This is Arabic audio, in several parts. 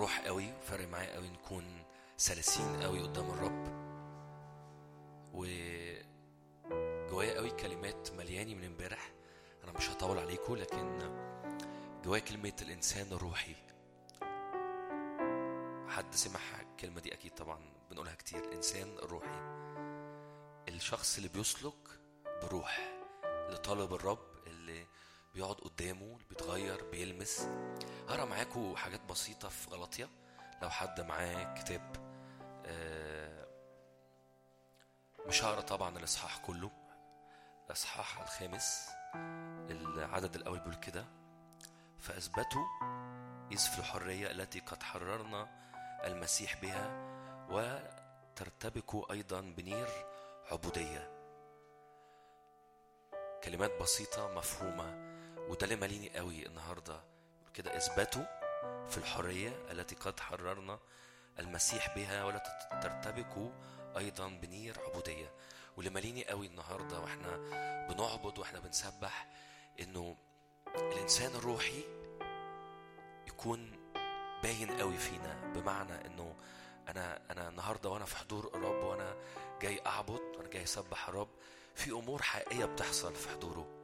الروح قوي وفارق معايا قوي نكون سلسين قوي قدام الرب. و جوايا قوي كلمات ملياني من امبارح. أنا مش هطول عليكم لكن جوايا كلمة الإنسان الروحي. حد سمع الكلمة دي؟ أكيد طبعا بنقولها كتير. الإنسان الروحي. الشخص اللي بيسلك بروح اللي طالب الرب بيقعد قدامه بيتغير بيلمس. هقرأ معاكم حاجات بسيطة في غلطية. لو حد معاه كتاب آه، مش هقرأ طبعا الإصحاح كله. الإصحاح الخامس العدد الأول بيقول كده. فأثبتوا إذ في الحرية التي قد حررنا المسيح بها وترتبكوا أيضا بنير عبودية. كلمات بسيطة مفهومة. وده اللي ماليني قوي النهارده كده اثبتوا في الحرية التي قد حررنا المسيح بها ولا ترتبكوا أيضا بنير عبودية. واللي ماليني قوي النهارده وإحنا بنعبد وإحنا بنسبح إنه الإنسان الروحي يكون باين قوي فينا بمعنى إنه أنا أنا النهارده وأنا في حضور الرب وأنا جاي أعبد وأنا جاي أسبح الرب في أمور حقيقية بتحصل في حضوره.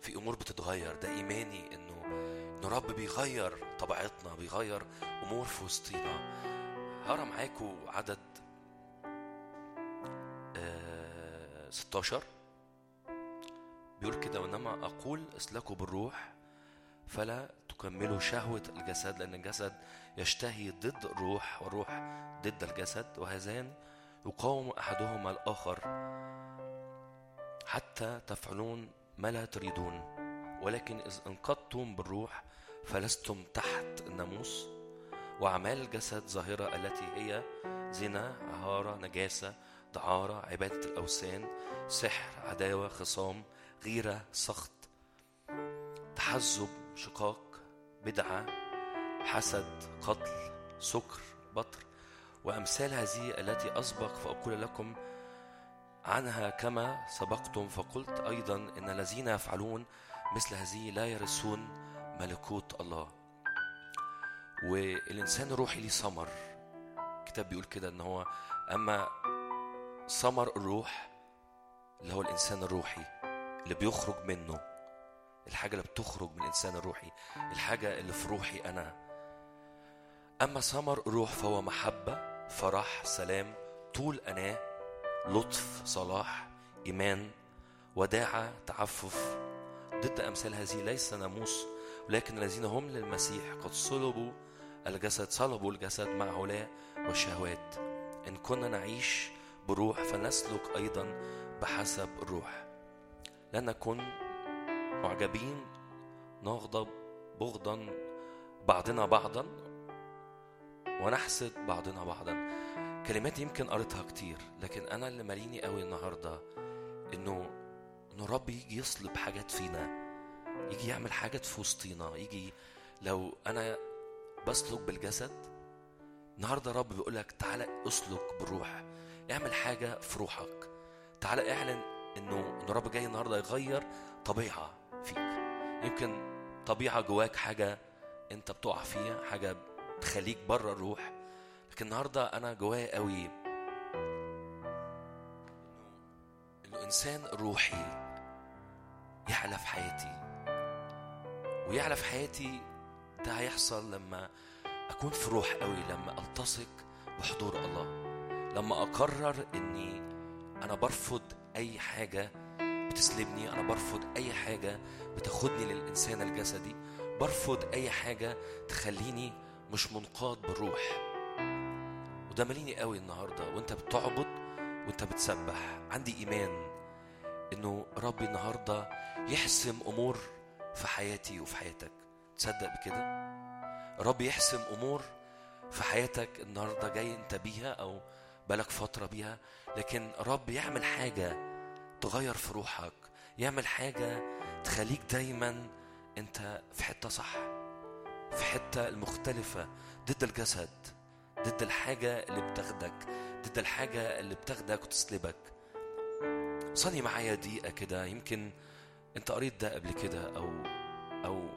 في أمور بتتغير. ده إيماني إنه ان الرب بيغير طبيعتنا بيغير أمور في وسطينا. هقرأ معاكم عدد آه 16 بيقول كده وإنما أقول إسلكوا بالروح فلا تكملوا شهوة الجسد لأن الجسد يشتهي ضد الروح والروح ضد الجسد. وهذان يقاوم أحدهما الآخر حتى تفعلون ما لا تريدون ولكن إذ أنقضتم بالروح فلستم تحت الناموس وأعمال الجسد ظاهرة التي هي زنا عهارة نجاسة دعارة عبادة الأوثان سحر عداوة خصام غيرة سخط تحزب شقاق بدعة حسد قتل سكر بطر وأمثال هذه التي أسبق فأقول لكم عنها كما سبقتم فقلت أيضا إن الذين يفعلون مثل هذه لا يرثون ملكوت الله. والإنسان الروحي ليه ثمر. الكتاب بيقول كده إن هو أما ثمر الروح اللي هو الإنسان الروحي اللي بيخرج منه الحاجة اللي بتخرج من الإنسان الروحي الحاجة اللي في روحي أنا. أما ثمر الروح فهو محبة فرح سلام طول أناة لطف صلاح إيمان وداعة تعفف. ضد أمثال هذه ليس ناموس ولكن الذين هم للمسيح قد صلبوا الجسد صلبوا الجسد مع علاء والشهوات. إن كنا نعيش بروح فنسلك أيضا بحسب الروح. لا نكن معجبين نغضب بغضا بعضنا بعضا ونحسد بعضنا بعضا. كلمات يمكن قريتها كتير لكن أنا اللي ماليني قوي النهارده إنه إنه رب يجي يصلب حاجات فينا يجي يعمل حاجات في وسطينا يجي لو أنا بسلك بالجسد النهارده رب بيقول لك تعالى اسلك بالروح اعمل حاجة في روحك تعالى اعلن إنه إن رب جاي النهارده يغير طبيعة فيك. يمكن طبيعة جواك حاجة أنت بتقع فيها حاجة تخليك بره الروح لكن النهاردة أنا جوايا قوي إنه إنسان روحي يعلى في حياتي. ويعلى في حياتي ده هيحصل لما أكون في روح قوي لما ألتصق بحضور الله لما أقرر إني أنا برفض أي حاجة بتسلبني أنا برفض أي حاجة بتاخدني للإنسان الجسدي برفض أي حاجة تخليني مش منقاد بالروح. وده ماليني قوي النهارده وانت بتعبد وانت بتسبح. عندي إيمان إنه ربي النهارده يحسم أمور في حياتي وفي حياتك. تصدق بكده؟ رب يحسم أمور في حياتك النهارده جاي انت بيها أو بالك فترة بيها لكن رب يعمل حاجة تغير في روحك يعمل حاجة تخليك دايما انت في حتة صح في حتة المختلفة ضد الجسد. ضد الحاجة اللي بتاخدك ضد الحاجة اللي بتاخدك وتسلبك. صلي معايا دقيقة كده يمكن انت قريت ده قبل كده أو أو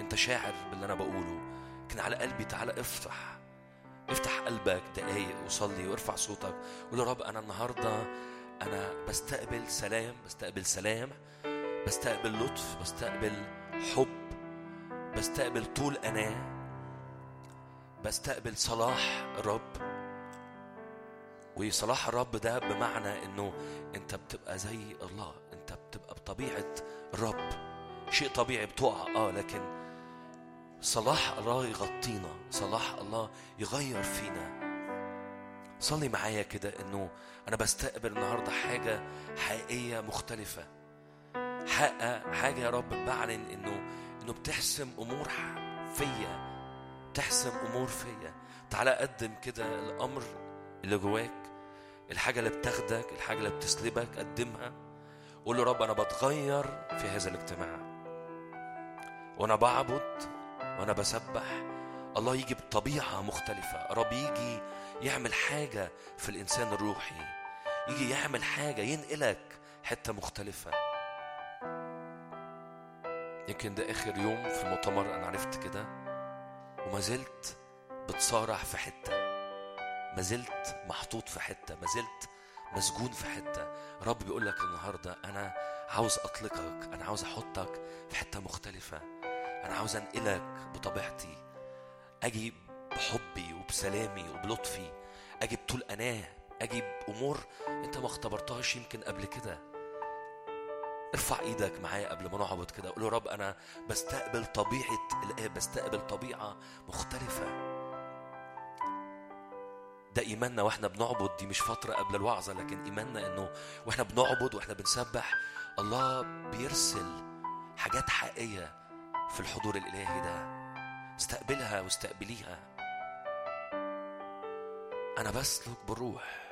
انت شاعر باللي أنا بقوله. لكن على قلبي تعالى افتح افتح قلبك دقايق وصلي وارفع صوتك قول يا رب أنا النهارده أنا بستقبل سلام بستقبل سلام بستقبل لطف بستقبل حب بستقبل طول أناة. بستقبل صلاح الرب. وصلاح الرب ده بمعنى إنه أنت بتبقى زي الله أنت بتبقى بطبيعة الرب. شيء طبيعي بتقع آه لكن صلاح الله يغطينا صلاح الله يغير فينا. صلي معايا كده إنه أنا بستقبل النهارده حاجة حقيقية مختلفة. حقق حاجة يا رب بعلن إنه إنه بتحسم أمور فيا. تحسم أمور فيا. تعالى قدم كده الأمر اللي جواك الحاجة اللي بتاخدك الحاجة اللي بتسلبك قدمها. قول له رب أنا بتغير في هذا الاجتماع. وأنا بعبد وأنا بسبح. الله يجي بطبيعة مختلفة. رب يجي يعمل حاجة في الإنسان الروحي. يجي يعمل حاجة ينقلك حتة مختلفة. يمكن ده آخر يوم في المؤتمر أنا عرفت كده. وما زلت بتصارع في حتة. ما زلت محطوط في حتة. ما زلت مسجون في حتة. رب بيقول لك النهارده أنا عاوز أطلقك. أنا عاوز أحطك في حتة مختلفة. أنا عاوز أنقلك بطبيعتي. أجي بحبي وبسلامي وبلطفي. أجي بطول أناه. أجي بأمور أنت ما اختبرتهاش يمكن قبل كده. ارفع إيدك معايا قبل ما نعبد كده. قول يا رب أنا بستقبل طبيعة الاب بستقبل طبيعة مختلفة. ده إيماننا وإحنا بنعبد. دي مش فترة قبل الوعظة لكن إيماننا إنه وإحنا بنعبد وإحنا بنسبح الله بيرسل حاجات حقيقية في الحضور الإلهي ده. استقبلها واستقبليها. أنا بسلك بالروح.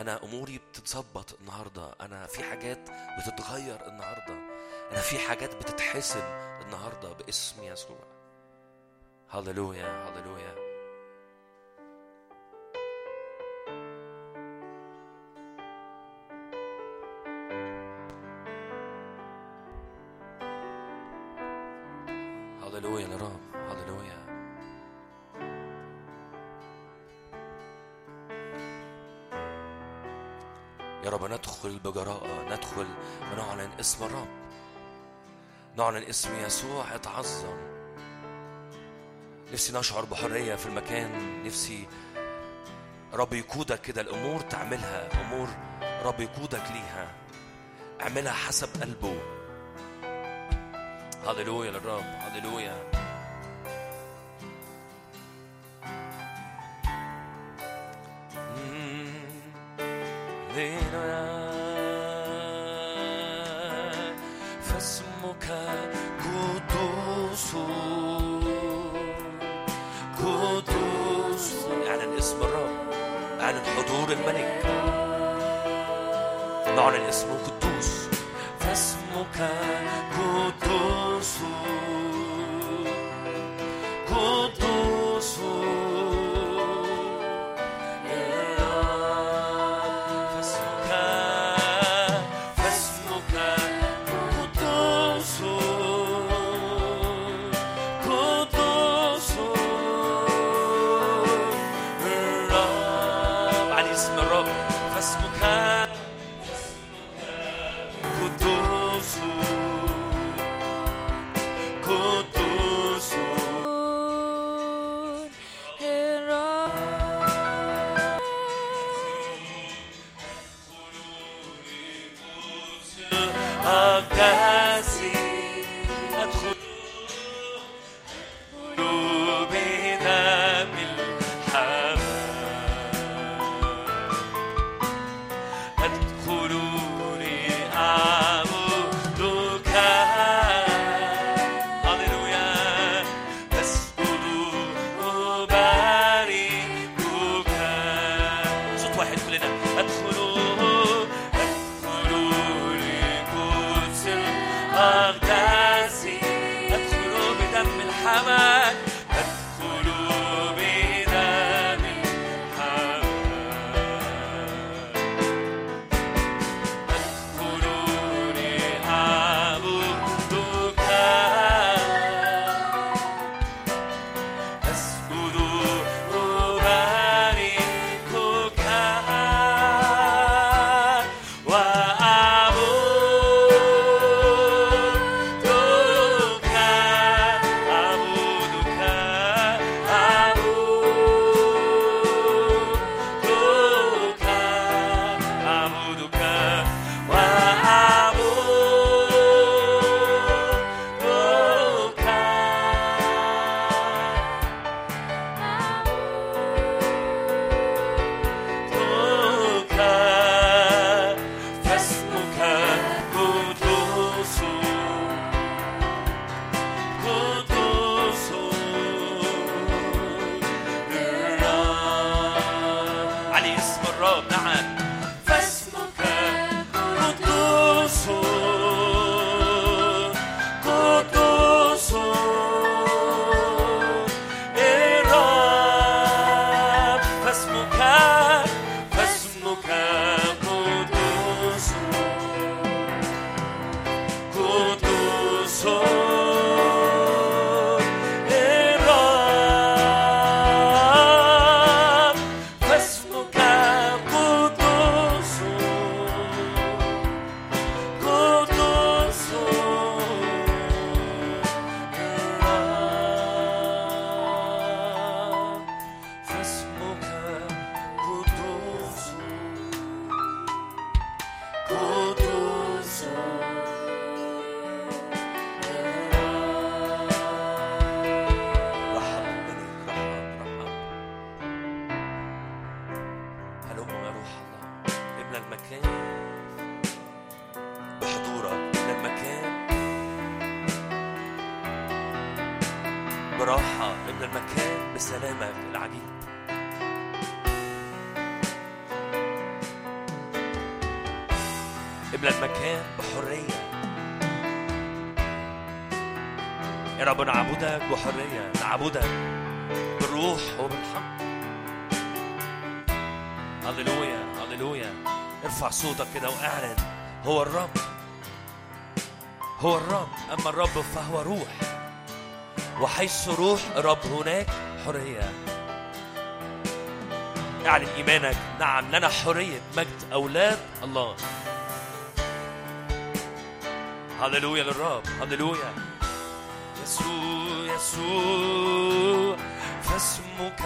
أنا أموري بتتظبط النهارده. أنا في حاجات بتتغير النهارده. أنا في حاجات بتتحسم النهارده باسم يسوع. هللويا هللويا. اسم الرب. نعلن اسم يسوع يتعظم. نفسي نشعر بحرية في المكان. نفسي رب يقودك كده الأمور تعملها. أمور رب يقودك ليها. اعملها حسب قلبه. هللويا للرب. هللويا. فاسمك نعبدك بحرية نعبدك بالروح وبالحق. هللويا هللويا. ارفع صوتك كده واعلن هو الرب هو الرب. أما الرب فهو روح. وحيث روح الرب هناك حرية. اعلن إيمانك. نعم لنا حرية مجد أولاد الله. هللويا للرب. هللويا. يسوع فاسمك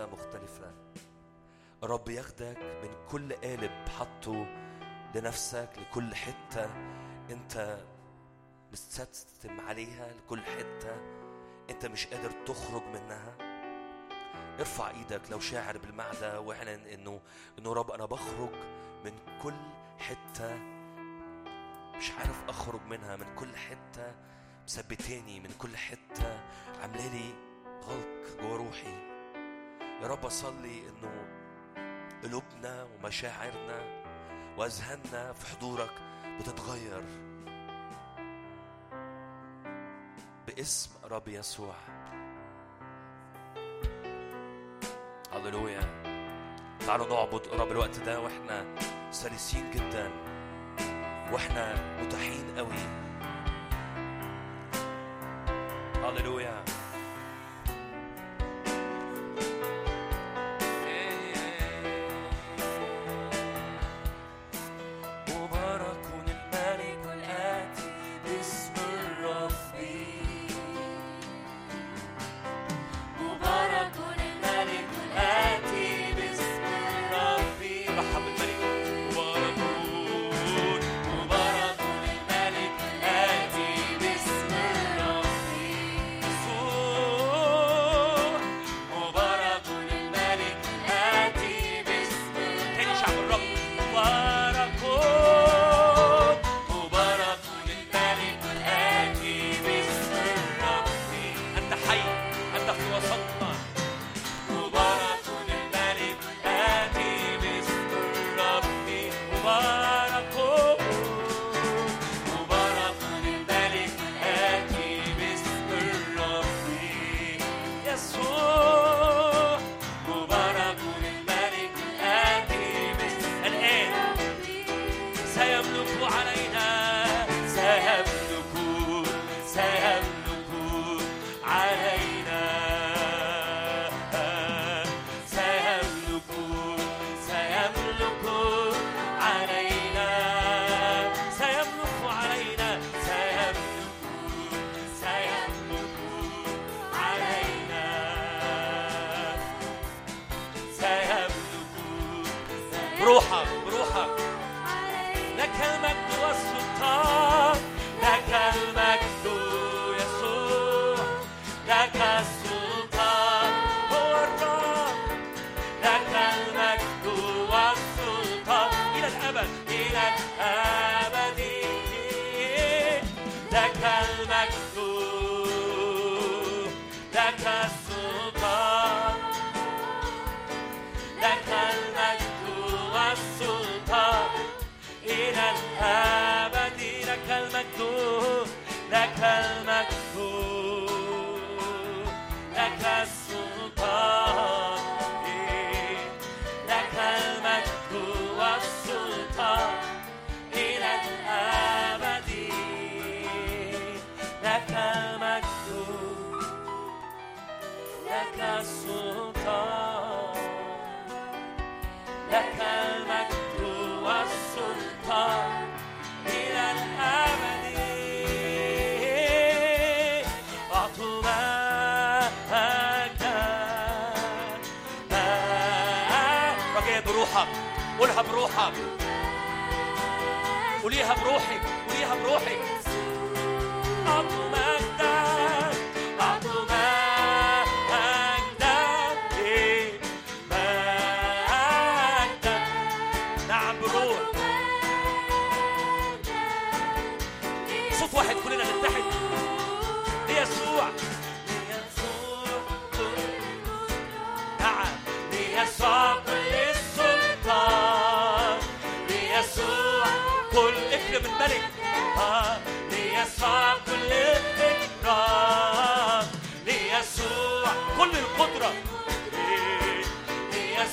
حتة مختلفة. الرب ياخدك من كل قالب حطه لنفسك لكل حتة أنت مستسلم عليها لكل حتة أنت مش قادر تخرج منها. ارفع إيدك لو شاعر بالمعنى واعلن إنه إنه رب أنا بخرج من كل حتة مش عارف أخرج منها من كل حتة مثبتاني من كل حتة عاملالي غلق جوه روحي. يا رب أصلي إنه قلوبنا ومشاعرنا وأذهاننا في حضورك بتتغير باسم رب يسوع. هللويا. تعالوا نعبد رب الوقت ده وإحنا سلسين جدا وإحنا متاحين قوي. هللويا.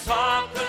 ليسوع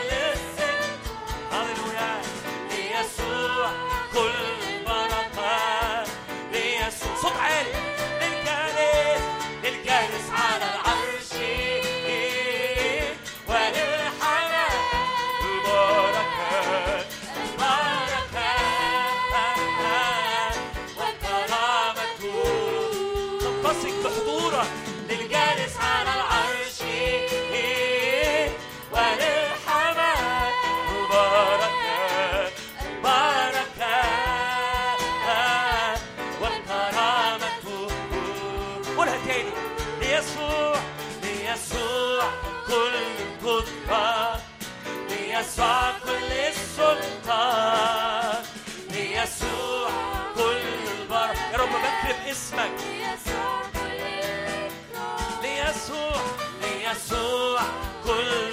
ليسوع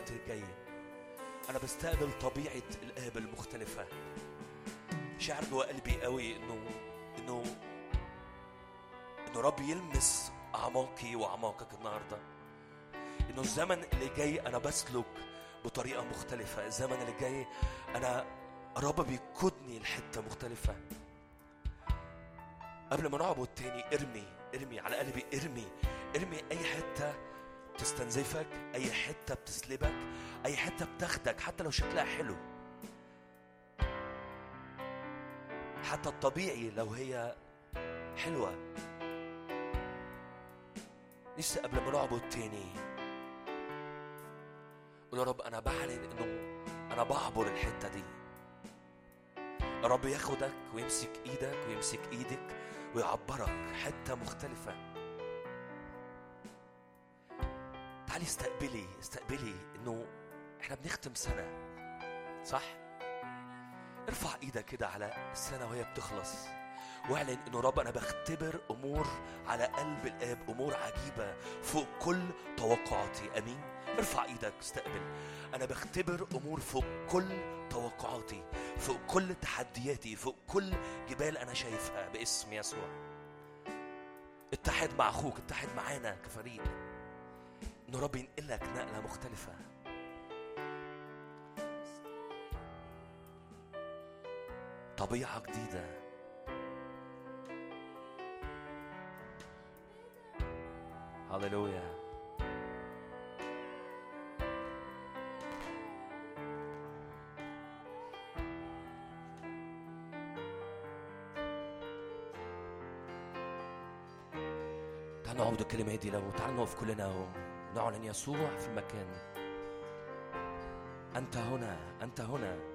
الوقت الجاي. أنا بستقبل طبيعة الآب المختلفة. شعر جوا قلبي قوي إنه إنه إنه رب يلمس أعماقي وأعماقك النهارده. إنه الزمن اللي جاي أنا بسلك بطريقة مختلفة. الزمن اللي جاي أنا رب بيقودني لحتة مختلفة. قبل ما نعبد تاني ارمي ارمي على قلبي ارمي ارمي أي حتة تستنزفك أي حتة بتسلبك أي حتة بتاخدك حتى لو شكلها حلو. حتى الطبيعي لو هي حلوة. لسه قبل ما نعبد تاني. قول يا رب أنا بعلن إنه أنا بعبر الحتة دي. رب ياخدك ويمسك إيدك ويمسك إيدك ويعبرك حتة مختلفة. تعالي استقبلي استقبلي إنه إحنا بنختم سنة صح؟ ارفع إيدك كده على السنة وهي بتخلص واعلن إنه رب أنا بختبر أمور على قلب الآب أمور عجيبة فوق كل توقعاتي آمين؟ ارفع إيدك استقبل. أنا بختبر أمور فوق كل توقعاتي فوق كل تحدياتي فوق كل جبال أنا شايفها باسم يسوع. اتحد مع أخوك اتحد معانا كفريق. انه رب ينقلك نقلة مختلفة. طبيعة جديدة. هللويا. تعالوا نعبد الكلمة دي لو تعالوا نقف كلنا ونعلن يسوع في المكان. أنت هنا أنت هنا.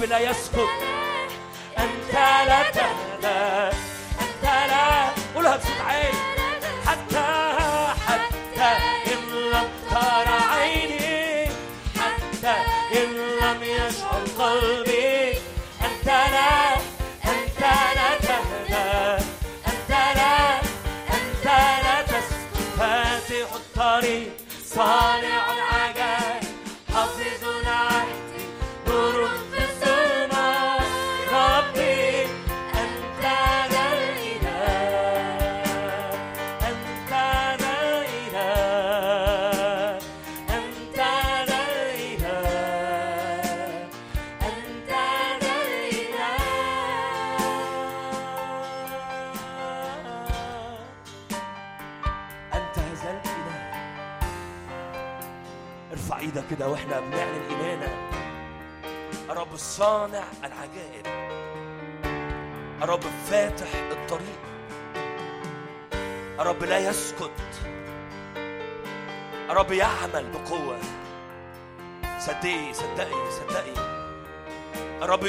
Rabbi Yaskut.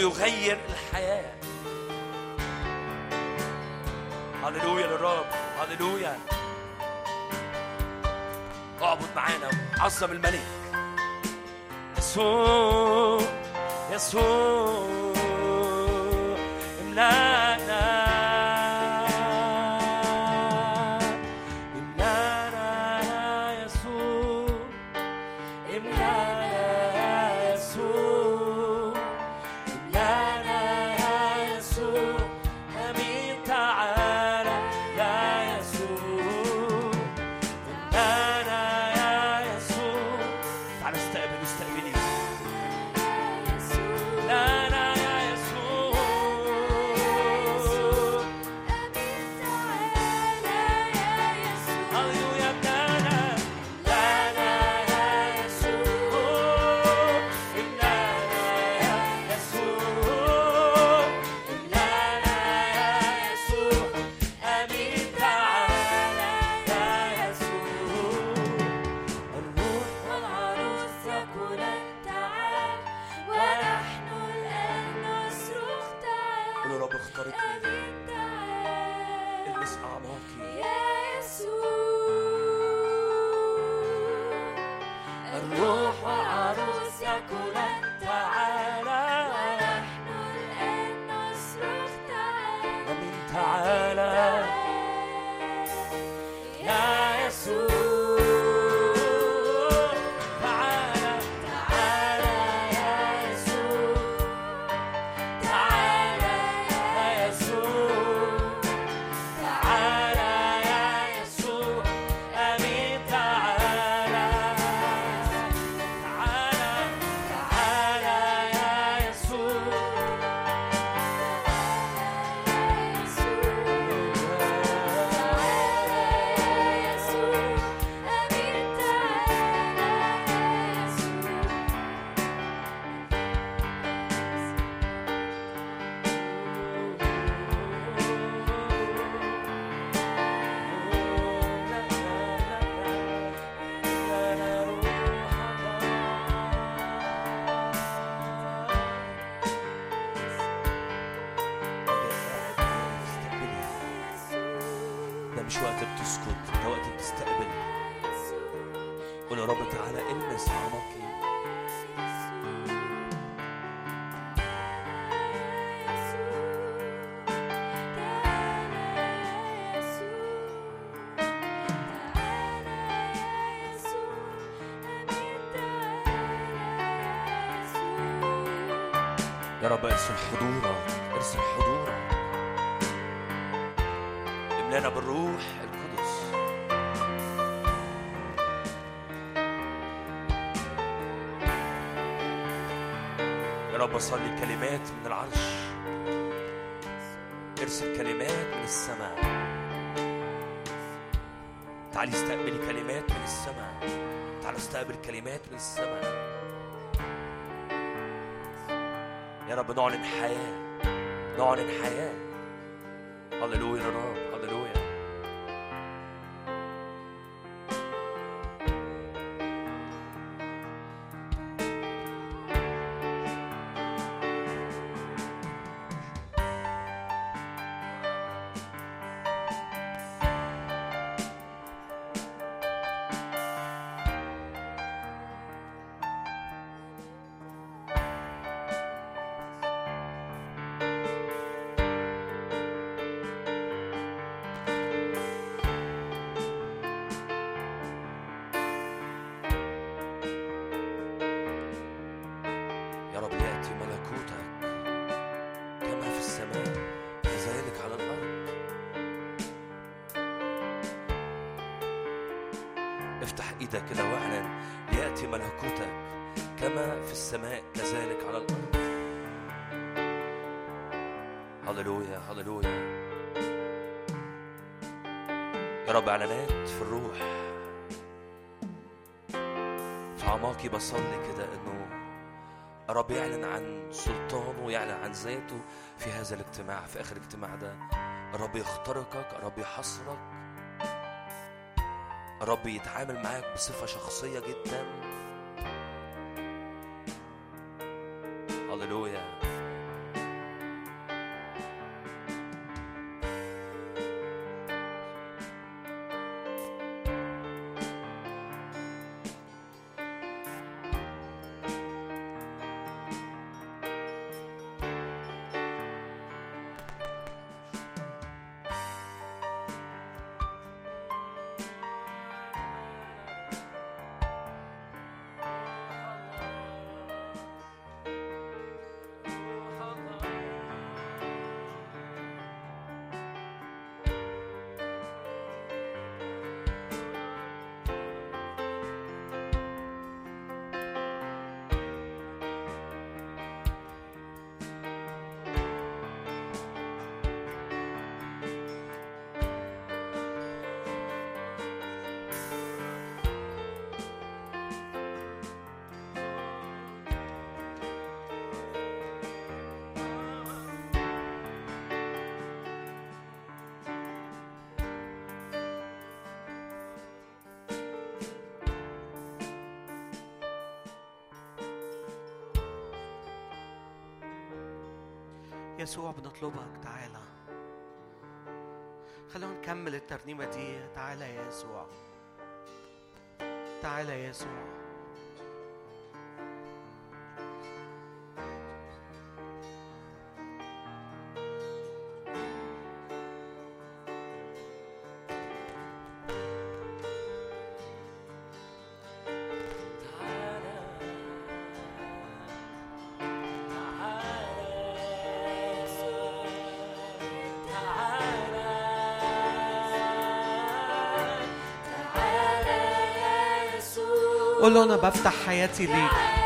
ويغير الحياة. هللويا للرب هللويا. اعبد معانا عظم الملك. يسوع يسوع. رب ارسل حضورك ارسل حضورك املانا بالروح القدس. يا رب اصلي كلمات من العرش. ارسل كلمات من السماء. تعالي استقبلي كلمات من السماء. تعالي استقبل كلمات من السماء. يا رب نعلن حياة نعلن حياة. هللويا يا رب. عن ذاته في هذا الاجتماع في آخر الاجتماع ده. الرب يخترقك الرب يحصرك. الرب يتعامل معاك بصفة شخصية جدا. يسوع بنطلبك تعالى خلونا نكمل الترنيمة دي. تعالى يا يسوع. تعالى يا يسوع. قول له أنا بفتح حياتي ليك.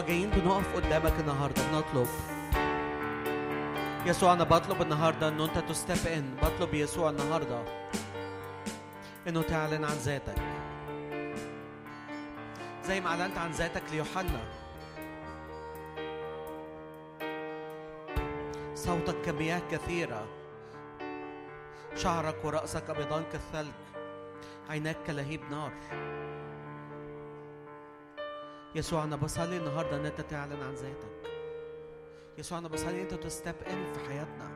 جايين بنقف قدامك النهاردة بنطلب. يسوع أنا بطلب النهاردة إن أنت تستب إن بطلب يسوع النهاردة إنه تعلن عن ذاتك. زي ما أعلنت عن ذاتك ليوحنا. صوتك كمياه كثيرة. شعرك ورأسك أبيضان كالثلج. عيناك كلهيب نار. يسوع أنا بصلي النهاردة إن أنت تعلن عن ذاتك. يسوع أنا بصلي أنت تستب إن في حياتنا.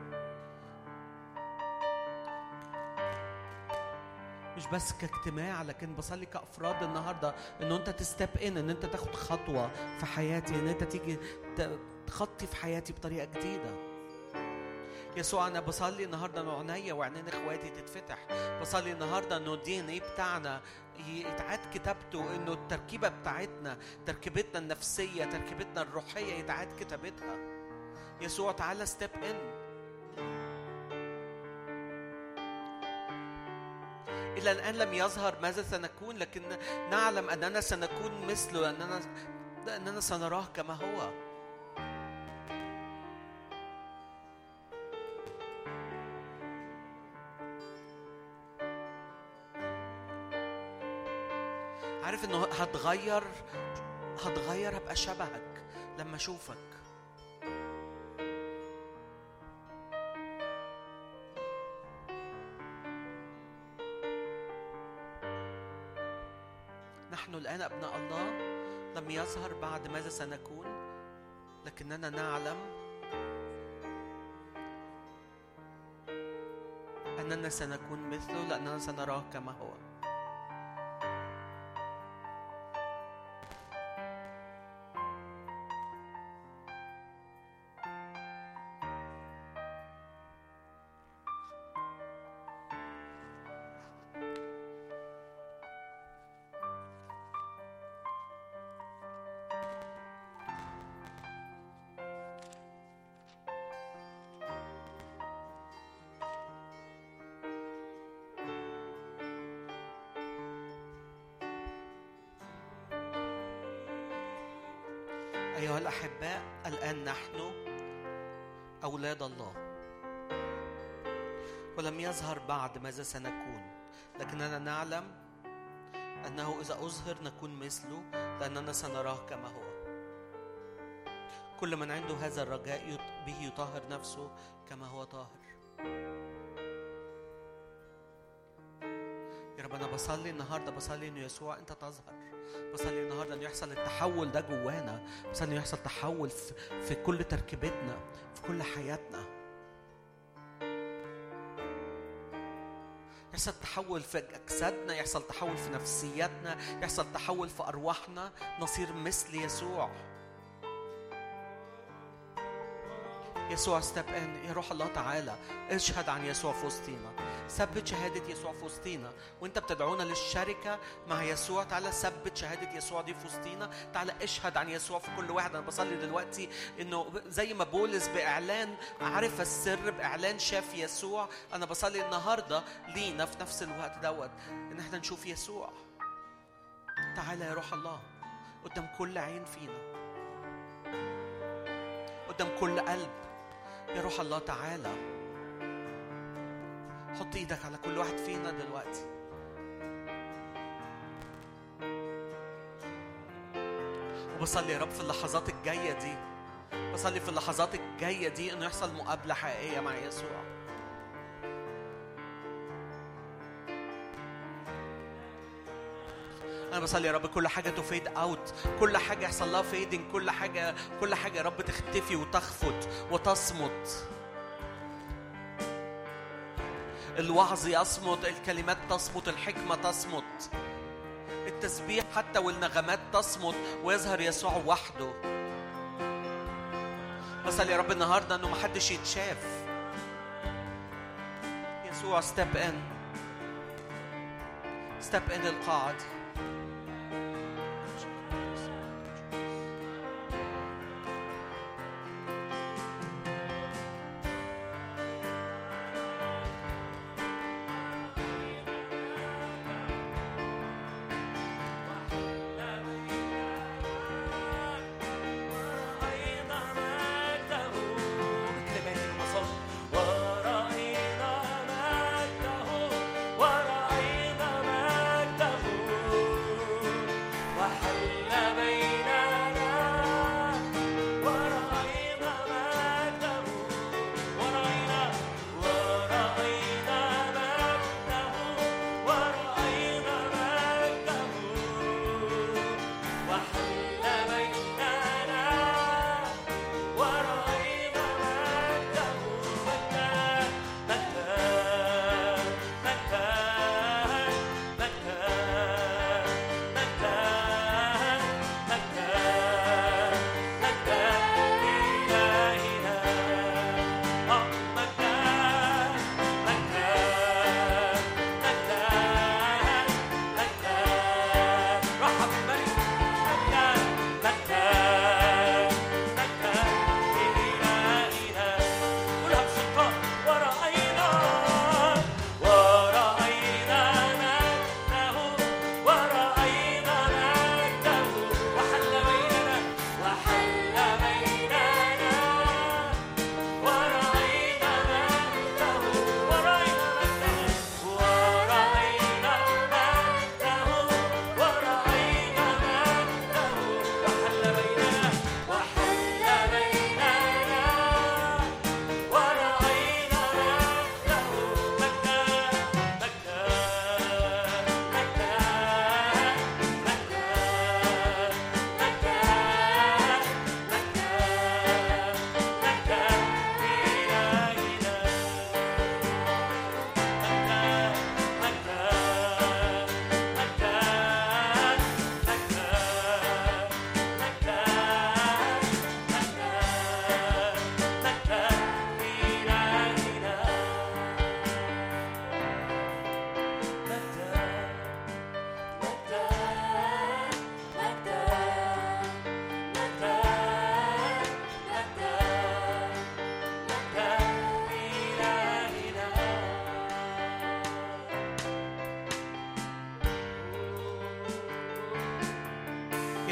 مش بس كاجتماع لكن بصلي كأفراد النهاردة إنه أنت تستب إن إن أنت تاخد خطوة في حياتي إن أنت تيجي تخطي في حياتي بطريقة جديدة. يسوع أنا بصلي النهارده انه عينيا وعينين إخواتي تتفتح. بصلي النهارده إنه الدي ان إيه بتاعنا يتعاد كتابته إنه التركيبة بتاعتنا تركيبتنا النفسية تركيبتنا الروحية يتعاد كتابتها. يسوع تعالى ستيب ان إلى الآن لم يظهر ماذا سنكون لكن نعلم أننا سنكون مثله أننا أننا سنراه كما هو. عارف إنه هتغير هتغير هبقى شبهك لما أشوفك. نحن الآن أبناء الله لم يظهر بعد ماذا سنكون لكننا نعلم أننا سنكون مثله لأننا سنراه كما هو. سنكون؟ لكننا نعلم أنه إذا أظهر نكون مثله لأننا سنراه كما هو. كل من عنده هذا الرجاء به يطهر نفسه كما هو طاهر. يا رب أنا بصلي النهاردة بصلي إنه يسوع أنت تظهر. بصلي النهارده انه يحصل التحول ده جوانا. بصلي إنه يحصل تحول في كل تركيبتنا في كل حياتنا. يحصل تحول في اجسادنا يحصل تحول في نفسياتنا يحصل تحول في أرواحنا. نصير مثل يسوع. يسوع ستيب يا روح الله تعالى. اشهد عن يسوع في وسطينا. ثبت شهادة يسوع في وسطينا. وانت بتدعونا للشركة مع يسوع. تعالى ثبت شهادة يسوع دي في وسطينا. تعالى اشهد عن يسوع في كل واحد. أنا بصلي دلوقتي إنه زي ما بولس بإعلان عرف السر بإعلان شاف يسوع. أنا بصلي النهارده لينا في نفس الوقت دوت إن إحنا نشوف يسوع. تعالى يا روح الله قدام كل عين فينا. قدام كل قلب. يا روح الله تعالى. حط إيدك على كل واحد فينا دلوقتي. وبصلي يا رب في اللحظات الجاية دي. بصلي في اللحظات الجاية دي إنه يحصل مقابلة حقيقية مع يسوع. أنا بصلي يا رب كل حاجة تـ fade out كل حاجة يحصل لها fading كل حاجة كل حاجة يا رب تختفي وتخفت وتصمت الوعظ يصمت الكلمات تصمت الحكمة تصمت. التسبيح حتى والنغمات تصمت ويظهر يسوع وحده. بصلي يا رب النهارده إنه محدش يتشاف. يسوع step in step in القاعه دي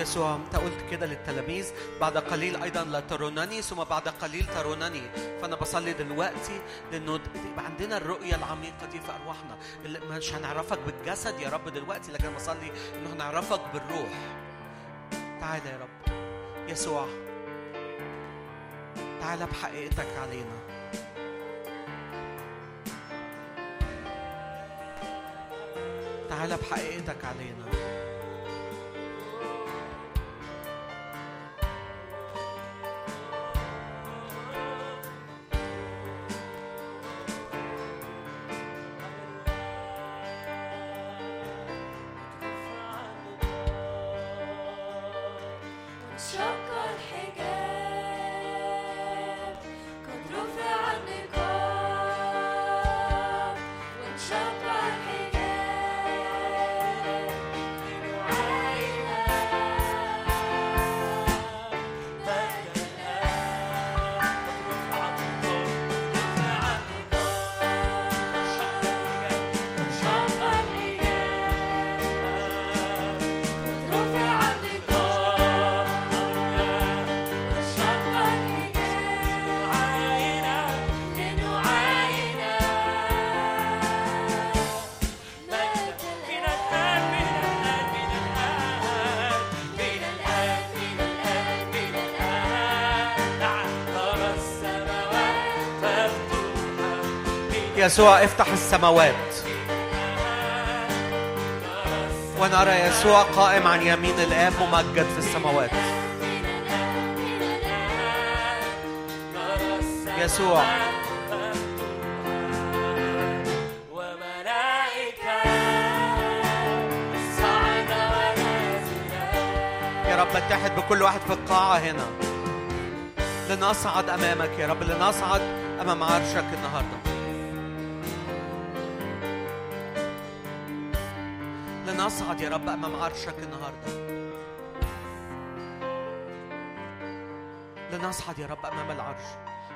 يسوع أنت قلت كده للتلاميذ بعد قليل أيضا لا ترونني ثم بعد قليل ترونني. فأنا بصلي دلوقتي لأنه يبقى عندنا الرؤية العميقة دي في أرواحنا. اللي مش هنعرفك بالجسد يا رب دلوقتي لكن بصلي انه هنعرفك بالروح. تعالى يا رب. يسوع تعالى بحقيقتك علينا. تعالى بحقيقتك علينا. يسوع افتح السماوات. ونرى يسوع قائم عن يمين الآب ممجد في السماوات. يسوع. يا رب اتحد بكل واحد في القاعة هنا. لنصعد أمامك يا رب لنصعد أمام عرشك النهاردة. لنصعد يا رب أمام عرشك النهاردة. لنصعد يا رب أمام العرش.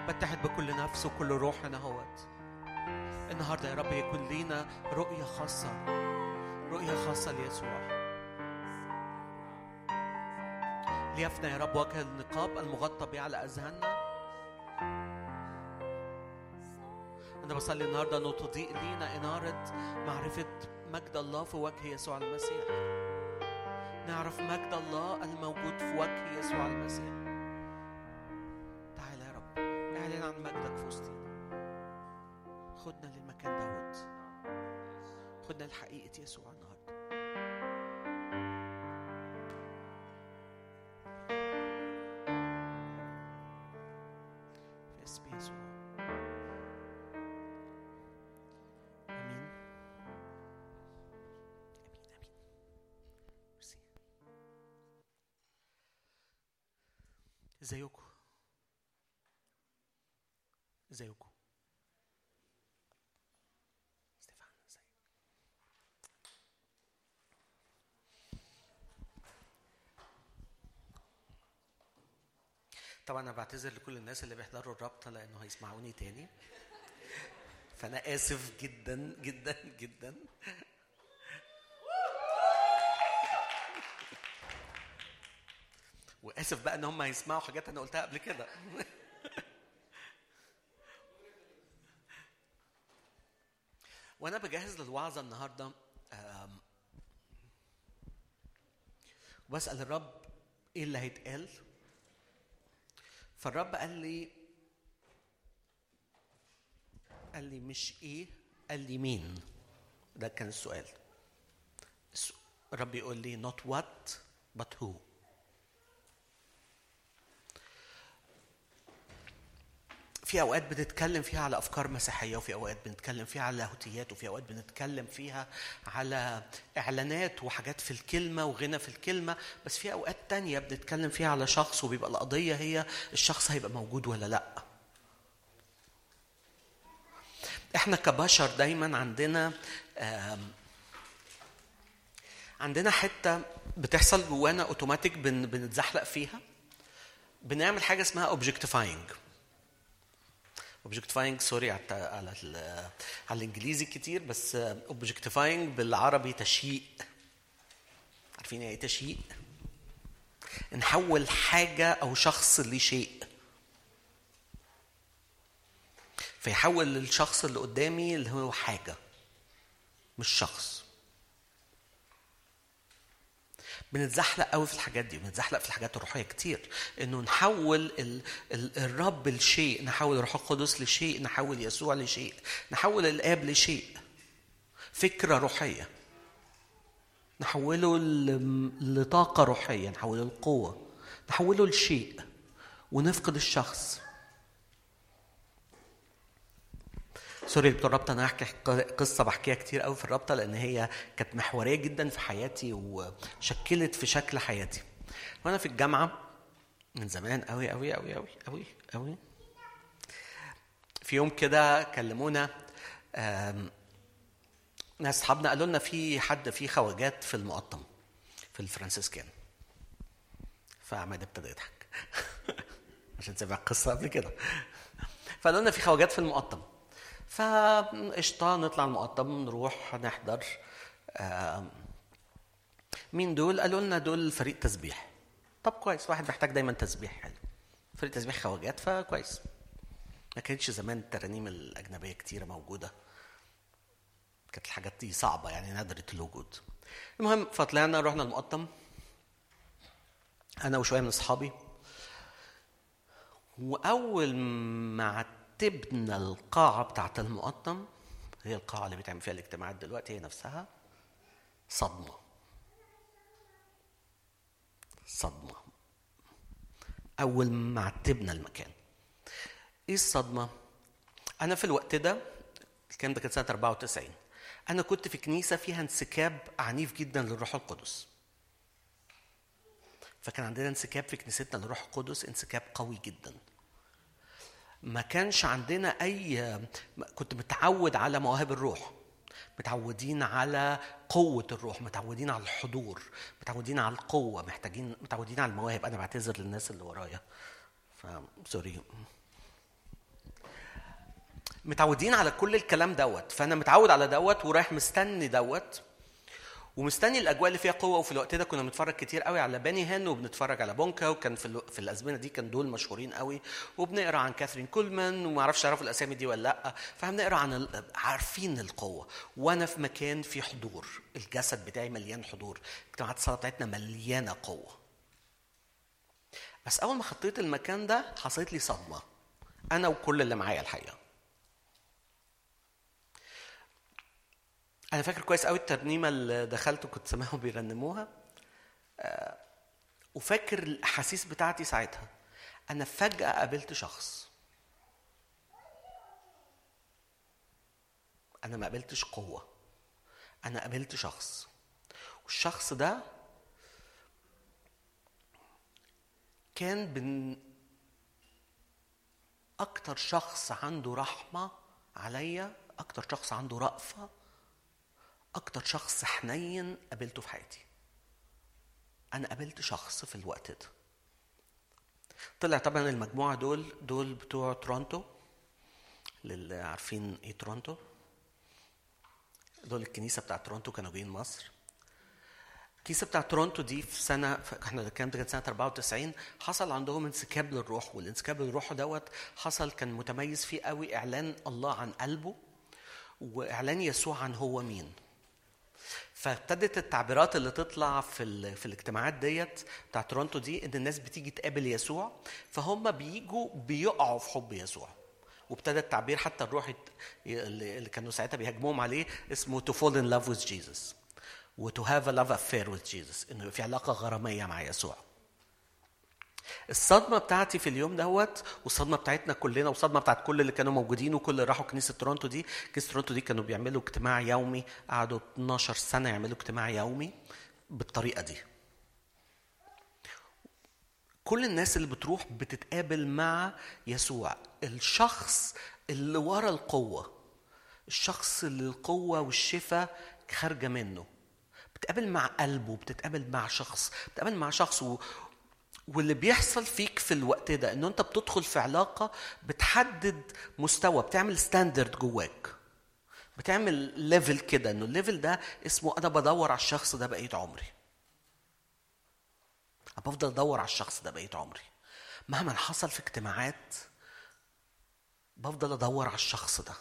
بتحد بكل نفس وكل روح هنا هوت النهاردة يا رب يكون لينا رؤية خاصة. رؤية خاصة ليسوع. ليفنى يا رب وجه النقاب المغطى به على أذهاننا. أنا بصلي النهارده انه تضيء لينا إنارة معرفة مجد الله في وجه يسوع المسيح. نعرف مجد الله الموجود في وجه يسوع المسيح. تعالى يا رب اعلن عن مجدك في وسطينا. خدنا للمكان دوت. خدنا لحقيقة يسوع. ازيكم ازيكم ستيفان ازيك طبعا أنا بعتذر لكل الناس اللي بيحضروا الرابطة لأنه هيسمعوني تاني. فأنا آسف جدا جدا جدا. وآسف بقى إن هم هيسمعوا حاجات أنا قلتها قبل كده. وأنا بجهز للوعظة النهارده آم، وبسال الرب إيه اللي هيتقال. فالرب قال لي قال لي مش إيه قال لي مين؟ ده كان السؤال. الس- الرب يقول لي not what but who. في أوقات بنتكلم فيها على أفكار مسيحية وفي أوقات بنتكلم فيها على لاهوتيات وفي أوقات بنتكلم فيها على إعلانات وحاجات في الكلمة وغنى في الكلمة. بس في أوقات تانية بنتكلم فيها على شخص وبيبقى القضية هي الشخص هيبقى موجود ولا لأ. إحنا كبشر دايما عندنا عندنا حتة بتحصل جوانا اوتوماتيك بن بنتزحلق فيها. بنعمل حاجة اسمها objectifying objectifying sorry على على ال- على الإنجليزي كتير بس objectifying بالعربي تشييء عارفين يعني إيه تشييء نحول حاجة أو شخص لشيء. فيحول الشخص اللي قدامي اللي هو حاجة مش شخص. بنتزحلق قوي في الحاجات دي بنتزحلق في الحاجات الروحية كتير. إنه نحول ال ال الرب لشيء نحول الروح القدس لشيء نحول يسوع لشيء نحول الآب لشيء. فكرة روحية. نحوله لطاقة روحية نحوله لقوة نحوله لشيء. ونفقد الشخص. سوري بتوع الرابطة أنا هحكي قصه بحكيها كتير قوي في الرابطة لأن هي كانت محورية جدا في حياتي وشكلت في شكل حياتي. وأنا في الجامعة من زمان قوي قوي قوي قوي قوي قوي في يوم كده كلمونا ناس أصحابنا قالوا لنا في حد في خواجات في المقطم في الفرنسيسكان. فعماد ابتدى يضحك عشان سمع القصة قبل كده. فقالوا لنا في خواجات في المقطم. فقشطة نطلع المقطم نروح نحضر مين دول؟ قالوا لنا دول فريق تسبيح. طب كويس واحد محتاج دايما تسبيح حلو. فريق تسبيح خواجات فكويس. ما كانتش زمان الترانيم الأجنبية كتيرة موجودة. كانت الحاجات دي صعبة يعني نادرة الوجود. المهم فطلعنا رحنا المقطم. أنا وشوية من أصحابي. وأول ما عتبنا القاعة بتاعت المقطم. هي القاعة اللي بيتعمل فيها الاجتماعات دلوقتي هي نفسها صدمة. صدمة. أول ما عتبنا المكان. إيه الصدمة؟ أنا في الوقت ده الكلام ده كان سنة 94 أنا كنت في كنيسة فيها انسكاب عنيف جدا للروح القدس. فكان عندنا انسكاب في كنيستنا للروح القدس انسكاب قوي جدا. ما كانش عندنا أي كنت متعود على مواهب الروح. متعودين على قوة الروح متعودين على الحضور متعودين على القوة محتاجين متعودين على المواهب. أنا بعتذر للناس اللي ورايا. sorry متعودين على كل الكلام دوت. فأنا متعود على دوت ورايح مستني دوت. ومستني الأجواء اللي فيها قوة. وفي الوقت ده كنا بنتفرج كتير قوي على بيني هن وبنتفرج على بونكي وكان في. في الازمنه دي كان دول مشهورين قوي. وبنقرأ عن كاثرين كولمان وما أعرفش تعرفوا الأسامي دي ولا لأ. فبنقرا عن. عارفين القوة. وأنا في مكان فيه حضور. الجسد بتاعي مليان حضور. اجتماعات الصلاة بتاعتنا مليانة قوة. بس أول ما خطيت المكان ده حصلت لي صدمة. أنا وكل اللي معايا الحقيقة. أنا فاكر كويس قوي الترنيمة اللي دخلت وكنت سامعهم بيرنموها. آه، وفاكر الأحاسيس بتاعتي ساعتها. أنا فجأة قابلت شخص. أنا ما قابلتش قوة. أنا قابلت شخص. والشخص ده كان بن أكتر شخص عنده رحمة عليا أكتر شخص عنده رأفة. أكتر شخص حنين قابلته في حياتي. أنا قابلت شخص في الوقت ده. طلع طبعا المجموعة دول دول بتوع تورونتو للي عارفين إيه تورونتو؟ دول الكنيسة بتاع تورونتو كانوا جايين مصر. الكنيسة بتاع تورونتو دي في سنة إحنا الكلام ده كان سنة 94 حصل عندهم انسكاب للروح والانسكاب للروح دوت حصل كان متميز فيه قوي إعلان الله عن قلبه وإعلان يسوع عن هو مين. فابتدت التعبيرات اللي تطلع في. في الاجتماعات ديت بتاع تورونتو دي إن الناس بتيجي تقابل يسوع فهم بيجوا بيقعوا في حب يسوع. وابتدى التعبير حتى الروح اللي كانوا ساعتها بيهاجموهم عليه اسمه to fall in love with Jesus. و to have a love affair with Jesus. إنه في علاقة غرامية مع يسوع. الصدمة بتاعتي في اليوم دوت والصدمة بتاعتنا كلنا والصدمة بتاعت كل اللي كانوا موجودين وكل اللي راحوا كنيسة تورونتو دي. كنيسة تورونتو دي كانوا بيعملوا اجتماع يومي قعدوا 12 سنة يعملوا اجتماع يومي بالطريقة دي. كل الناس اللي بتروح بتتقابل مع يسوع. الشخص اللي ورا القوة الشخص اللي القوة والشفاء خارجة منه. بتقابل مع قلبه بتتقابل مع شخص بتقابل مع شخص. واللي بيحصل فيك في الوقت ده إنه أنت بتدخل في علاقة بتحدد مستوى بتعمل standard جواك. بتعمل level كده إنه ال level ده اسمه أنا بدور على الشخص ده بقيه عمري. أنا بفضل أدور على الشخص ده بقيت عمري. مهما حصل في اجتماعات بفضل أدور على الشخص ده.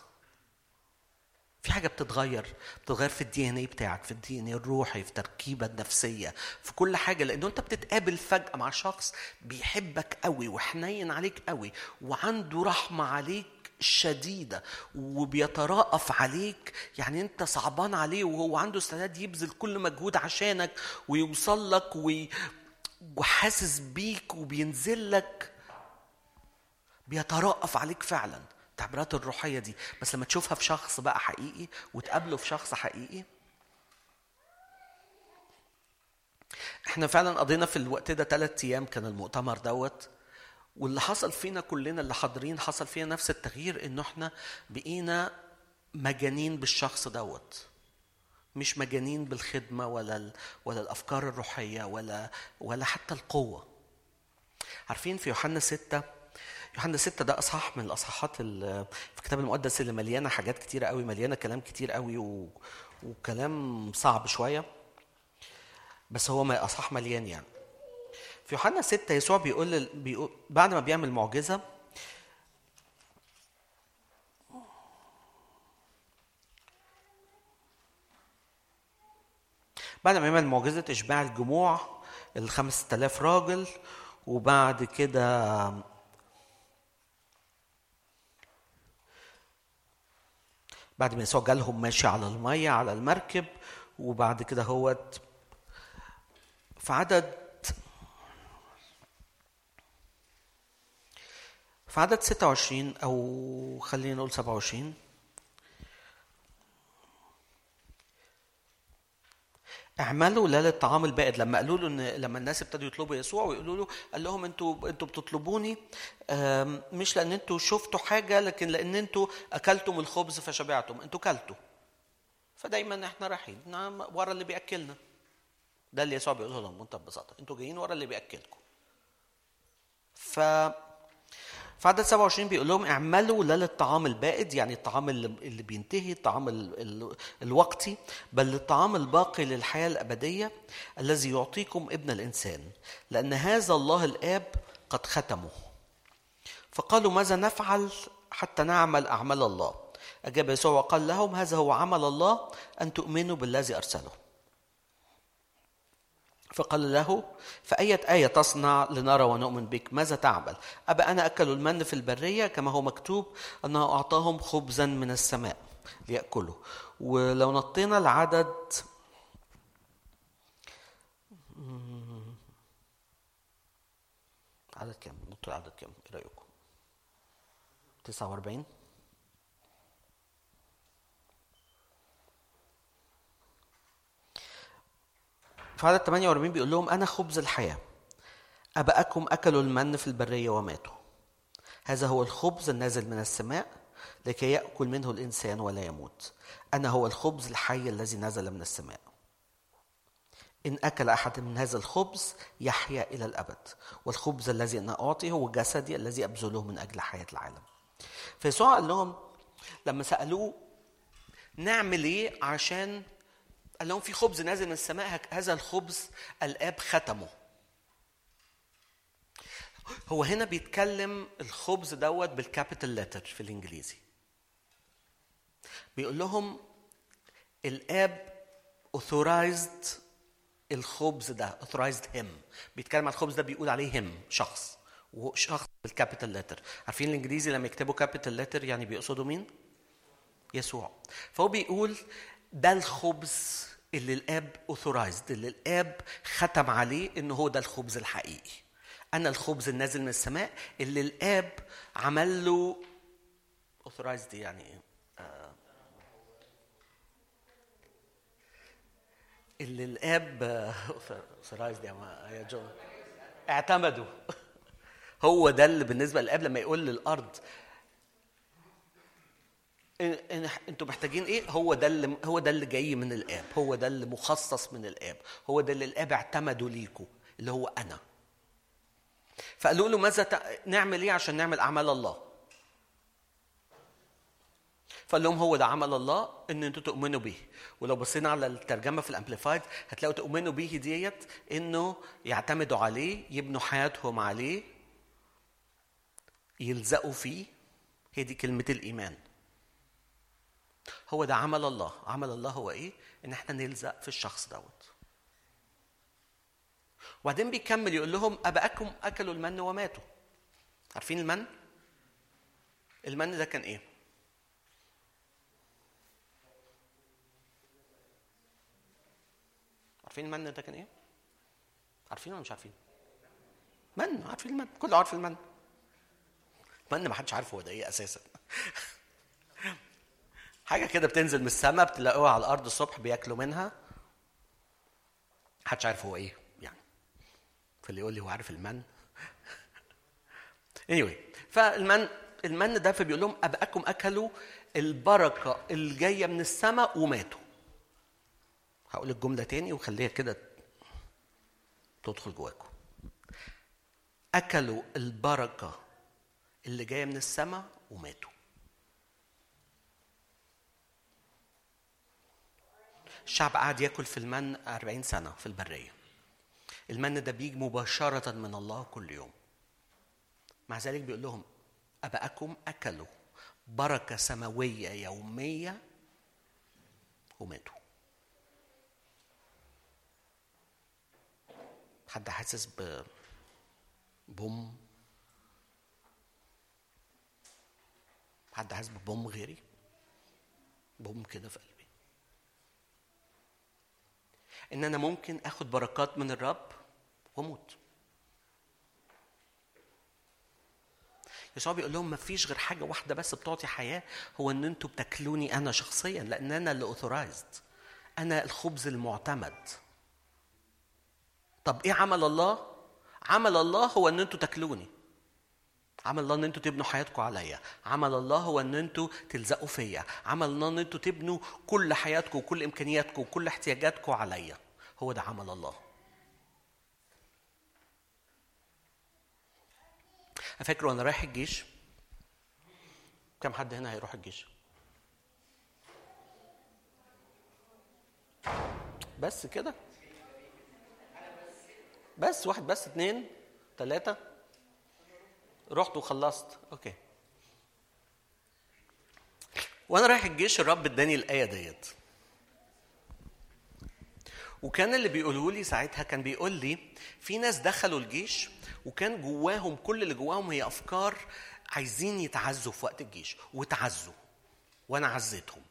في حاجة بتتغير بتتغير في ال DNA بتاعك في ال DNA الروحي في التركيبه النفسية في كل حاجة لأنه أنت بتتقابل فجأة مع شخص بيحبك قوي وحنين عليك قوي وعنده رحمة عليك شديدة وبيترأف عليك يعني أنت صعبان عليه وهو عنده استعداد يبذل كل مجهود عشانك ويوصل لك وي... وحاسس بيك وبينزل لك بيترأف عليك فعلا. التعبيرات الروحية دي بس لما تشوفها في شخص بقى حقيقي وتقابله في شخص حقيقي إحنا فعلا قضينا في الوقت ده ثلاث أيام كان المؤتمر دوت واللي حصل فينا كلنا اللي حاضرين حصل فينا نفس التغيير انه إحنا بقينا مجانين بالشخص دوت. مش مجانين بالخدمة ولا ولا الأفكار الروحية ولا ولا حتى القوة. عارفين في يوحنا ستة يوحنا ستة ده أصحاح من الأصحاحات ال- في الكتاب المقدس اللي مليانة حاجات كتيرة قوي مليانة كلام كتير قوي و... وكلام صعب شوية. بس هو ما أصحاح مليان يعني. في يوحنا ستة يسوع بيقول, بيقول بعد ما بيعمل معجزة بعد ما يعمل معجزة إشباع الجموع الخمس تلاف راجل وبعد كده بعد ما يسوع جالهم ماشي على المية على المركب وبعد كده هو في عدد في عدد 26 أو خلينا نقول 27 اعملوا لا للطعام البائد. لما قالوا له ان لما الناس ابتدوا يطلبوا يسوع ويقولوا له قال لهم أنتوا أنتوا بتطلبوني مش لأن أنتوا شفتوا حاجة لكن لأن أنتوا أكلتم الخبز فشبعتم. أنتوا كلتوا. فدايما إحنا رايحين. نعم ورا اللي بيأكلنا. ده اللي يسوع بيقوله لهم. بمنتهى البساطه أنتوا جايين ورا اللي بيأكلكم. ف في عدد 27 بيقول لهم اعملوا لا للطعام البائد يعني الطعام اللي, بينتهي الطعام ال ال الوقتي بل للطعام الباقي للحياة الأبدية الذي يعطيكم ابن الإنسان لأن هذا الله الآب قد ختمه. فقالوا ماذا نفعل حتى نعمل أعمال الله؟ أجاب يسوع وقال لهم هذا هو عمل الله أن تؤمنوا بالذي أرسله. فقال له فأية آية تصنع لنرى ونؤمن بك ماذا تعمل أبا أنا أكلوا المن في البرية كما هو مكتوب أنه أعطاهم خبزا من السماء ليأكلوا ولو نطينا العدد عدد كام؟ نط العدد كام؟ إيه رأيكم؟ 49 في عدد 48 بيقول لهم أنا خبز الحياة. أباءكم أكلوا المن في البرية وماتوا. هذا هو الخبز النازل من السماء لكي يأكل منه الإنسان ولا يموت. أنا هو الخبز الحي الذي نزل من السماء. إن أكل أحد من هذا الخبز يحيا إلى الأبد. والخبز الذي أنا أعطي هو جسدي الذي أبذله من أجل حياة العالم. فيسوع قال لهم لما سألوه نعمل إيه عشان قال لهم في خبز نازل من السماء هذا الخبز الآب ختمه. هو هنا بيتكلم الخبز دوت بال capital letter في الإنجليزي. بيقول لهم الآب authorized الخبز ده authorized him. بيتكلم عن الخبز ده بيقول عليه him شخص. وشخص بال capital letter عارفين الإنجليزي لما يكتبوا capital letter يعني بيقصدوا مين؟ يسوع. فهو بيقول ده الخبز اللي الاب authorized اللي الاب ختم عليه إن هو ده الخبز الحقيقي. أنا الخبز النازل من السماء اللي الاب عمل له authorized يعني إيه؟ آه. اللي الاب authorized يا ما- يا جو اعتمدوا. هو ده اللي بالنسبة للاب لما يقول للأرض أنتوا محتاجين إيه؟ هو ده اللي هو ده اللي جاي من الآب. هو ده اللي مخصص من الآب. هو ده اللي الآب اعتمدوا ليكوا اللي هو أنا. فقالوا له ماذا. نعمل إيه عشان نعمل أعمال الله؟ فقال لهم هو ده عمل الله إن أنتوا تؤمنوا به. ولو بصينا على الترجمة في الأمبليفايد هتلاقوا تؤمنوا به ديت إنه يعتمدوا عليه يبنوا حياتهم عليه يلزقوا فيه. هي دي كلمة الإيمان. هو ده عمل الله. عمل الله هو إيه؟ إن إحنا نلزق في الشخص دوت. وبعدين بيكمل يقول لهم اباءكم أكلوا المن وماتوا. عارفين المن؟ المن ده كان إيه؟ عارفين المن ده كان إيه؟ عارفين ولا مش عارفين؟ من عارفين المن. كله عارف المن. المن ما حدش عارف هو ده إيه أساسا. حاجة كده بتنزل من السماء بتلاقوها على الأرض الصبح بياكلوا منها. محدش عارف هو إيه يعني. فاللي يقول لي هو عارف المن. Anyway فالمن المن ده فبيقول لهم ابائكم أكلوا البركة اللي جاية من السماء وماتوا. هقول الجملة تاني وخليها كده تدخل جواكم. أكلوا البركة اللي جاية من السماء وماتوا. الشعب قعد ياكل في المن 40 سنة في البرية. المن ده بيجي مباشرة من الله كل يوم. مع ذلك بيقول لهم أباءكم أكلوا بركة سماوية يومية وماتوا. حد حاسس ب بوم؟ حد حاسس ببوم غيري؟ بوم كده في إن أنا ممكن آخد بركات من الرب وأموت. يسوع بيقول لهم ما فيش غير حاجة واحدة بس بتعطي حياة هو إن أنتوا بتاكلوني أنا شخصيا لأن أنا اللي اوثورايزد أنا الخبز المعتمد. طب إيه عمل الله؟ عمل الله هو إن أنتوا تاكلوني. عمل الله إن أنتوا تبنوا حياتكم عليا. عمل الله هو إن أنتوا تلزقوا فيا. عمل الله إن أنتوا تبنوا كل حياتكم وكل إمكانياتكم وكل احتياجاتكم عليا. هو ده عمل الله. أنا فاكر وأنا رايح الجيش؟ كم حد هنا هيروح الجيش؟ بس كده؟ بس واحد بس اتنين تلاتة؟ رحت وخلصت. أوكي. وأنا رايح الجيش الرب اداني الآية ديت. وكان اللي بيقوله لي ساعتها كان بيقول لي في ناس دخلوا الجيش وكان جواهم كل اللي جواهم هي أفكار عايزين يتعزوا في وقت الجيش وتعزوا وأنا عزيتهم.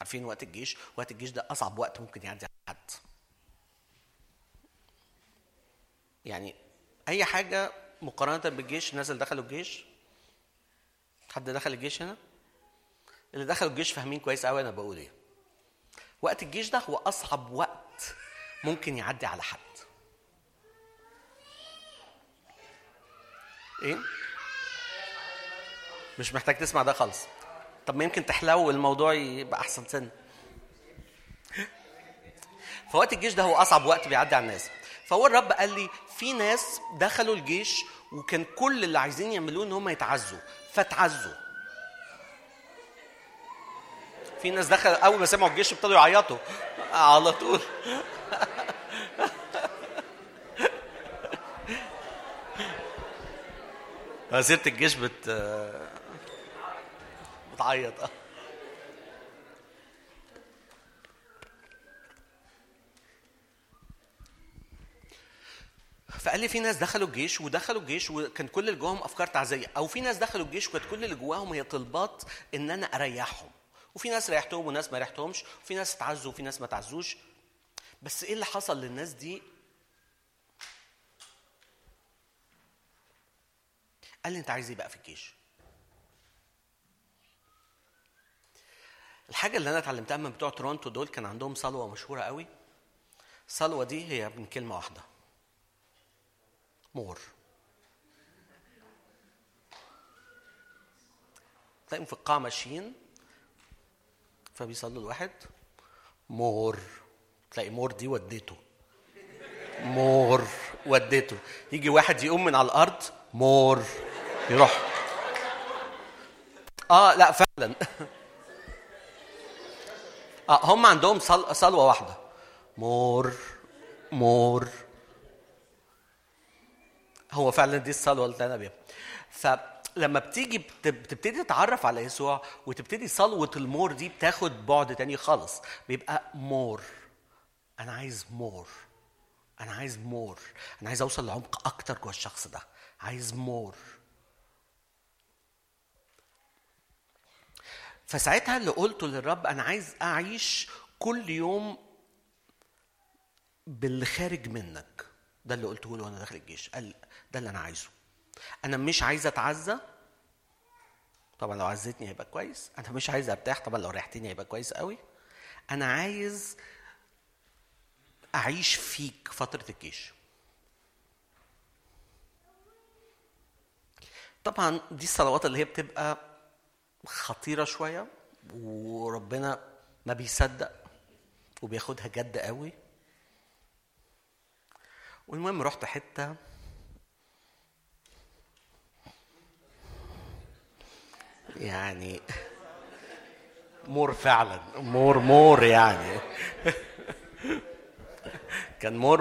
عارفين وقت الجيش؟ وقت الجيش ده أصعب وقت ممكن يعدي على حد. يعني أي حاجة مقارنة بالجيش الناس اللي دخلوا الجيش؟ حد دخل الجيش هنا؟ اللي دخلوا الجيش فاهمين كويس قوي أنا بقول إيه. وقت الجيش ده هو أصعب وقت ممكن يعدي على حد. إيه؟ مش محتاج تسمع ده خالص. طب ما يمكن تحلو الموضوع يبقى أحسن سن. فوقت الجيش ده هو أصعب وقت بيعدي على الناس. فهو الرب قال لي في ناس دخلوا الجيش وكان كل اللي عايزين يعملوه إن هم يتعزوا. فتعزوا. في ناس دخل أول ما سمعوا الجيش ابتدوا يعيطوا. على طول. سيره الجيش بت بتعيط. فقال لي في ناس دخلوا الجيش ودخلوا الجيش وكان كل اللي جواهم أفكار تعزية. أو في ناس دخلوا الجيش وكانت كل اللي جواهم هي طلبات إن أنا أريحهم. وفي ناس ريحتهم وناس ما ريحتهمش وفي ناس تعزوا وفي ناس ما تعزوش. بس إيه اللي حصل للناس دي؟ قال لي أنت عايز إيه بقى في الجيش؟ الحاجة اللي أنا اتعلمتها من بتوع تورونتو دول كان عندهم صلوة مشهورة قوي. الصلوه دي هي من كلمة واحدة. مور. تلاقيهم في القاعة ماشيين. فبيصلوا الواحد. more تلاقي more دي وديته. more وديته. يجي واحد يقوم من على الأرض more يروح. آه لا فعلا. آه هم عندهم صل... صلوة واحدة. more more هو فعلا دي الصلوة اللي أنا بيها. فلما بتيجي بت- بتبتدي تتعرف على يسوع وتبتدي صلوة ال more دي بتاخد بعد تاني خالص بيبقى more. أنا عايز more. أنا عايز more. أنا عايز أوصل لعمق أكتر جوه الشخص ده. عايز more. فساعتها اللي قلته للرب أنا عايز أعيش كل يوم باللي خارج منك. ده اللي قلته له وأنا داخل الجيش. قال ده اللي أنا عايزه. أنا مش عايز اتعزى طبعا لو عزتني هيبقى كويس؟ أنا مش عايز أرتاح. طبعا لو ريحتني هيبقى كويس قوي. أنا عايز أعيش فيك فترة الجيش. طبعا دي الصلوات اللي هي بتبقى خطيرة شوية وربنا ما بيصدق وبياخدها جد قوي. والمهم رحت حتة يعني مور فعلا مور مور يعني. كان مور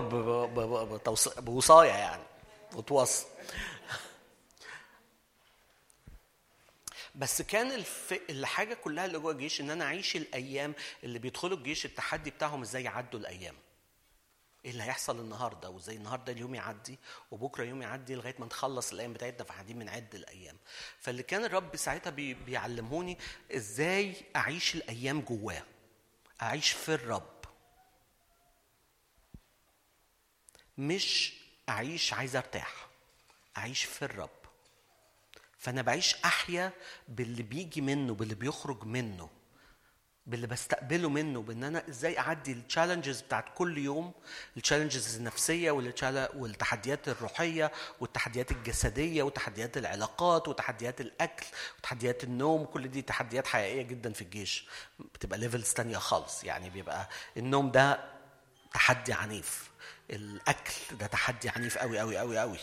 بوصاية يعني وتوص بس كان الف... الحاجة كلها اللي جوه الجيش إن أنا أعيش الأيام اللي بيدخلوا الجيش التحدي بتاعهم إزاي يعدوا الأيام. إيه اللي هيحصل النهارده؟ وإزاي النهارده اليوم يعدي وبكرة يوم يعدي لغاية ما نخلص الأيام بتاعتنا فقاعدين بنعد الأيام. فاللي كان الرب ساعتها بي... بيعلموني إزاي أعيش الأيام جواه. أعيش في الرب. مش أعيش عايز أرتاح. أعيش في الرب. فأنا بعيش أحيا باللي بيجي منه باللي بيخرج منه. باللي بستقبله منه بإن أنا إزاي أعدي ال challenges بتاعت كل يوم ال challenges النفسية والتحديات الروحية والتحديات الجسدية وتحديات العلاقات وتحديات الأكل وتحديات النوم كل دي تحديات حقيقية جدا في الجيش. بتبقى levels تانية خالص. يعني بيبقى النوم ده تحدي عنيف الأكل ده تحدي عنيف قوي قوي قوي قوي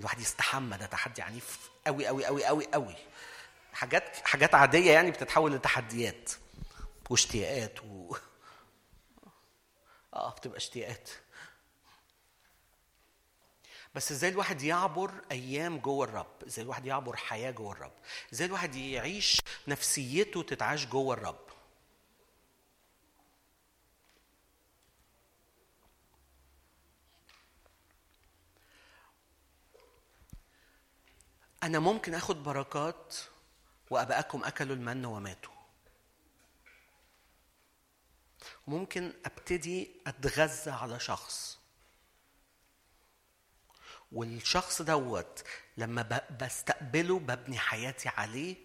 الواحد يستحمى ده تحدي عنيف قوي قوي قوي قوي قوي حاجات حاجات عادية يعني بتتحول لتحديات. واشتياقات و آه بتبقى اشتياقات. بس إزاي الواحد يعبر أيام جوه الرب؟ إزاي الواحد يعبر حياة جوه الرب؟ إزاي الواحد يعيش نفسيته تتعاش جوه الرب؟ أنا ممكن آخد بركات وابائكم أكلوا المن وماتوا. ممكن أبتدي أتغذى على شخص. والشخص دوت لما بستقبله ببني حياتي عليه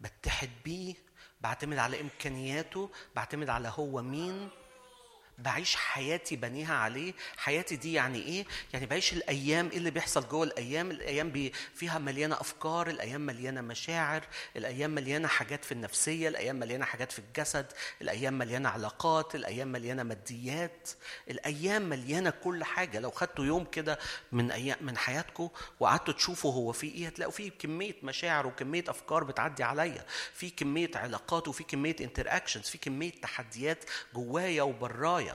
بتحد بيه بعتمد على إمكانياته بعتمد على هو مين بعيش حياتي بنيها عليه. حياتي دي يعني إيه؟ يعني بعيش الأيام إيه اللي بيحصل جوه الأيام؟ الأيام بي فيها مليانة أفكار الأيام مليانة مشاعر الأيام مليانة حاجات في النفسية الأيام مليانة حاجات في الجسد الأيام مليانة علاقات الأيام مليانة ماديات. الأيام مليانة كل حاجة. لو خدتوا يوم كده من أيام من حياتكم وقعدتوا تشوفوا هو في إيه هتلاقوا فيه كمية مشاعر وكمية أفكار بتعدي عليا. في كمية علاقات وفي كمية interactions في كمية تحديات جوايا وبرايا.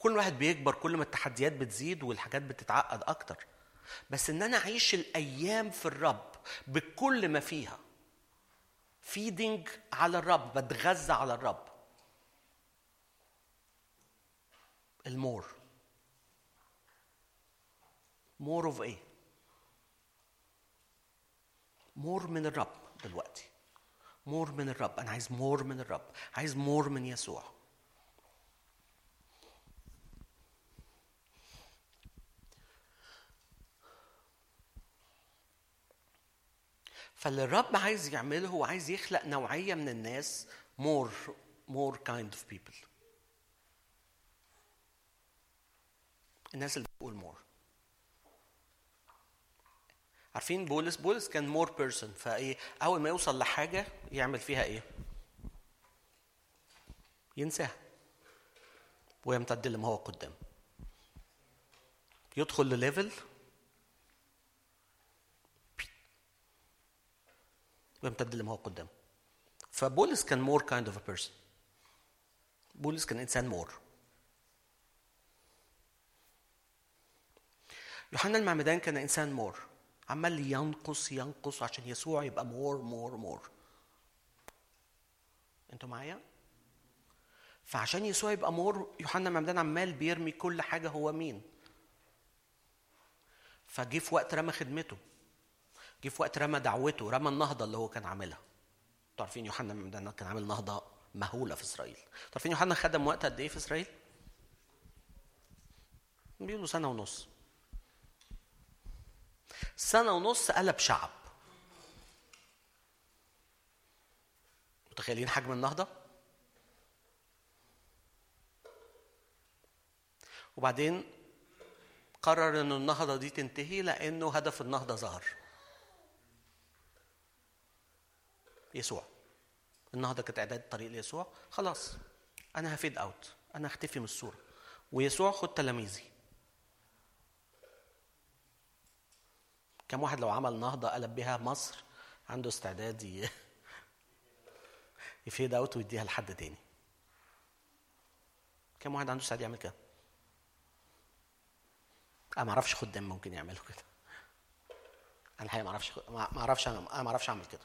كل واحد بيكبر كل ما التحديات بتزيد والحاجات بتتعقد أكتر. بس إن أنا أعيش الأيام في الرب بكل ما فيها feeding على الرب بتغذى على الرب. ال more more of إيه more من الرب دلوقتي. more من الرب. أنا عايز more من الرب. عايز more من يسوع. فاللي الرب عايز يعمله هو عايز يخلق نوعية من الناس more more kind of people. الناس اللي بتقول more. عارفين بولس؟ بولس كان more person فإيه؟ أول ما يوصل لحاجة يعمل فيها إيه؟ ينساها. ويمتد لما هو قدام. يدخل لل level ويمتد لما هو قدام فبولس كان more kind of a person بولس كان إنسان more يوحنا المعمدان كان إنسان more عمال ينقص ينقص عشان يسوع يبقى more more more أنتوا معايا؟ فعشان يسوع يبقى more يوحنا المعمدان عمال بيرمي كل حاجة هو مين. فجه في وقت رمى خدمته. جه في وقت رمى دعوته رمى النهضة اللي هو كان عاملها. أنتوا عارفين يوحنا كان عامل نهضة مهولة في إسرائيل. أنتوا عارفين يوحنا خدم وقت قد إيه في إسرائيل؟ بيقولوا سنة ونص. سنة ونص قلب شعب. متخيلين حجم النهضة؟ وبعدين قرر إن النهضة دي تنتهي لأنه هدف النهضة ظهر. يسوع. النهضة كانت اعداد الطريق ليسوع. خلاص أنا ه fade out أنا هختفي من الصورة. ويسوع خد تلاميذي. كم واحد لو عمل نهضة قلب بها مصر عنده استعداد ي fade out ويديها لحد تاني. كم واحد عنده استعداد يعمل كده؟ أنا ما أعرفش خدام ممكن يعملوا كده. أنا الحقيقة ما أعرفش ما أعرفش أنا ما أعرفش أعمل كده.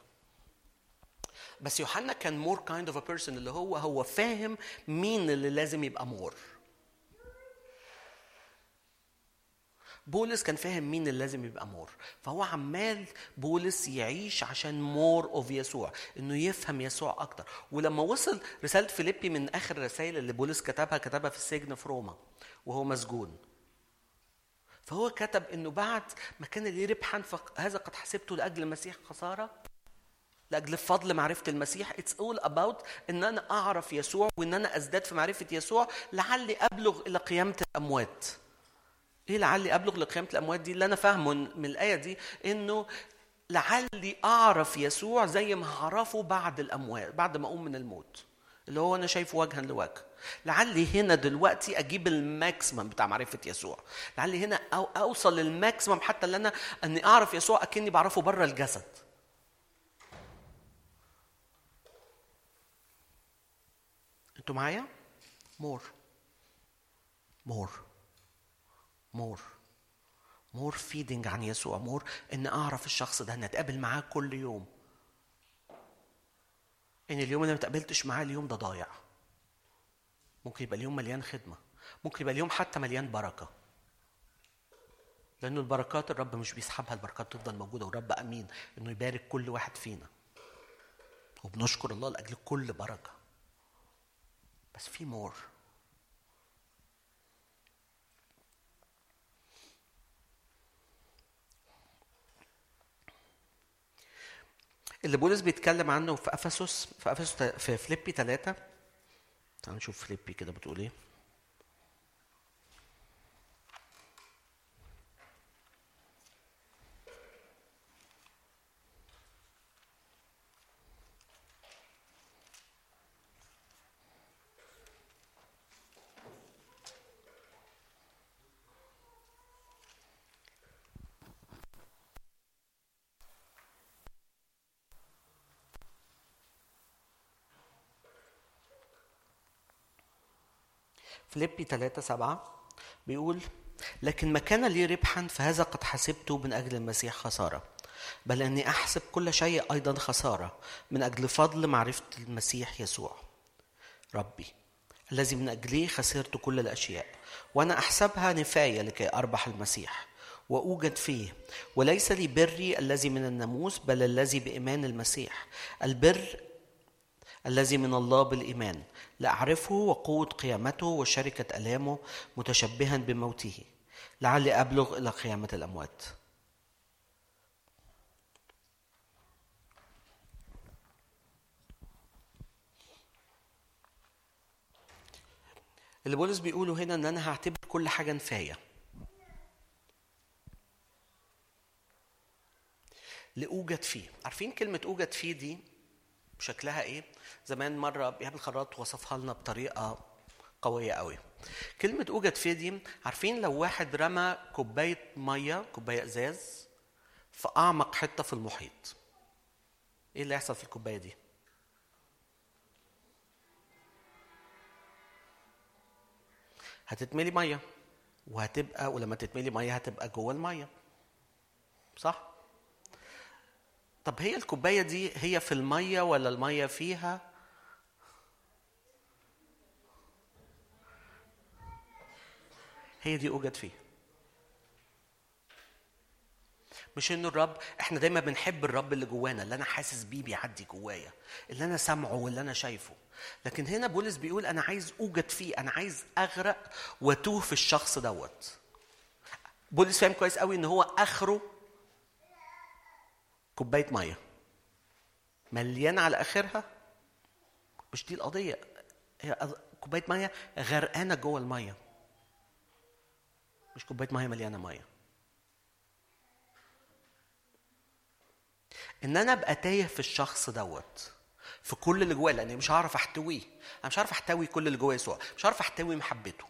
بس يوحنا كان more kind of a person اللي هو هو فاهم مين اللي لازم يبقى more بولس كان فاهم مين اللي لازم يبقى more فهو عمال بولس يعيش عشان more of يسوع إنه يفهم يسوع أكتر. ولما وصل رسالة فيليبي من آخر الرسائل اللي بولس كتبها كتبها في السجن في روما وهو مسجون. فهو كتب إنه بعد ما كان لي ربحا فهذا قد حسبته لأجل المسيح خسارة لأجل فضل معرفة المسيح. it's all about إن أنا أعرف يسوع وإن أنا أزداد في معرفة يسوع. لعلي أبلغ إلى قيامة الأموات. إيه لعلي أبلغ لقيامه الأموات دي؟ اللي أنا فاهمه من الآية دي إنه لعلي أعرف يسوع زي ما هعرفه بعد الأموات بعد ما أقوم من الموت. اللي هو أنا شايفه وجها لوجه. لعلي هنا دلوقتي أجيب ال maximum بتاع معرفة يسوع. لعلي هنا أو أوصل لل maximum حتى اللي أنا إني أعرف يسوع أكني بعرفه بره الجسد. أنتوا معايا؟ more. more. more. more feeding عن يسوع. more إن أعرف الشخص ده إن أتقابل معاه كل يوم. إن اليوم اللي ما اتقابلتش معاه اليوم ده ضايع. ممكن يبقى اليوم مليان خدمة. ممكن يبقى اليوم حتى مليان بركة. لأنه البركات الرب مش بيسحبها البركات تفضل موجودة والرب أمين إنه يبارك كل واحد فينا. وبنشكر الله لأجل كل بركة. بس في مور اللي بولس بيتكلم عنه في افسس في افسس في فليبي ثلاثة تعالوا نشوف فليبي كده بتقول إيه. فيليبي 3 7 بيقول لكن ما كان لي ربحا فهذا قد حسبته من أجل المسيح خسارة. بل أني أحسب كل شيء أيضا خسارة من أجل فضل معرفة المسيح يسوع. ربي الذي من اجله خسرت كل الأشياء وأنا أحسبها نفاية لكي أربح المسيح وأوجد فيه. وليس لي بري الذي من الناموس بل الذي بإيمان المسيح. البر الذي من الله بالإيمان. لأعرفه وقوة قيامته وشركة ألامه متشبها بموته. لعلي أبلغ إلى قيامة الأموات. اللي بولس بيقوله هنا إن أنا هعتبر كل حاجة نفاية. لأوجد فيه. عارفين كلمة أوجد فيه دي شكلها إيه؟ زمان مرة بيعمل خراط وصفها لنا بطريقة قوية قوي كلمة أوجد فيه دي عارفين لو واحد رمى كوباية مية كوباية إزاز في أعمق حتة في المحيط إيه اللي يحصل في الكوباية دي؟ هتتملي مية وهتبقى ولما تتملي مية هتبقى جوه المية. صح؟ طب هي الكوباية دي هي في المية ولا المية فيها؟ هي دي أوجد فيها. مش إنه الرب إحنا دايما بنحب الرب اللي جوانا اللي أنا حاسس بيه بيعدي جوايا اللي أنا سامعه واللي أنا شايفه. لكن هنا بولس بيقول أنا عايز أوجد فيه أنا عايز أغرق وأتوه في الشخص دوت. بولس فاهم كويس قوي إن هو آخره كوباية مية. مليانة على آخرها؟ مش دي القضية. هي كوباية مية غرقانة جوه المية. مش كوباية مية مليانة مية. إن أنا أبقى تايه في الشخص دوت في كل اللي جواه لأني مش هعرف أحتويه. أنا مش هعرف أحتوي كل اللي جواه يسوع. مش هعرف أحتوي محبته.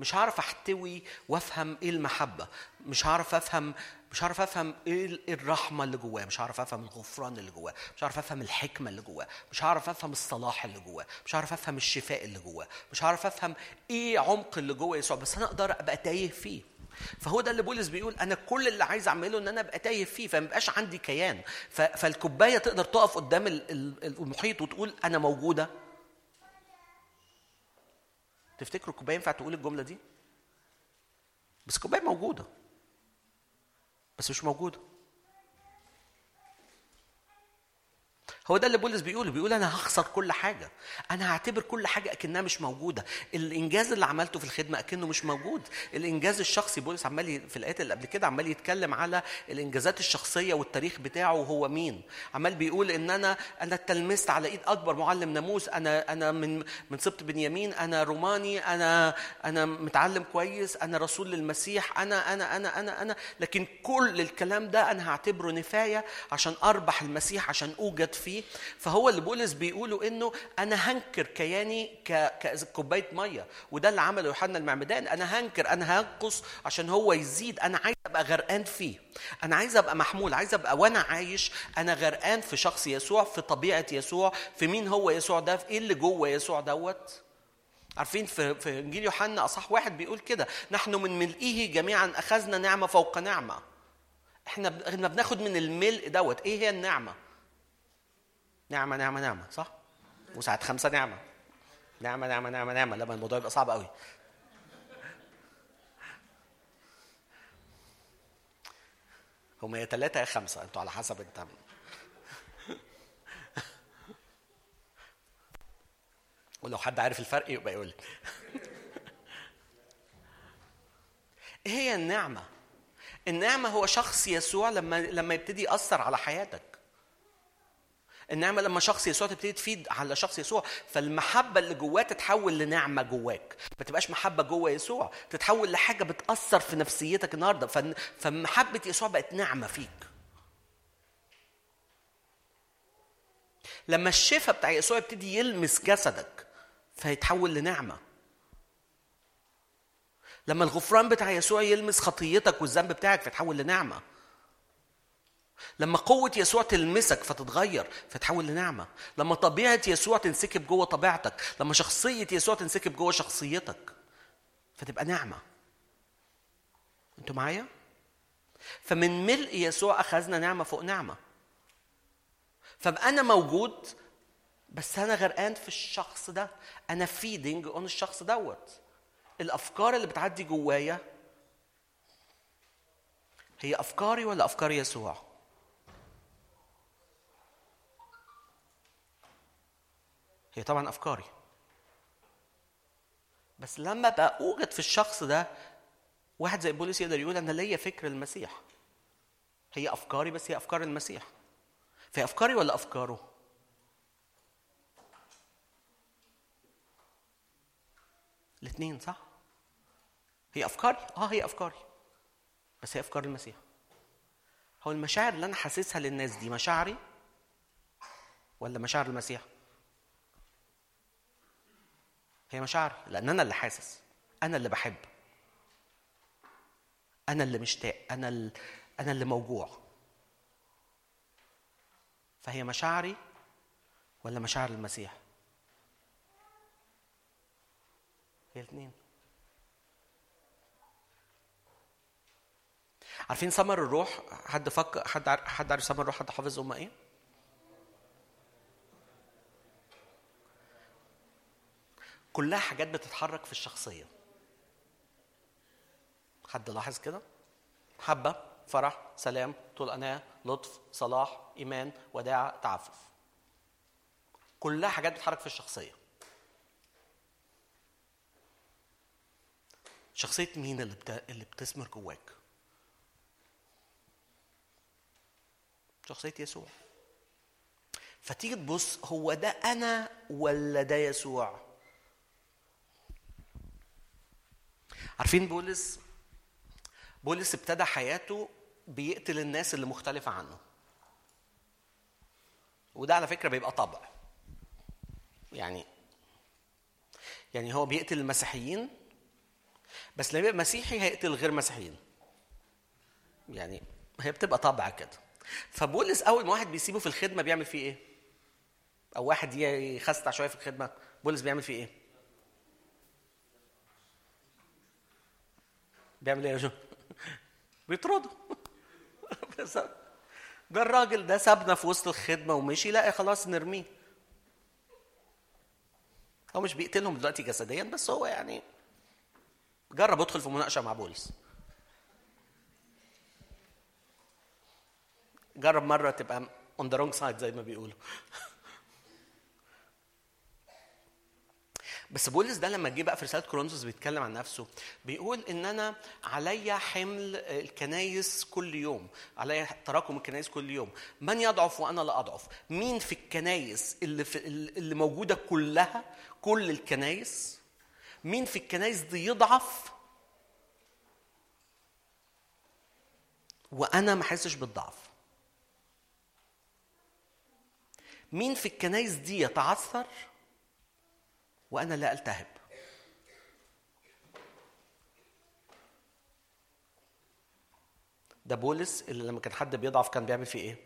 مش هعرف احتوي وافهم إيه المحبة. مش هعرف افهم مش هعرف افهم إيه إيه الرحمة اللي جواه. مش هعرف افهم الغفران اللي جواه. مش هعرف افهم الحكمة اللي جواه. مش هعرف افهم الصلاح اللي جواه. مش هعرف افهم الشفاء اللي جواه. مش هعرف افهم إيه عمق اللي جوه يسوع. بس أنا أقدر أبقى تايه فيه. فهو ده اللي بولس بيقول أنا كل اللي عايز أعمله إن أنا أبقى تايه فيه. فما يبقاش عندي كيان. فالكوباية تقدر تقف قدام ال- ال- المحيط وتقول أنا موجودة. تفتكروا الكوباية ينفع تقول الجملة دي؟ بس الكوباية موجودة. بس مش موجودة. هو ده اللي بولس بيقوله بيقول أنا هخسر كل حاجة. أنا هعتبر كل حاجة أكنها مش موجودة. الإنجاز اللي عملته في الخدمة أكنه مش موجود. الإنجاز الشخصي بولس عمال في الآيات اللي قبل كده عمال يتكلم على الإنجازات الشخصية والتاريخ بتاعه وهو مين. عمال بيقول إن أنا أنا اتلمست على إيد أكبر معلم ناموس. أنا أنا من من سبط بنيامين. أنا روماني. أنا أنا متعلم كويس. أنا رسول للمسيح. أنا أنا أنا أنا أنا. لكن كل الكلام ده أنا هعتبره نفاية عشان أربح المسيح عشان أوجد فيه فهو اللي بولس بيقوله إنه أنا هنكر كياني ككوباية مية وده اللي عمله يوحنا المعمدان أنا هنكر أنا هنقص عشان هو يزيد أنا عايز أبقى غرقان فيه. أنا عايز أبقى محمول عايز أبقى وأنا عايش أنا غرقان في شخص يسوع في طبيعة يسوع في مين هو يسوع ده في إيه اللي جوه يسوع دوت. عارفين في في إنجيل يوحنا أصح واحد بيقول كده نحن من ملئه جميعا أخذنا نعمة فوق نعمة. إحنا إحنا بناخد من الملء دوت. إيه هي النعمة؟ نعمة نعمة نعمة صح؟ وساعات خمسة نعمة. نعمة نعمة نعمة نعمة. لما الموضوع يبقى صعب قوي. هم يا ثلاثة يا خمسة. أنتوا على حسب انت. ولو حد عارف الفرق يبقى يقول إيه هي النعمة؟ النعمة هو شخص يسوع لما لما يبتدي يأثر على حياتك. النعمة لما شخص يسوع تبتدي تفيد على شخص يسوع فالمحبة اللي جواه تتحول لنعمة جواك. ما تبقاش محبة جوه يسوع تتحول لحاجة بتأثر في نفسيتك النهاردة. فن- فمحبة يسوع بقت نعمة فيك. لما الشفاء بتاع يسوع يبتدي يلمس جسدك فيتحول لنعمة. لما الغفران بتاع يسوع يلمس خطيتك والذنب بتاعك فتحول لنعمة. لما قوة يسوع تلمسك فتتغير فتحول لنعمة. لما طبيعة يسوع تنسكب جوه طبيعتك لما شخصية يسوع تنسكب جوه شخصيتك فتبقى نعمة. أنتوا معايا؟ فمن ملء يسوع أخذنا نعمة فوق نعمة. فبقى أنا موجود بس أنا غرقان في الشخص ده. أنا feeding on الشخص دوت. الأفكار اللي بتعدي جوايا هي أفكاري ولا أفكار يسوع؟ هي طبعا أفكاري. بس لما بقى أوجد في الشخص ده واحد زي بولس يقدر يقول أنا ليا فكر المسيح. هي أفكاري بس هي أفكار المسيح. فهي أفكاري ولا أفكاره؟ الاثنين صح؟ هي أفكاري؟ آه هي أفكاري. بس هي أفكار المسيح. هو المشاعر اللي أنا حاسسها للناس دي مشاعري ولا مشاعر المسيح؟ هي مشاعري لأن أنا اللي حاسس أنا اللي بحب أنا اللي مشتاق أنا اللي أنا اللي موجوع. فهي مشاعري ولا مشاعر المسيح؟ هي الاثنين عارفين سمر الروح؟ حد فك حد عارف حد عارف سمر الروح؟ حد حافظ هم إيه؟ كلها حاجات بتتحرك في الشخصية. حد لاحظ كده؟ محبه فرح سلام طول اناه لطف صلاح إيمان وداعه تعفف. كلها حاجات بتتحرك في الشخصية. شخصية مين اللي بت... اللي بتثمر جواك؟ شخصية يسوع. فتيجي تبص هو ده أنا ولا ده يسوع؟ عارفين بولس؟ بولس ابتدى حياته بيقتل الناس اللي مختلفة عنه. وده على فكرة بيبقى طبع. يعني يعني هو بيقتل المسيحيين بس لما يبقى مسيحي هيقتل غير مسيحيين. يعني هي بتبقى طبع كده. فبولس أول ما واحد بيسيبه في الخدمة بيعمل فيه إيه؟ أو واحد يخستع شوية في الخدمة بولس بيعمل فيه إيه؟ بيعمل إيه يا جو؟ بيطرده. ده الراجل ده سابنا في وسط الخدمة ومشي لا خلاص نرميه. هو مش بيقتلهم دلوقتي جسديا بس هو يعني جرب ادخل في مناقشة مع بولس جرب مرة تبقى on the wrong side زي ما بيقولوا. بس بولس ده لما جه بقى في رسالة كورنثوس بيتكلم عن نفسه بيقول إن أنا عليا حمل الكنايس كل يوم عليا تراكم الكنايس كل يوم. من يضعف وأنا لا أضعف؟ مين في الكنايس اللي في اللي موجودة كلها؟ كل الكنايس. مين في الكنايس دي يضعف؟ وأنا ما أحسش بالضعف. مين في الكنايس دي يتعثر؟ وأنا لا ألتهب. ده بولس اللي لما كان حد بيضعف كان بيعمل فيه إيه؟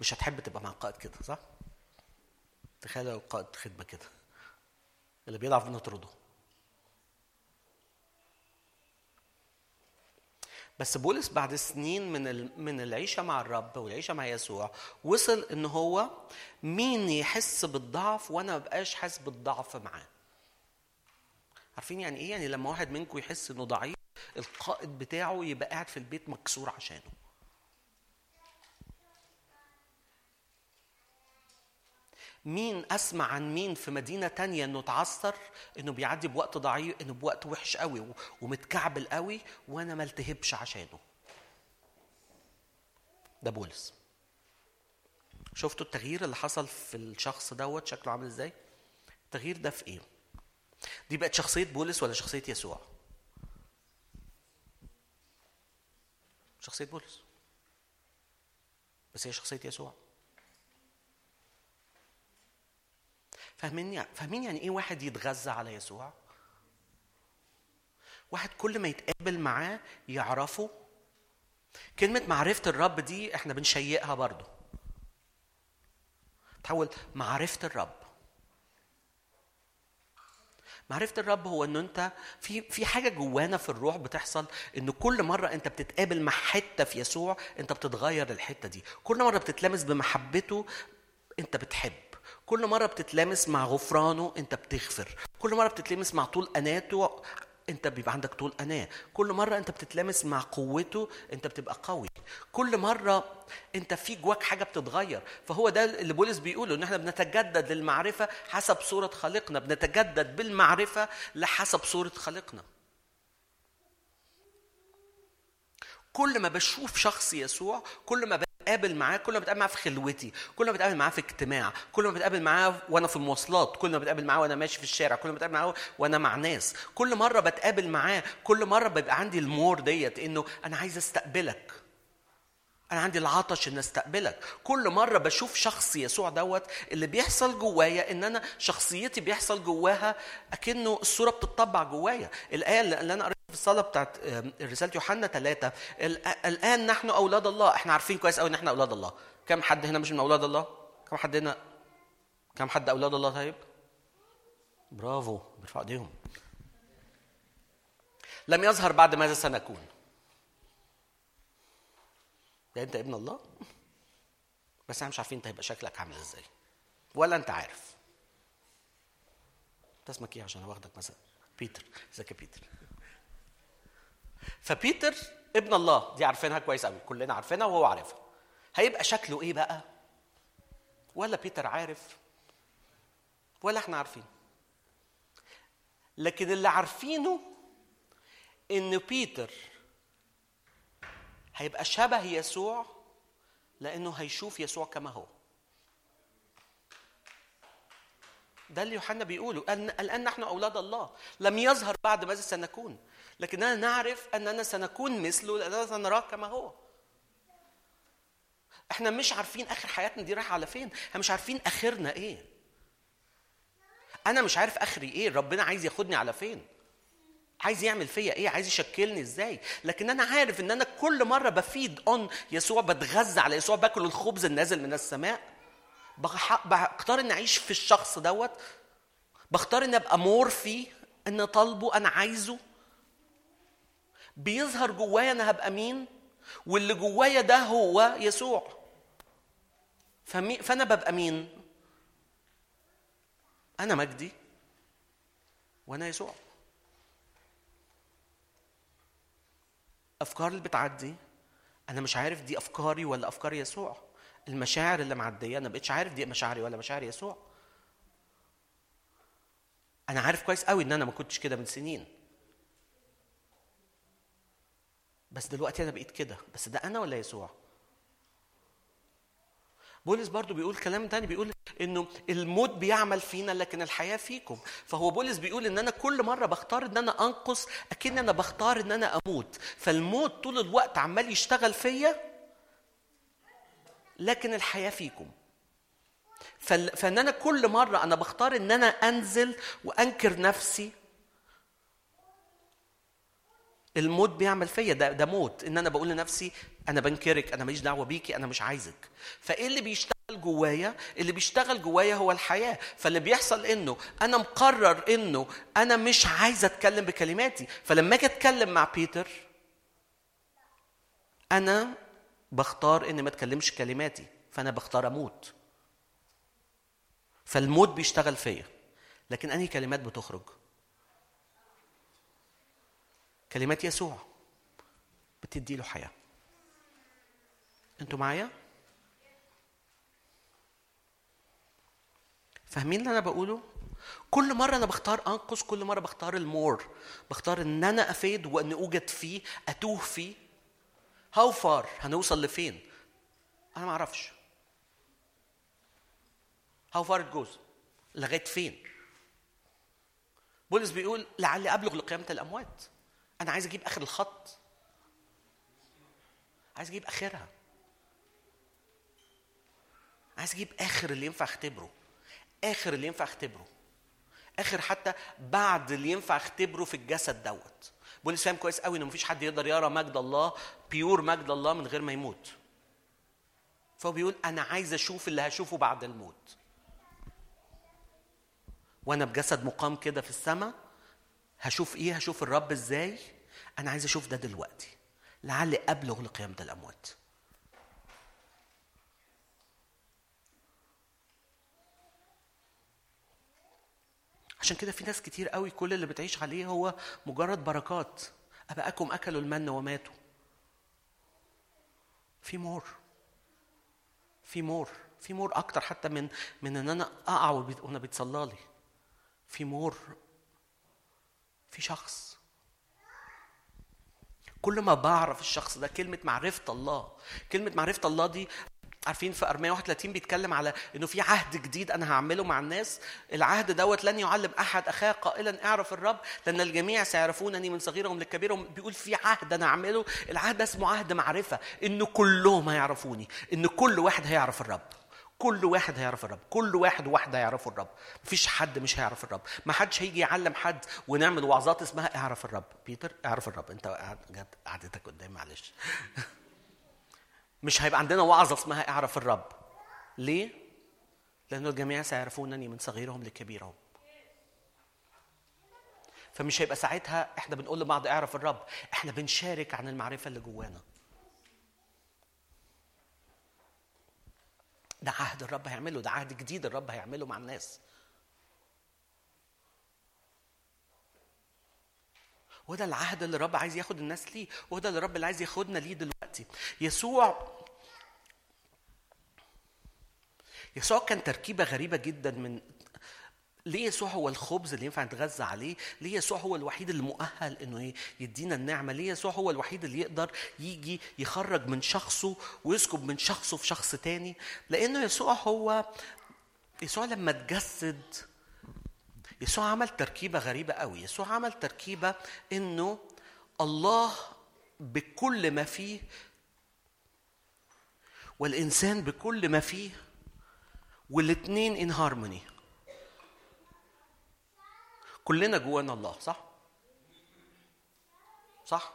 مش هتحب تبقى مع قائد كده صح؟ تخيل لو قائد خدمة كده. اللي بيضعف بنطرده بس بولس بعد سنين من من العيشة مع الرب والعيشة مع يسوع وصل إن هو مين يحس بالضعف وأنا ما بقاش حاسس بالضعف معاه. عارفين يعني إيه؟ يعني لما واحد منكم يحس إنه ضعيف القائد بتاعه يبقى قاعد في البيت مكسور عشانه. مين أسمع عن مين في مدينة تانية إنه اتعثر إنه بيعدي بوقت ضعيف إنه بوقت وحش قوي ومتكعبل قوي وأنا ما التهبش عشانه. ده بولس. شفتوا التغيير اللي حصل في الشخص دوت؟ شكله عامل إزاي؟ التغيير ده في إيه؟ دي بقت شخصية بولس ولا شخصية يسوع؟ شخصية بولس. بس هي شخصية يسوع. فاهمين فاهمين يعني إيه واحد يتغذى على يسوع؟ واحد كل ما يتقابل معاه يعرفه. كلمة معرفة الرب دي إحنا بنشيقها برضو. تحول معرفة الرب. معرفة الرب هو إنه أنت في في حاجة جوانا في الروح بتحصل انه كل مرة أنت بتتقابل مع حتة في يسوع أنت بتتغير الحتة دي، كل مرة بتتلمس بمحبته أنت بتحب، كل مرة بتتلامس مع غفرانه انت بتغفر. كل مرة بتتلمس مع طول أناته انت بيبقى عندك طول أناة كل مرة انت بتتلامس مع قوته انت بتبقى قوي. كل مرة انت في جواك حاجة بتتغير. فهو ده اللي بولس بيقوله إن إحنا بنتجدد للمعرفة حسب صورة خالقنا. بنتجدد بالمعرفة لحسب صورة خالقنا. كل ما بشوف شخص يسوع كل ما بتقابل معاه كل ما بتقابل معاه في خلوتي كل ما بتقابل معاه في اجتماع كل ما بتقابل معاه وأنا في المواصلات كل ما بتقابل معاه وأنا ماشي في الشارع كل ما بتقابل معاه وأنا مع ناس. كل مرة بتقابل معاه كل مرة بيبقى عندي المور ديت إنه أنا عايز أستقبلك. أنا عندي العطش ان أستقبلك. كل مرة بشوف شخص يسوع دوت اللي بيحصل جوايا إن أنا شخصيتي بيحصل جواها أكنه الصورة بتطبع جوايا. الآية اللي قريتها في الصلاة بتاعت رساله يوحنا ثلاثة الآن نحن أولاد الله. إحنا عارفين كويس قوي إن إحنا أولاد الله. كم حد هنا مش من أولاد الله؟ كم حد هنا؟ كم حد أولاد الله طيب؟ برافو. بيرفعوا إيديهم. لم يظهر بعد ماذا سنكون؟ ده أنت ابن الله؟ بس إحنا مش عارفين أنت هيبقى شكلك عامل إزاي. ولا أنت عارف. انت اسمك إيه عشان واخدك مثلا؟ بيتر إزيك يا بيتر؟ فبيتر ابن الله دي عارفينها كويس قوي كلنا عارفينها وهو عارفها. هيبقى شكله إيه بقى؟ ولا بيتر عارف ولا إحنا عارفين. لكن اللي عارفينه إن بيتر هيبقى شبه يسوع لأنه هيشوف يسوع كما هو. ده اللي يوحنا بيقوله أن الان نحن أولاد الله. لم يظهر بعد ماذا سنكون لكننا نعرف أننا سنكون مثله لاننا سنراه كما هو. إحنا مش عارفين آخر حياتنا دي رايحة على فين إحنا مش عارفين آخرنا إيه. أنا مش عارف آخري إيه ربنا عايز ياخدني على فين. عايز يعمل فيا إيه عايز يشكلني إزاي. لكن أنا عارف إن أنا كل مرة بـ feed on يسوع بتغذى على يسوع باكل الخبز النازل من السماء. بختار إني أعيش في الشخص دوت. بختار إني أبقى more فيه أنا طالبه أنا عايزه. بيظهر جوايا أنا هبقى مين؟ واللي جوايا ده هو يسوع. فأنا ببقى مين؟ أنا مجدي وأنا يسوع. أفكار اللي بتعدي أنا مش عارف دي أفكاري ولا أفكار يسوع. المشاعر اللي معدية أنا بقتش عارف دي مشاعري ولا مشاعر يسوع. أنا عارف كويس قوي إن أنا ما كنتش كده من سنين. بس دلوقتي أنا بقيت كده. بس ده أنا ولا يسوع؟ بولس برضو بيقول كلام تاني بيقول إنه الموت بيعمل فينا لكن الحياة فيكم. فهو بولس بيقول إن أنا كل مرة بختار إن أنا أنقص أكن أنا بختار إن أنا أموت. فالموت طول الوقت عمال يشتغل فيا لكن الحياة فيكم. فإن أنا كل مرة أنا بختار إن أنا أنزل وأنكر نفسي الموت بيعمل فيا. ده ده موت. إن أنا بقول لنفسي أنا بنكرك أنا ماليش دعوة بيكي أنا مش عايزك. فإيه اللي بيشتغل جوايا؟ اللي بيشتغل جوايا هو الحياة. فاللي بيحصل إنه أنا مقرر إنه أنا مش عايز أتكلم بكلماتي. فلما أجي أتكلم مع بيتر أنا بختار إني ما أتكلمش كلماتي. فأنا بختار أموت. فالموت بيشتغل فيا. لكن أنهي كلمات بتخرج؟ كلمات يسوع بتدي له حياة. أنتوا معايا؟ فاهمين اللي أنا بقوله؟ كل مرة أنا بختار أنقص كل مرة بختار المور بختار إن أنا أفيد وإن أوجد فيه أتوه فيه. هاو فار هنوصل لفين؟ أنا ما أعرفش. هاو فار جوز لغاية فين؟ بولس بيقول لعلي أبلغ لقيامة الأموات. أنا عايز أجيب آخر الخط. عايز أجيب آخرها. عايز أجيب آخر اللي ينفع أختبره. آخر اللي ينفع أختبره. آخر حتى بعد اللي ينفع أختبره في الجسد دوت. بولس فاهم كويس قوي إن مفيش حد يقدر يرى مجد الله بيور مجد الله من غير ما يموت. فهو بيقول أنا عايز أشوف اللي هشوفه بعد الموت. وأنا بجسد مقام كده في السماء هشوف إيه؟ هشوف الرب إزاي؟ أنا عايز أشوف ده دلوقتي. لعلي ابلغ لقيامه الاموات. عشان كده في ناس كتير قوي كل اللي بتعيش عليه هو مجرد بركات. أباءكم أكلوا المن وماتوا. في more. في more. في more أكتر حتى من من إن أنا أقع وأنا بيتصلى لي. في more في شخص. كل ما بعرف الشخص ده كلمة معرفة الله. كلمة معرفة الله دي عارفين في أرمية 31 بيتكلم على إنه في عهد جديد أنا هعمله مع الناس. العهد دوت لن يعلم أحد أخاه قائلا اعرف الرب لأن الجميع سيعرفونني من صغيرهم لكبيرهم. بيقول في عهد أنا هعمله. العهد ده اسمه عهد معرفة انه كلهم هيعرفوني إن كل واحد هيعرف الرب. كل واحد هيعرف الرب. كل واحد وواحده هيعرفوا الرب. مفيش حد مش هيعرف الرب. ما حدش هيجي يعلم حد ونعمل وعظات اسمها اعرف الرب. بيتر اعرف الرب. انت قعدتك قدام معلش. مش هيبقى عندنا وعظة اسمها اعرف الرب. ليه؟ لأن الجميع سيعرفونني من صغيرهم لكبيرهم. فمش هيبقى ساعتها إحنا بنقول لبعض اعرف الرب. إحنا بنشارك عن المعرفة اللي جوانا. ده عهد الرب هيعمله ده عهد جديد الرب هيعمله مع الناس. وده العهد اللي الرب عايز ياخد الناس ليه وده اللي الرب اللي عايز ياخدنا ليه دلوقتي. يسوع يسوع كان تركيبة غريبة جدا من ليه يسوع هو الخبز اللي ينفع نتغذى عليه؟ ليه يسوع هو الوحيد اللي مؤهل انه يدينا النعمة؟ ليه يسوع هو الوحيد اللي يقدر يجي يخرج من شخصه ويسكب من شخصه في شخص تاني؟ لأنه يسوع هو يسوع لما اتجسد يسوع عمل تركيبة غريبة قوي، يسوع عمل تركيبة إنه الله بكل ما فيه والإنسان بكل ما فيه والاثنين ان هارموني كلنا جوانا الله صح؟ صح؟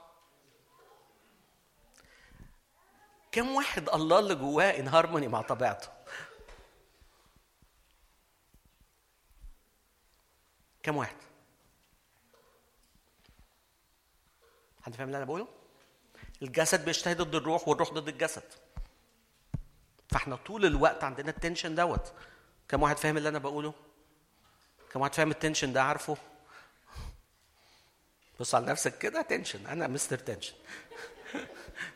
كم واحد الله اللي جواه ان هارموني مع طبيعته؟ كم واحد؟ حد فاهم اللي أنا بقوله؟ الجسد بيجتهد ضد الروح والروح ضد الجسد. فإحنا طول الوقت عندنا ال tension دوت. كم واحد فاهم اللي أنا بقوله؟ كم واحد فاهم ال tension ده عارفه بص على نفسك كده tension أنا Mister Tension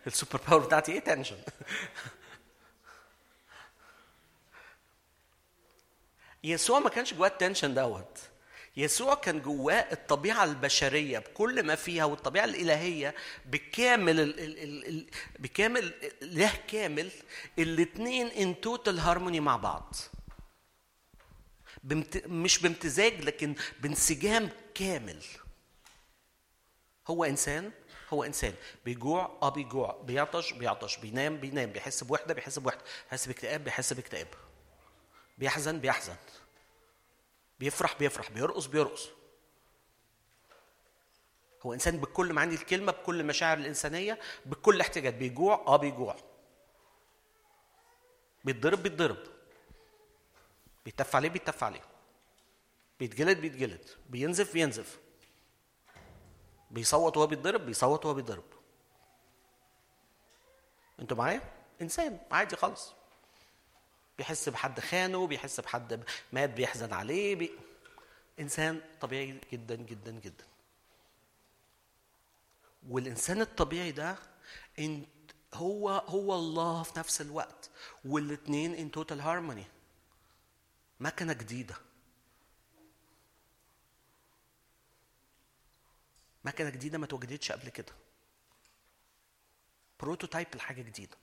ال super power بتاعتي إيه tension يسوع ما كانش جواه ال tension دوت. يسوع كان جواه الطبيعة البشرية بكل ما فيها والطبيعة الإلهية بكامل ال ال ال ال بكامل له كامل. الاتنين in total harmony مع بعض. بمت... مش بامتزاج لكن بانسجام كامل. هو إنسان هو إنسان. بيجوع آه بيجوع. بيعطش بيعطش. بينام بينام. بيحس بوحدة بيحس بوحدة. بيحس باكتئاب بيحس باكتئاب. بيحزن بيحزن. بيفرح بيفرح. بيرقص بيرقص. هو إنسان بكل معاني الكلمة بكل المشاعر الإنسانية بكل احتياجات. بيجوع آه بيجوع. بيتضرب بيتضرب. بيتف عليه بيتف عليه بيتجلد بيتجلد. بينزف بينزف. بيصوت وهو بيتضرب بيصوت وهو بيتضرب. أنتوا معايا؟ انسان عادي خالص. بيحس بحد خانه بيحس بحد مات بيحزن عليه بي... انسان طبيعي جدا جدا جدا. والإنسان الطبيعي ده انت هو هو الله في نفس الوقت. والاثنين in total harmony مكنة جديدة. مكنة جديدة ما اتوجدتش قبل كده. prototype لحاجة جديدة.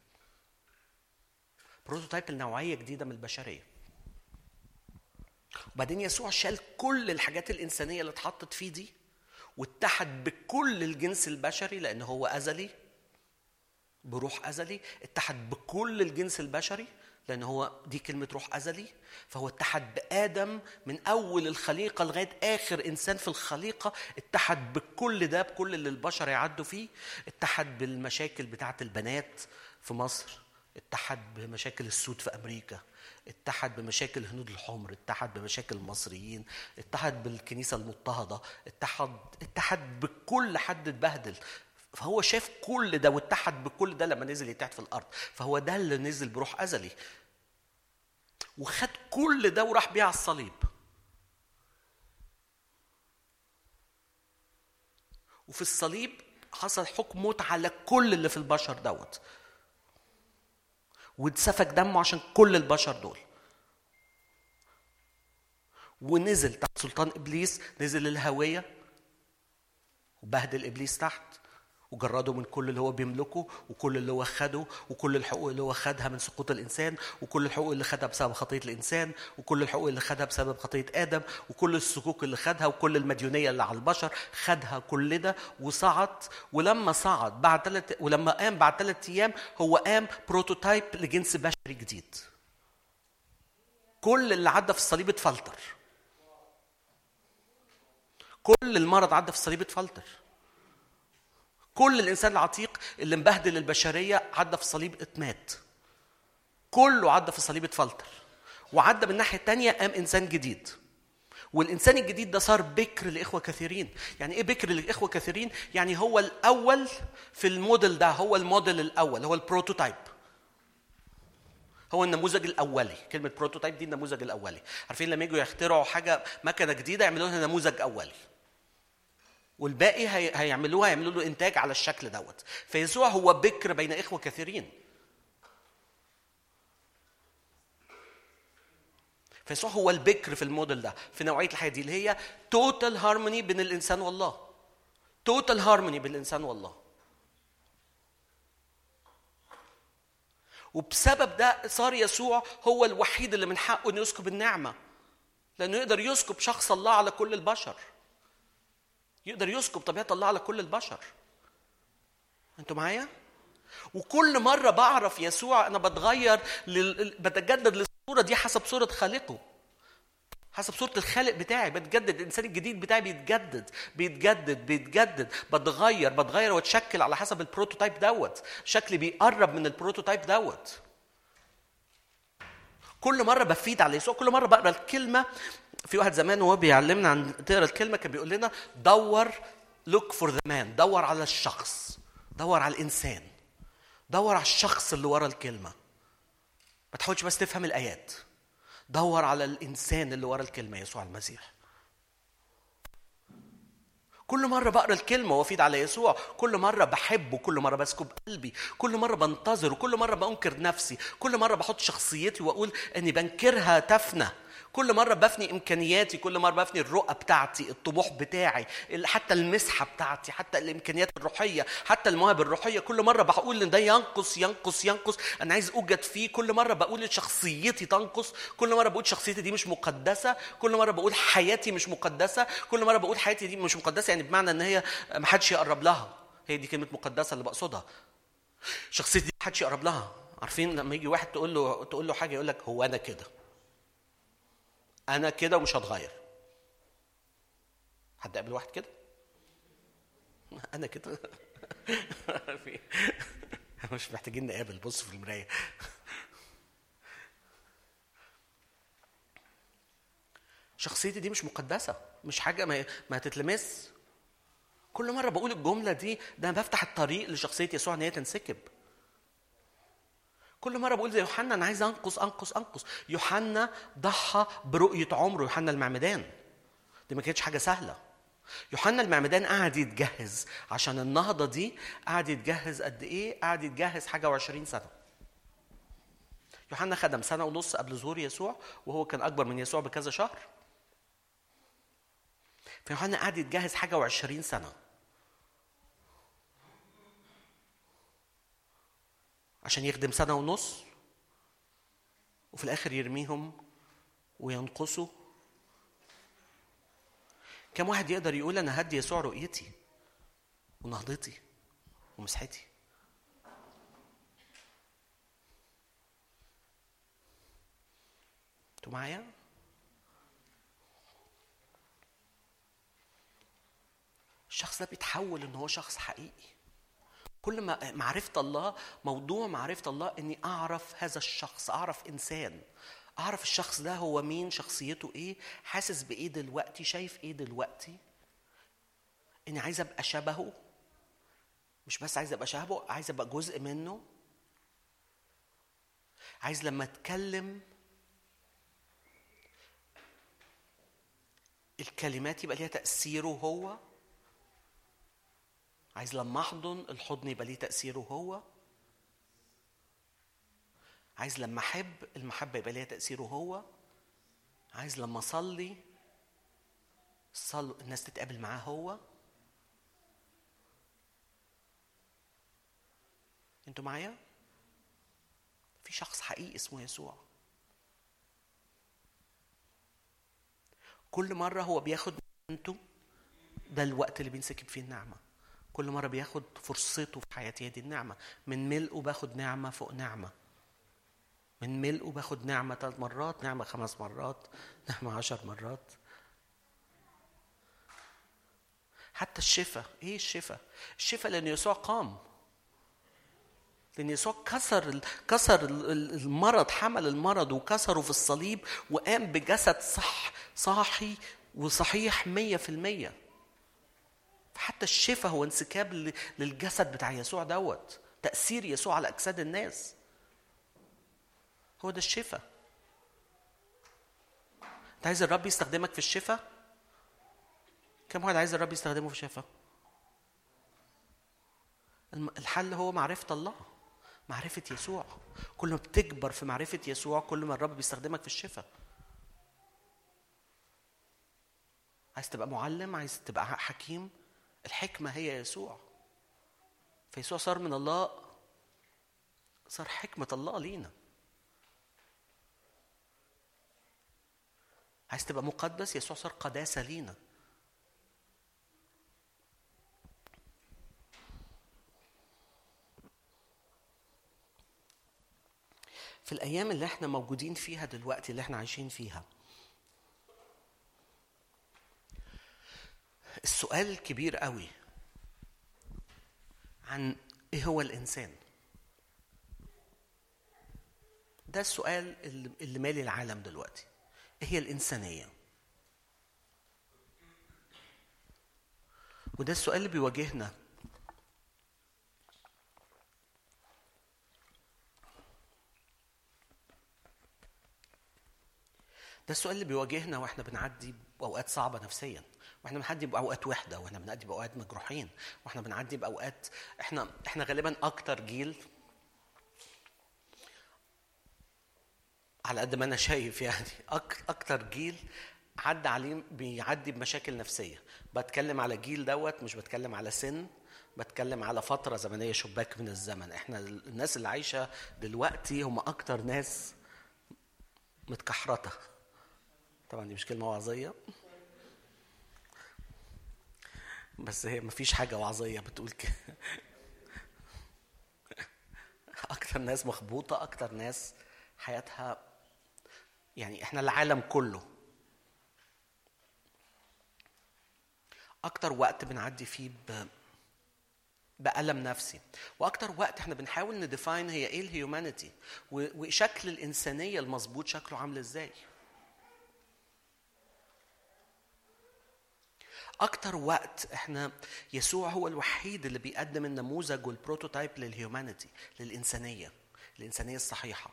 prototype لنوعية جديدة من البشرية. وبعدين يسوع شال كل الحاجات الإنسانية اللي اتحطت فيه دي واتحد بكل الجنس البشري لأن هو أزلي بروح أزلي اتحد بكل الجنس البشري لأن هو دي كلمة روح أزلي. فهو اتحد بآدم من أول الخليقة لغاية آخر إنسان في الخليقة. اتحد بكل ده بكل اللي البشر يعدوا فيه. اتحد بالمشاكل بتاعة البنات في مصر. اتحد بمشاكل السود في أمريكا. اتحد بمشاكل الهنود الحمر. اتحد بمشاكل المصريين. اتحد بالكنيسة المضطهدة. اتحد اتحد بكل حد اتبهدل. فهو شاف كل ده واتحد بكل ده لما نزل يتحد في الأرض. فهو ده اللي نزل بروح أزلي. وخد كل ده وراح بيه على الصليب. وفي الصليب حصل حكم موت على كل اللي في البشر دوت. واتسفك دمه عشان كل البشر دول. ونزل تحت سلطان إبليس نزل الهوية وبهدل إبليس تحت. وجرده من كل اللي هو بيملكه وكل اللي هو خده وكل الحقوق اللي هو خدها من سقوط الإنسان وكل الحقوق اللي خدها بسبب خطية الإنسان وكل الحقوق اللي خدها بسبب خطية آدم وكل السكوك اللي خدها وكل المديونية اللي على البشر خدها كل ده وصعد ولما صعد بعد ثلاث ولما قام بعد ثلاث أيام هو قام prototype لجنس بشري جديد. كل اللي عدى في الصليب اتفلتر. كل المرض عدى في الصليب اتفلتر. كل الإنسان العتيق اللي مبهدل البشرية عدى في الصليب اتمات. كله عدى في الصليب اتفلتر. وعدى من الناحية الثانية قام إنسان جديد. والإنسان الجديد ده صار بكر لإخوة كثيرين. يعني إيه بكر لإخوة كثيرين؟ يعني هو الأول في الموديل ده هو الموديل الأول هو ال prototype. هو النموذج الأولي. كلمة prototype دي النموذج الأولي. عارفين لما يجوا يخترعوا حاجة مكنة جديدة يعملوا لها نموذج أولي. والباقي هي... هيعملوها يعملوا له إنتاج على الشكل دوت. فيسوع هو بكر بين إخوة كثيرين. فيسوع هو البكر في الموديل ده في نوعية الحياة دي اللي هي total harmony بين الإنسان والله. total harmony بين الإنسان والله. وبسبب ده صار يسوع هو الوحيد اللي من حقه إنه يسكب النعمة لأنه يقدر يسكب شخص الله على كل البشر. يقدر يسكب طبيعة الله على كل البشر. أنتوا معايا؟ وكل مرة بعرف يسوع أنا بتغير لل... بتجدد للصورة دي حسب صورة خالقه. حسب صورة الخالق بتاعي بتجدد الإنسان الجديد بتاعي بيتجدد بيتجدد بيتجدد بتغير بتغير واتشكل على حسب ال prototype دوت. شكلي بيقرب من ال prototype دوت. كل مرة بـ feed على يسوع كل مرة بقرأ الكلمة في واحد زمان وهو بيعلمنا عن تقرا الكلمة كان بيقول لنا دور look for the man. دور على الشخص. دور على الإنسان. دور على الشخص اللي ورا الكلمة. ما تحاولش بس تفهم الآيات. دور على الإنسان اللي ورا الكلمة يسوع المسيح. كل مرة بقرأ الكلمة وأفيد على يسوع، كل مرة بحبه، كل مرة بسكب قلبي، كل مرة بنتظره، كل مرة بنكر نفسي، كل مرة بحط شخصيتي وأقول أني بنكرها تفنى، كل مرة بفني إمكانياتي كل مرة بفني الرؤى بتاعتي الطموح بتاعي حتى المسحة بتاعتي حتى الإمكانيات الروحية حتى المواهب الروحية كل مرة بقول إن ده ينقص ينقص ينقص أنا عايز أوجد فيه. كل مرة بقول إن شخصيتي تنقص. كل مرة بقول شخصيتي دي مش مقدسة. كل مرة بقول حياتي مش مقدسة. كل مرة بقول حياتي دي مش مقدسة يعني بمعنى إن هي محدش يقرب لها. هي دي كلمة مقدسة اللي بقصدها. شخصيتي دي محدش يقرب لها. عارفين لما يجي واحد تقول له تقول له حاجة يقول لك هو أنا كده. أنا كده ومش هتغير. حد قابل واحد كده؟ أنا كده. مش محتاجين نقابل بص في المراية. شخصيتي دي مش مقدسة مش حاجة ما, ما كل مرة بقول الجملة دي ده بفتح الطريق لشخصية يسوع إن هي تنسكب. كل مرة بقول زي يوحنا أنا عايز أنقص أنقص أنقص. يوحنا ضحى برؤية عمره يوحنا المعمدان. دي ما كانتش حاجة سهلة. يوحنا المعمدان قعد يتجهز. عشان النهضة دي قعد يتجهز قد إيه؟ قعد يتجهز حاجة و20 سنة. يوحنا خدم سنة ونص قبل ظهور يسوع وهو كان أكبر من يسوع بكذا شهر. فيوحنا قعد يتجهز حاجة و20 سنة. عشان يخدم سنة ونص وفي الآخر يرميهم وينقصوا. كم واحد يقدر يقول أنا هدي يسوع رؤيتي ونهضتي ومسحتي؟ أنتوا معايا؟ الشخص ده بيتحول إن هو شخص حقيقي. كل ما معرفة الله موضوع معرفة الله إني أعرف هذا الشخص أعرف إنسان. أعرف الشخص ده هو مين شخصيته إيه حاسس بإيه دلوقتي شايف إيه دلوقتي. إني عايز أبقى شبهه. مش بس عايز أبقى شبهه عايز أبقى جزء منه. عايز لما أتكلم الكلمات يبقى ليها تأثيره هو. عايز لما أحضن الحضن يبقى ليه تأثيره هو؟ عايز لما أحب المحبة يبقى ليها تأثيره هو؟ عايز لما أصلي صل... الناس تتقابل معاه هو؟ أنتوا معايا؟ في شخص حقيقي اسمه يسوع. كل مرة هو بياخد أنتوا ده الوقت اللي بينسكب فيه النعمة. كل مرة بياخد فرصته في حياتي دي النعمة. من ملئه باخد نعمة فوق نعمة. من ملئه باخد نعمة ثلاث مرات نعمة خمس مرات نعمة عشر مرات. حتى الشفاء إيه الشفاء الشفاء لأن يسوع قام. لأن يسوع كسر كسر المرض حمل المرض وكسره في الصليب وقام بجسد صح صاحي وصحيح مية في المية. حتى الشفاء هو انسكاب للجسد بتاع يسوع دوت. تأثير يسوع على أجساد الناس. هو ده الشفاء انت عايز الرب يستخدمك في الشفاء كم واحد عايز الرب يستخدمه في الشفاء الحل هو معرفة الله معرفة يسوع. كل ما بتكبر في معرفة يسوع كل ما الرب بيستخدمك في الشفاء عايز تبقى معلم؟ عايز تبقى حكيم؟ الحكمة هي يسوع. فيسوع صار من الله صار حكمة الله لينا. عايز تبقى مقدس؟ يسوع صار قداسة لينا. في الأيام اللي إحنا موجودين فيها دلوقتي اللي إحنا عايشين فيها السؤال الكبير قوي عن إيه هو الإنسان؟ ده السؤال اللي مالي العالم دلوقتي. إيه هي الإنسانية؟ وده السؤال اللي بيواجهنا. ده السؤال اللي بيواجهنا وإحنا بنعدي بأوقات صعبة نفسيا. وإحنا بنعدي بأوقات وحدة وإحنا بنعدي بأوقات مجروحين وإحنا بنعدي بأوقات إحنا إحنا غالبا أكتر جيل على قد ما أنا شايف يعني أكتر جيل عدى عليه بيعدي بمشاكل نفسية. بتكلم على جيل دوت مش بتكلم على سن بتكلم على فترة زمنية شباك من الزمن. إحنا الناس اللي عايشة دلوقتي هم أكتر ناس متكحرته طبعا دي مش كلمة وعظيه بس هي مفيش حاجة وعظية بتقول كده أكتر ناس مخبوطة أكتر ناس حياتها يعني إحنا العالم كله أكتر وقت بنعدي فيه. بألم نفسي وأكتر وقت إحنا بنحاول ن define هي إيه ال humanity. وشكل الإنسانية المظبوط شكله عامل إزاي أكتر وقت إحنا يسوع هو الوحيد اللي بيقدم النموذج وال prototype لل humanity للإنسانية الإنسانية الصحيحة.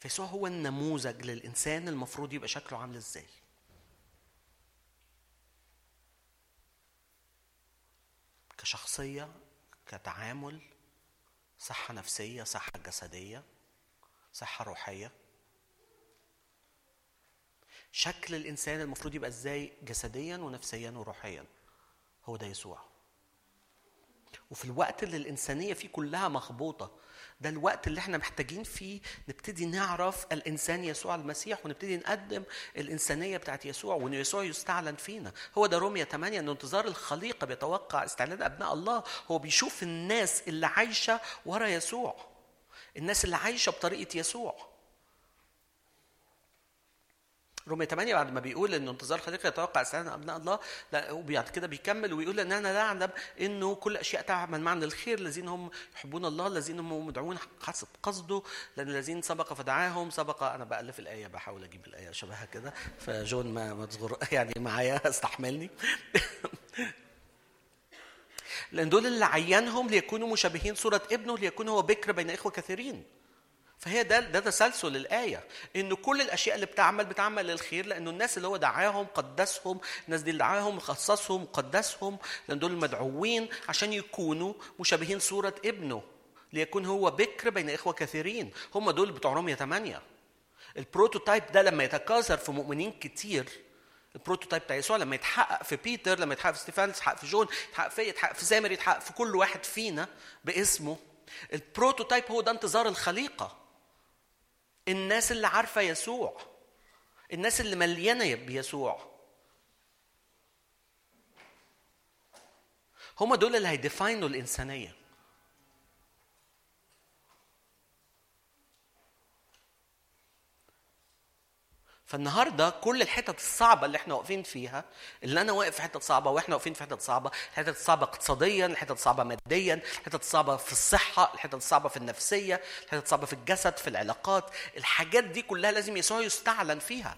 فيسوع هو النموذج للإنسان المفروض يبقى شكله عامل إزاي. كشخصية كتعامل صحة نفسية صحة جسدية صحة روحية. شكل الإنسان المفروض يبقى إزاي؟ جسديا ونفسيا وروحيا. هو ده يسوع. وفي الوقت اللي الإنسانية فيه كلها مخبوطة ده الوقت اللي إحنا محتاجين فيه نبتدي نعرف الإنسان يسوع المسيح ونبتدي نقدم الإنسانية بتاعت يسوع وإن يسوع يستعلن فينا. هو ده رومية 8 إن انتظار الخليقه بيتوقع استعلان أبناء الله. هو بيشوف الناس اللي عايشة ورا يسوع. الناس اللي عايشة بطريقة يسوع. رومية 8 بعد ما بيقول ان انتظار الخليقه يتوقع استعلان أبناء الله لا وبعد كده بيكمل ويقول إن أنا لا أعلم إنه كل أشياء تعمل معا للخير الذين هم يحبون الله الذين هم مدعون حسب قصده لأن الذين سبق فدعاهم سبق أنا بألف الآية بحاول أجيب الآية شبهها كده فجون ما ما تصغر يعني معايا استحملني. لأن دول اللي عينهم ليكونوا مشابهين صورة ابنه ليكون هو بكر بين إخوة كثيرين. فهي ده ده تسلسل الآية إن كل الأشياء اللي بتعمل بتعمل للخير لأنه الناس اللي هو دعاهم قدسهم الناس دي اللي دعاهم خصصهم قدسهم لأن دول المدعوين عشان يكونوا مشابهين صورة ابنه ليكون هو بكر بين إخوة كثيرين هم دول بتوع رومية 8 ال prototype ده لما يتكاثر في مؤمنين كتير ال prototype بتاع يسوع لما يتحقق في بيتر لما يتحقق في ستيفان يتحقق في جون يتحقق في يتحقق في سامر يتحقق في كل واحد فينا باسمه ال prototype هو ده انتظار الخليقة. الناس اللي عارفة يسوع. الناس اللي مليانة بيسوع هم دول اللي هيديفاينوا الإنسانية. فالنهارده كل الحتت الصعبة اللي إحنا واقفين فيها اللي أنا واقف في حتت صعبة وإحنا واقفين في حتت صعبة الحتت الصعبه اقتصاديا الحتت الصعبه ماديا الحتت الصعبه في الصحة الحتت الصعبه في النفسية الحتت الصعبه في الجسد في العلاقات الحاجات دي كلها لازم يسوع يستعلن فيها.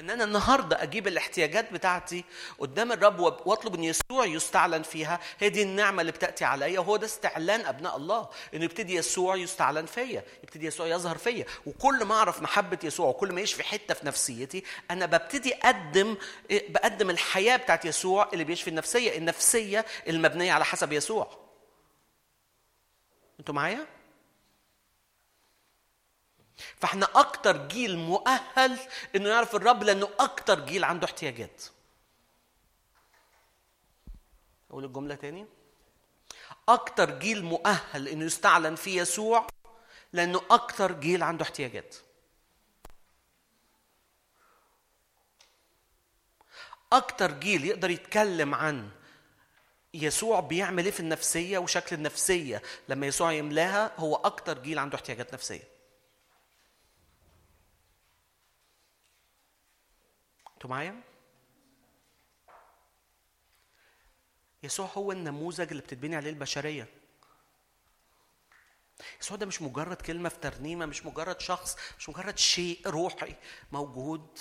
فان أنا النهارده أجيب الاحتياجات بتاعتي قدام الرب واطلب ان يسوع يستعلن فيها. هي دي النعمة اللي بتأتي عليا وهو ده استعلان أبناء الله انه يبتدي يسوع يستعلن فيا يبتدي يسوع يظهر فيا. وكل ما أعرف محبة يسوع وكل ما يشفي حتة في نفسيتي أنا ببتدي أقدم بقدم الحياة بتاعت يسوع اللي بيشفي النفسية النفسية المبنية على حسب يسوع. أنتوا معايا؟ فاحنا أكتر جيل مؤهل انه يعرف الرب لأنه أكتر جيل عنده احتياجات. أقول الجملة تاني. أكتر جيل مؤهل انه يستعلن فيه يسوع لأنه أكتر جيل عنده احتياجات. أكتر جيل يقدر يتكلم عن يسوع بيعمل إيه في النفسية وشكل النفسية لما يسوع يملاها هو أكتر جيل عنده احتياجات نفسية. أنتوا معايا؟ يسوع هو النموذج اللي بتتبني عليه البشرية. يسوع ده مش مجرد كلمة في ترنيمة، مش مجرد شخص، مش مجرد شيء روحي موجود.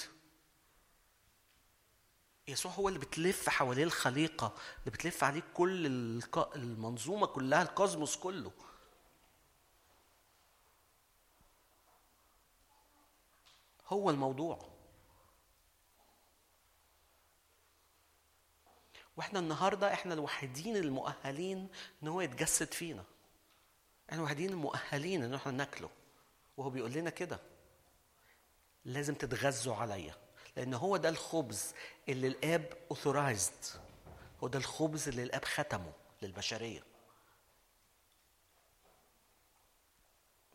يسوع هو اللي بتلف حواليه الخليقة، اللي بتلف عليه كل المنظومة كلها، الكوزموس كله. هو الموضوع. وإحنا النهارده إحنا الوحيدين المؤهلين ان هو يتجسد فينا. إحنا الوحيدين المؤهلين ان إحنا ناكله. وهو بيقول لنا كده. لازم تتغذوا عليا. لأن هو ده الخبز اللي الآب authorized هو ده الخبز اللي الآب ختمه للبشرية.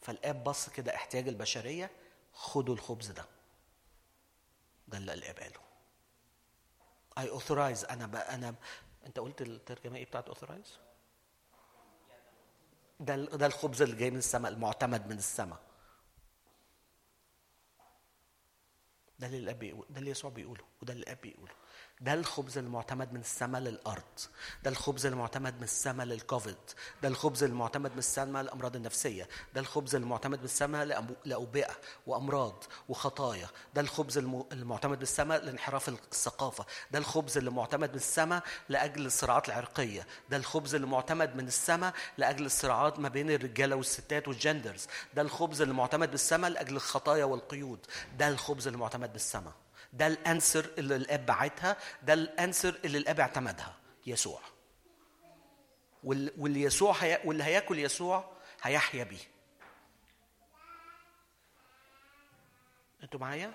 فالآب بص كده احتياج البشرية خدوا الخبز ده. ده اللي الآب قاله. I authorize أنا أنا أنت قلت الترجمة إيه بتاعت authorize ده ده الخبز اللي جاي من السماء المعتمد من السماء. ده اللي الأب ده اللي يسوع بيقوله وده اللي الأب بيقوله. ده الخبز المعتمد من السماء للأرض ده الخبز المعتمد من السماء للكوفيد ده الخبز المعتمد من السماء للامراض النفسية ده الخبز المعتمد من السماء لأوبئة وأمراض وخطايا ده الخبز الم- المعتمد من السماء لانحراف الثقافة ده الخبز اللي معتمد من السماء لأجل الصراعات العرقية ده الخبز اللي معتمد من السماء لأجل الصراعات ما بين الرجاله والستات والجندرز ده الخبز اللي معتمد من السماء لأجل الخطايا والقيود ده الخبز اللي معتمد من السماء. ده الأنسر اللي الآب بعتها ده الأنسر اللي الآب اعتمدها يسوع. وال- واللي يسوع هي... واللي هياكل يسوع هيحيا بيه. أنتوا معايا؟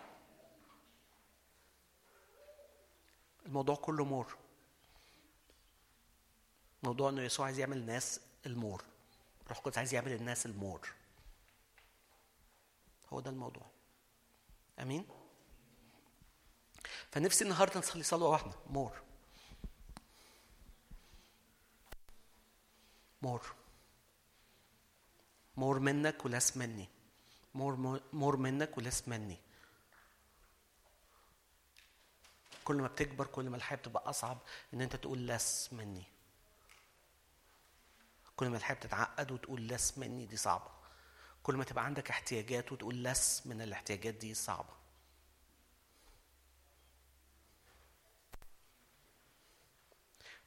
الموضوع كله مور. موضوع إنه يسوع عايز يعمل الناس ال more. روح القدس عايز يعمل الناس ال more. هو ده الموضوع. آمين؟ فنفسي النهارده نصلي صلوة واحدة. more. more. more منك و less مني. more more منك و less مني. كل ما بتكبر كل ما الحياة بتبقى أصعب إن أنت تقول لس مني. كل ما الحياة بتتعقد وتقول لس مني دي صعبة. كل ما تبقى عندك احتياجات وتقول لس من الاحتياجات دي صعبة.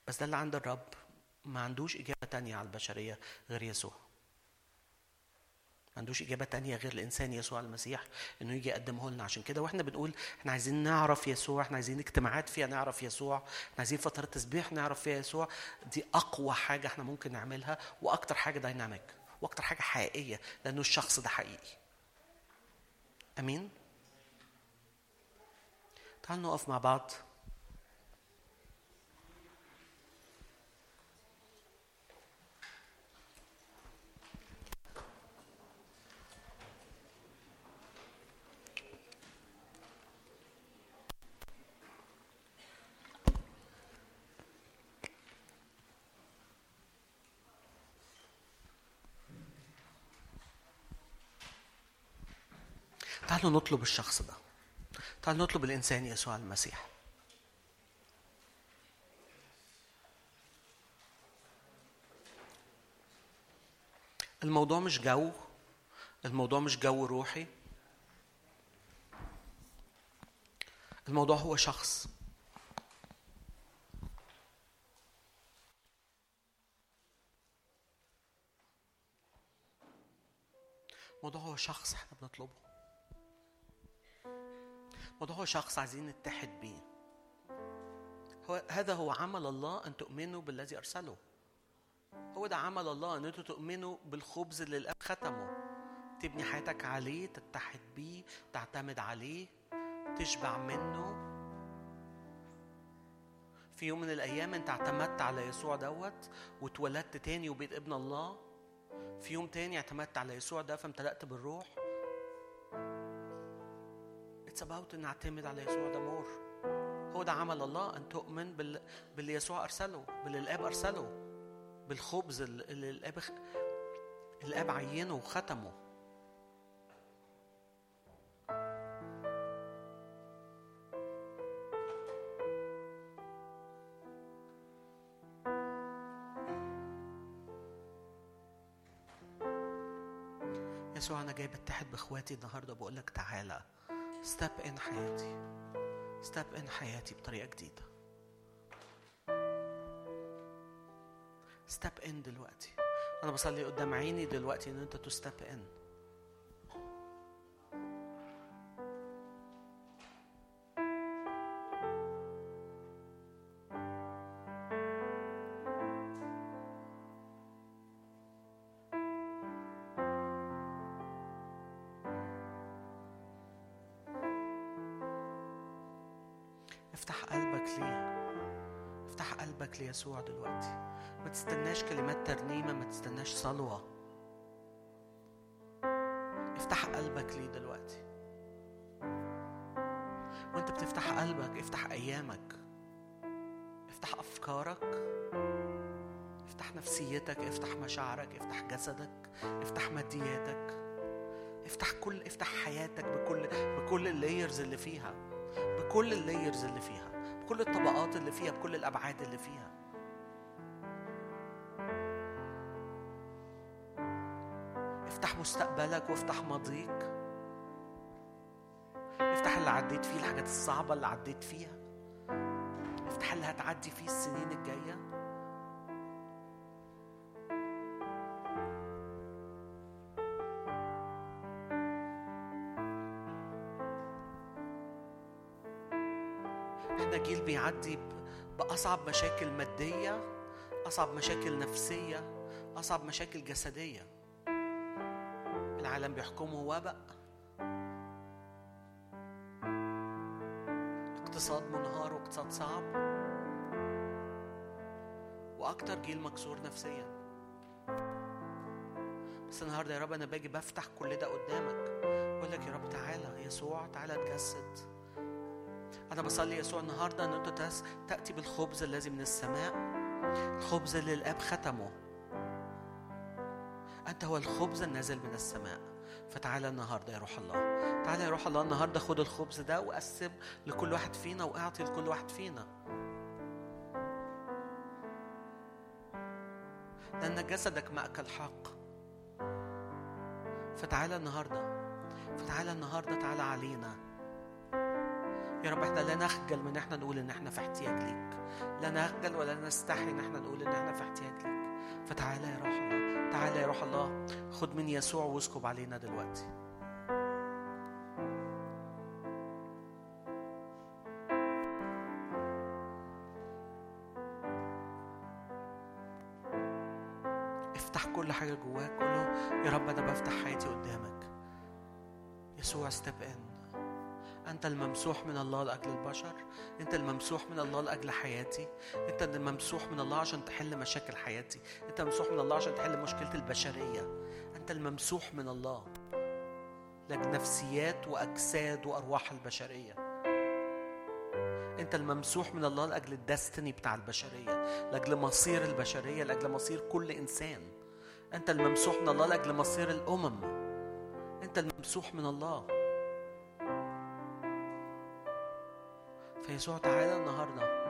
بس ده اللي عند الرب. ما عندوش إجابة تانية على البشرية غير يسوع. ما عندوش إجابة تانية غير الإنسان يسوع المسيح إنه يجي يقدمه لنا. عشان كده وإحنا بنقول إحنا عايزين نعرف يسوع إحنا عايزين اجتماعات فيها نعرف يسوع إحنا عايزين فترة تسبيح نعرف فيها يسوع. دي أقوى حاجة إحنا ممكن نعملها وأكتر حاجة دايناميك وأكتر حاجة حقيقية لأنه الشخص ده حقيقي. أمين؟ تعالوا نقف مع بعض. تعالوا نطلب الشخص ده. تعال نطلب الإنسان يسوع المسيح. الموضوع مش جو الموضوع مش جو روحي. الموضوع هو شخص. الموضوع هو شخص إحنا بنطلبه. الموضوع هو شخص عايزين نتحد بيه. هو هذا هو عمل الله أن تؤمنوا بالذي أرسله. هو ده عمل الله أن أنتوا تؤمنوا بالخبز اللي الأب ختمه. تبني حياتك عليه تتحد بيه تعتمد عليه تشبع منه. في يوم من الأيام انت اعتمدت على يسوع دوت واتولدت تاني وبقيت ابن الله. في يوم تاني اعتمدت على يسوع ده فامتلأت بالروح. It's about ان اعتمد على يسوع ده مور هو ده عمل الله أن تؤمن بال... باللي يسوع أرسله باللي الآب أرسله بالخبز اللي الآب. الآب عينه وختمه يسوع أنا جاي بتحد بإخواتي النهارده بقول لك تعالى step in حياتي. step in حياتي بطريقة جديدة. step in دلوقتي. أنا بصلي قدام عيني دلوقتي إن أنت ت step in تستناش صلوة. افتح قلبك ليه دلوقتي. وانت بتفتح قلبك افتح أيامك. افتح أفكارك. افتح نفسيتك افتح مشاعرك افتح جسدك افتح مادياتك. افتح كل افتح حياتك بكل بكل ال layers اللي فيها. بكل ال layers اللي فيها. بكل الطبقات اللي فيها بكل الأبعاد اللي فيها. مستقبلك وافتح ماضيك افتح اللي عديت فيه الحاجات الصعبة اللي عديت فيها. افتح اللي هتعدي فيه السنين الجاية. إحنا جيل بيعدي بأصعب مشاكل مادية أصعب مشاكل نفسية أصعب مشاكل جسدية. العالم بيحكمه وباء. اقتصاد منهار واقتصاد صعب. وأكتر جيل مكسور نفسيا. بس النهارده يا رب أنا باجي بفتح كل ده قدامك. بقول لك يا رب تعالى يسوع تعالى تجسد أنا بصلي يسوع النهاردة أن أنت تس- تأتي بالخبز الذي من السماء. الخبز اللي الآب ختمه. أنت هو الخبز النازل من السماء. فتعالى النهاردة يا روح الله. تعالى يا روح الله النهاردة خد الخبز ده وقسم لكل واحد فينا وأعطي لكل واحد فينا. لأن جسدك مأكل حق. فتعالى النهاردة. فتعالى النهاردة تعالى علينا. يا رب إحنا لا نخجل من إحنا نقول إن إحنا في احتياج ليك. لا نخجل ولا نستحي إن إحنا نقول إن إحنا في احتياج ليك. فتعالى يا روح الله تعالى يا روح الله خد من يسوع واسكب علينا دلوقتي. افتح كل حاجة جواك قول له يا رب أنا بفتح حياتي قدامك. يسوع ستيب ان أنت الممسوح من الله لأجل البشر أنت الممسوح من الله لأجل حياتي أنت الممسوح من الله عشان تحل مشاكل حياتي أنت ممسوح من الله عشان تحل مشكلة البشرية. أنت الممسوح من الله لأجل نفسيات وأجساد وأرواح البشرية. أنت الممسوح من الله لأجل الدستني بتاع البشرية لأجل مصير البشرية لأجل مصير كل إنسان. أنت الممسوح من الله لأجل مصير الأمم. أنت الممسوح من الله فيسوع تعالى النهارده.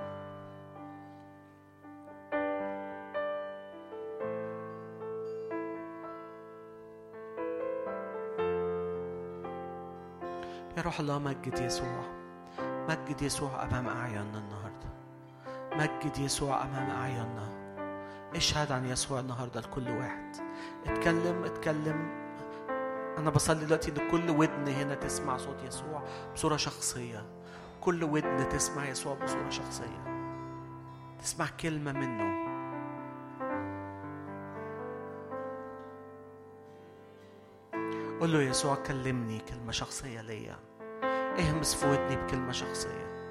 يا روح الله مجد يسوع. مجد يسوع أمام اعيننا النهارده. مجد يسوع أمام اعيننا اشهد عن يسوع النهارده لكل واحد. اتكلم اتكلم. أنا بصلي دلوقتي إن كل ودن هنا تسمع صوت يسوع بصورة شخصية. كل ودن تسمع يسوع بصورة شخصية. تسمع كلمة منه. قول له يسوع كلمني كلمة شخصية ليا. اهمس في ودني بكلمة شخصية.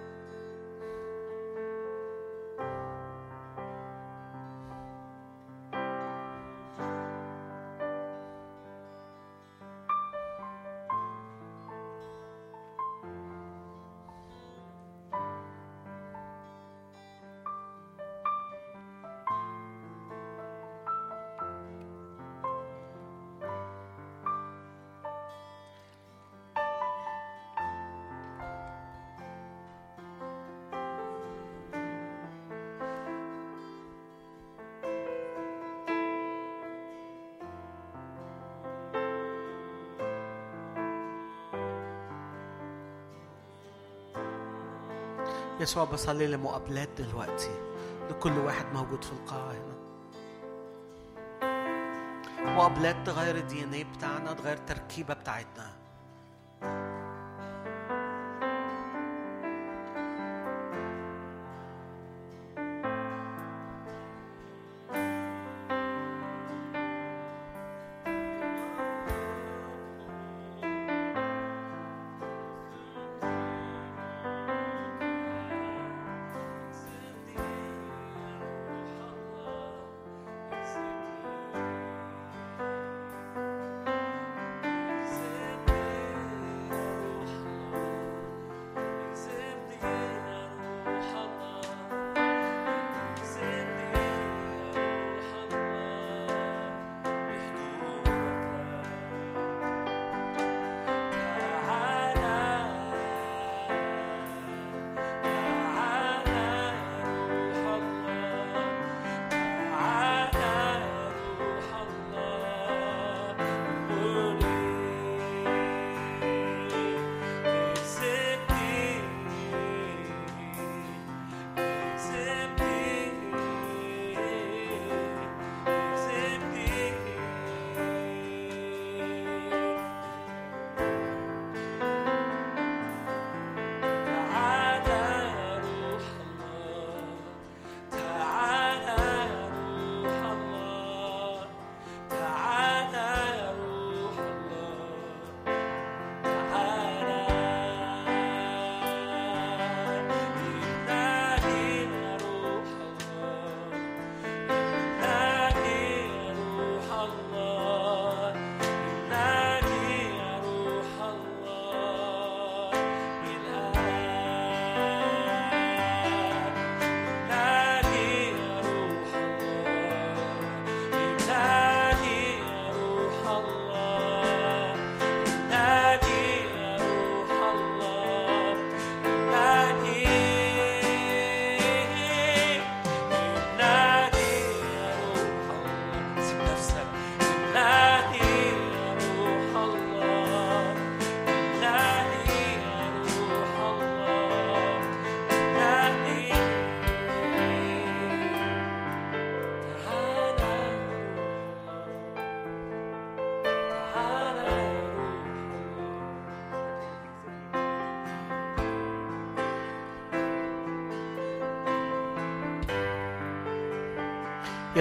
يسوع بصلي لمقابلات دلوقتي. لكل واحد موجود في القاعة هنا مقابلات تغير الدي إن إيه بتاعنا تغير التركيبة بتاعتنا.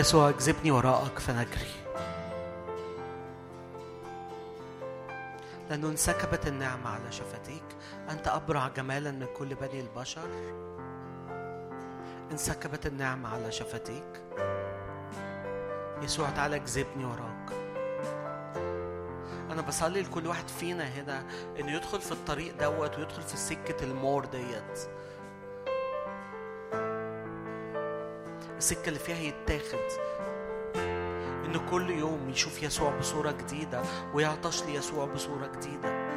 يسوع اجذبني وراءك فنجري. لأنه انسكبت النعمة على شفتيك. أنت أبرع جمالا من كل بني البشر. انسكبت النعمة على شفتيك. يسوع تعالى اجذبني وراك. أنا بصلي لكل واحد فينا هنا إنه يدخل في الطريق دوت ويدخل في سكة المور ديت. السكة اللي فيها يتاخد. إن كل يوم يشوف يسوع بصورة جديدة ويعطش ليسوع بصورة جديدة.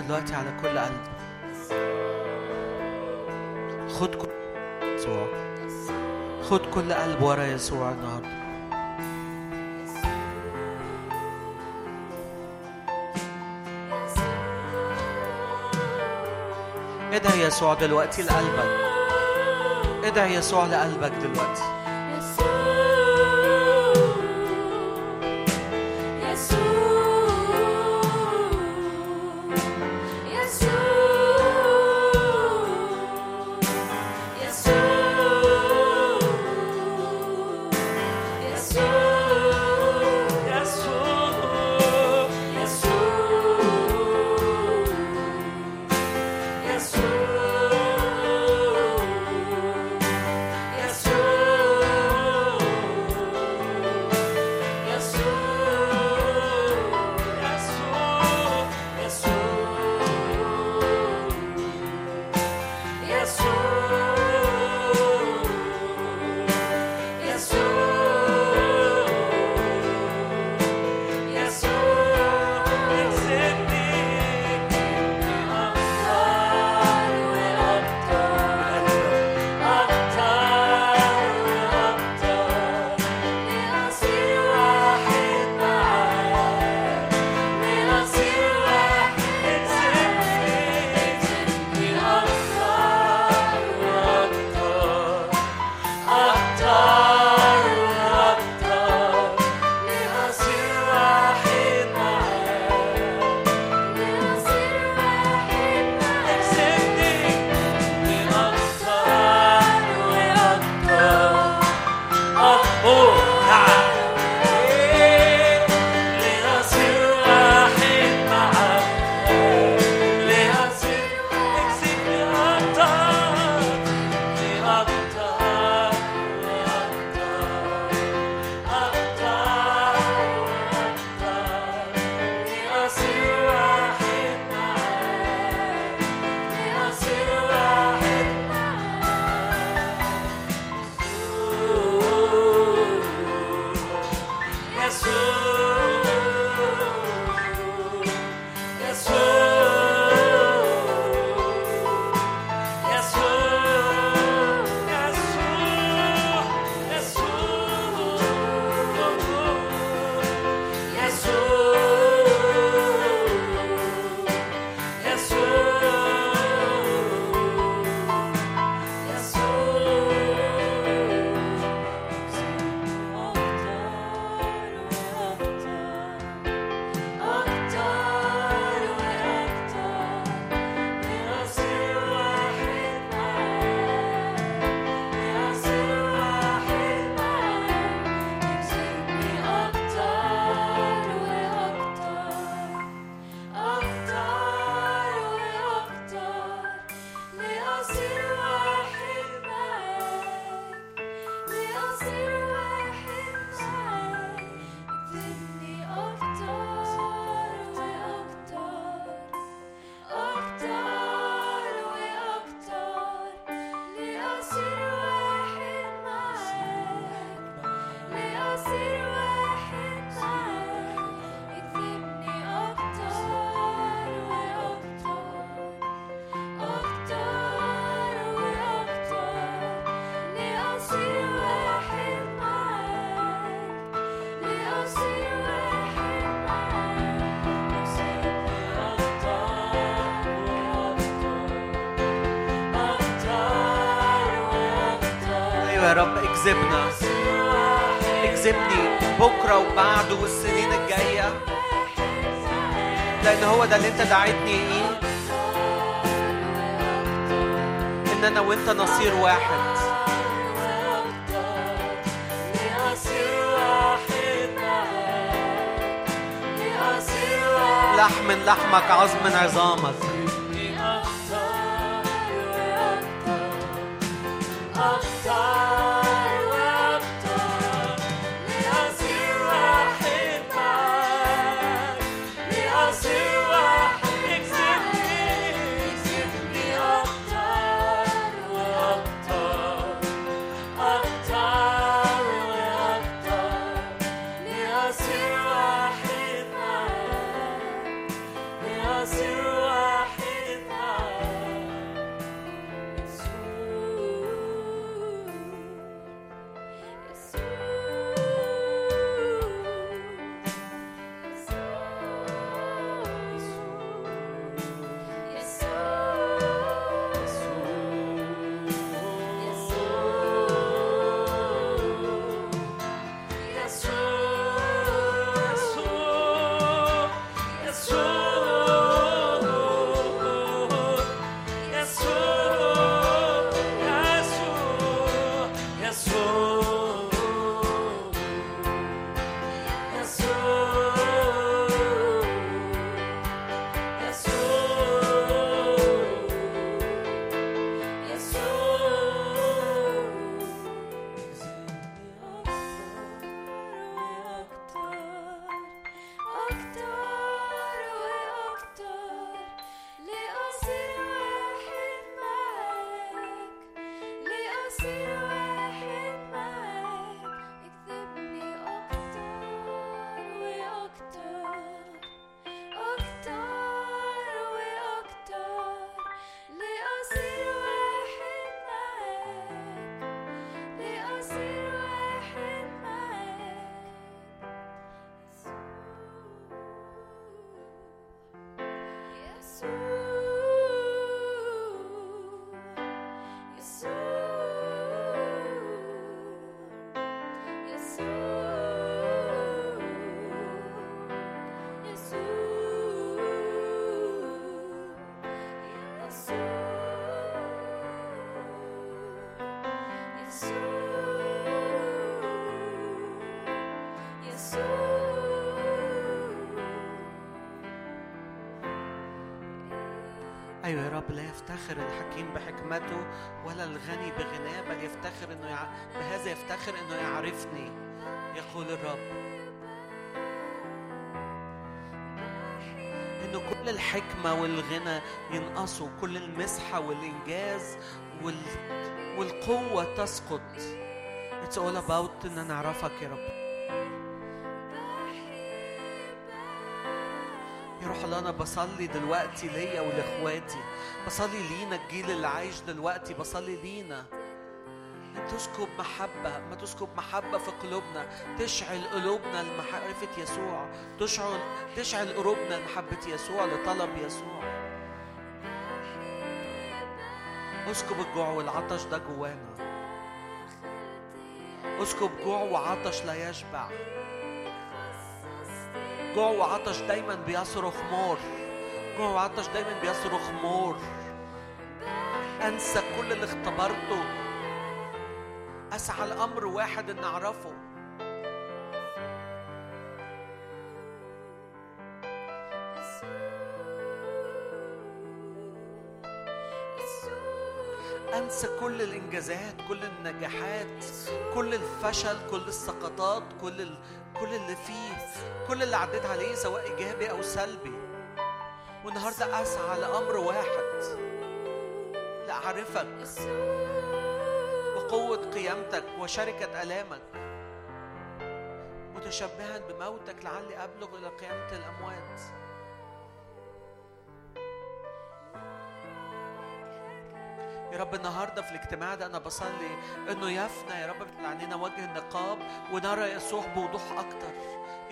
دلوقتي على كل قلب. خد كل يسوع. خد كل قلب ورا يسوع النهارده. ادعي يسوع دلوقتي لقلبك. ادعي يسوع لقلبك دلوقتي. Master. يفتخر الحكيم بحكمته ولا الغني بغناه بل يفتخر إنه يع... بهذا يفتخر إنه يعرفني يقول الرب. إنه كل الحكمة والغنى ينقصوا كل المسحة والإنجاز وال... والقوة تسقط. It's all about إن نعرفك يا رب. يا روح الله أنا بصلي دلوقتي ليا ولإخواتي. بصلي لينا الجيل اللي عايش دلوقتي بصلي لينا. ان تسكب محبة ما تسكب محبة في قلوبنا. تشعل قلوبنا لمعرفه يسوع. تشعل تشعل قلوبنا لمحبة يسوع لطلب يسوع. اسكب الجوع والعطش ده جوانا. اسكب جوع وعطش لا يشبع. جوع وعطش دايما بيصرخ مور جوع وعطش دايما بيصرخ مور. أنسى كل اللي اختبرته. أسعى لأمر واحد إن أعرفه. أنسى كل الإنجازات كل النجاحات كل الفشل كل السقطات كل ال... كل اللي فيه كل اللي عديت عليه سواء إيجابي أو سلبي. والنهاردة أسعى لأمر واحد لأعرفك وقوة قيامتك وشركة ألامك. متشبها بموتك لعلي أبلغ إلى قيامة الأموات. يا رب النهارده في الاجتماع ده أنا بصلي إنه يفنى يا رب من علينا وجه النقاب ونرى يسوع بوضوح أكتر.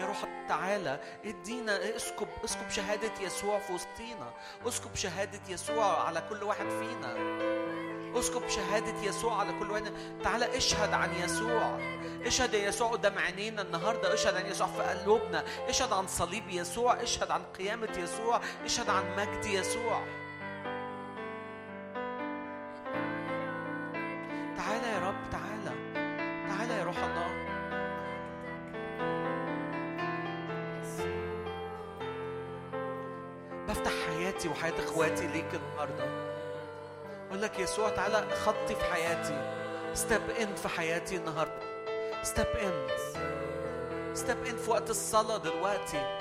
يا روح تعالى ادينا اسكب اسكب شهادة يسوع في وسطينا. اسكب شهادة يسوع على كل واحد فينا. اسكب شهادة يسوع على كل واحد. تعالى اشهد عن يسوع. اشهد يا يسوع قدام عينينا النهاردة. اشهد عن يسوع في قلوبنا. اشهد عن صليب يسوع. اشهد عن قيامة يسوع. اشهد عن مجد يسوع. حياتي وحياة إخواتي ليك النهارده. أقول لك يسوع تعالى خطي في حياتي. step in في حياتي النهارده. step in step in في وقت الصلاة دلوقتي.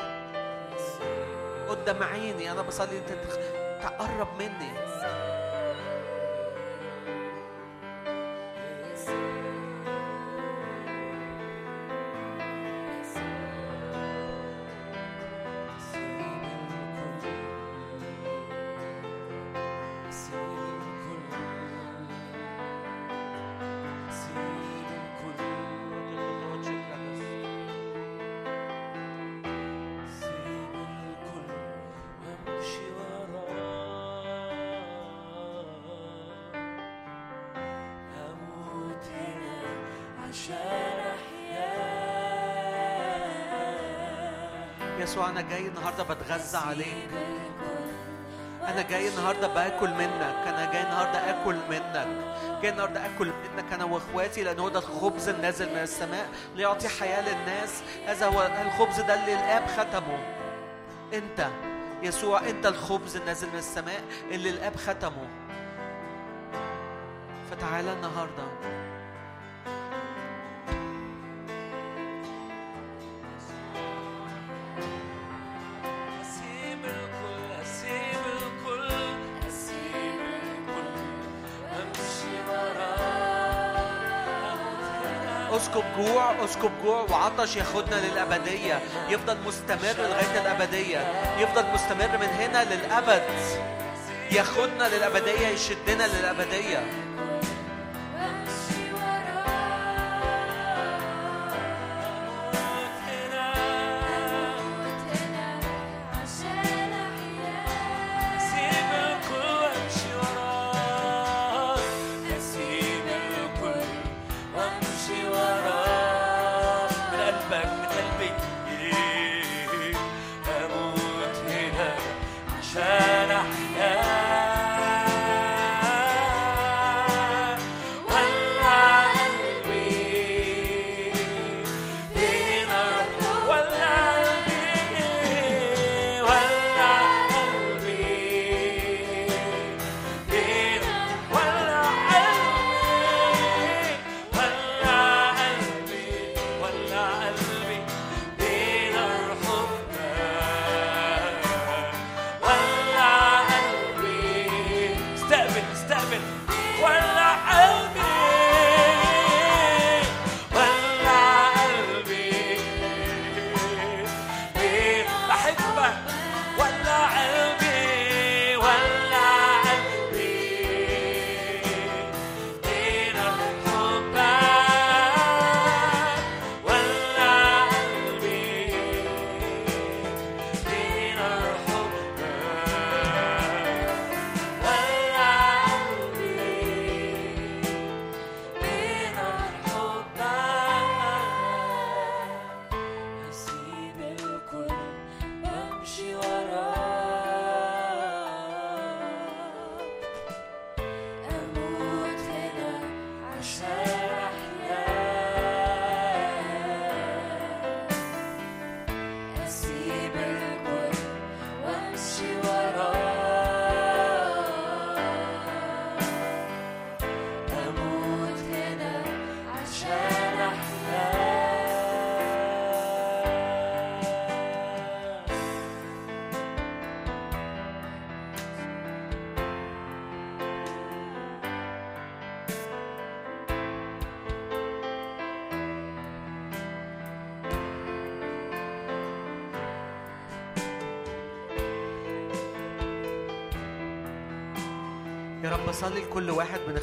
قدام عيني. أنا بصلي. تخ- تقرب مني. يسوع أنا جاي النهارده بتغذى عليك. أنا جاي النهارده باكل منك. أنا جاي النهارده آكل منك. جاي النهارده آكل منك. أنا وإخواتي لأن هو ده الخبز النازل من السماء ليعطي حياة للناس. هذا هو الخبز ده اللي الآب ختمه. أنت يسوع أنت الخبز النازل من السماء اللي الآب ختمه. فتعالى النهارده. اسكب جوع اسكب جوع وعطش ياخدنا للأبدية. يفضل مستمر لغاية الأبدية. يفضل مستمر من هنا للأبد. ياخدنا للأبدية يشدنا للأبدية.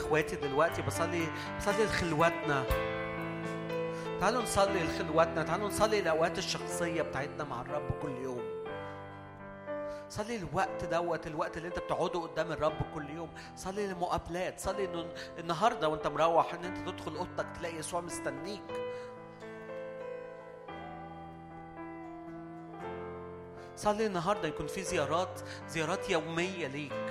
إخواتي دلوقتي بصلي بصلي لخلواتنا. تعالوا نصلي لخلواتنا تعالوا نصلي الاوقات الشخصية بتاعتنا مع الرب كل يوم. صلي الوقت دوت الوقت اللي أنت بتقعده قدام الرب كل يوم. صلي لمقابلات صلي إنه النهارده وأنت مروح إن أنت تدخل أوضتك تلاقي يسوع مستنيك. صلي النهارده يكون في زيارات زيارات يومية ليك.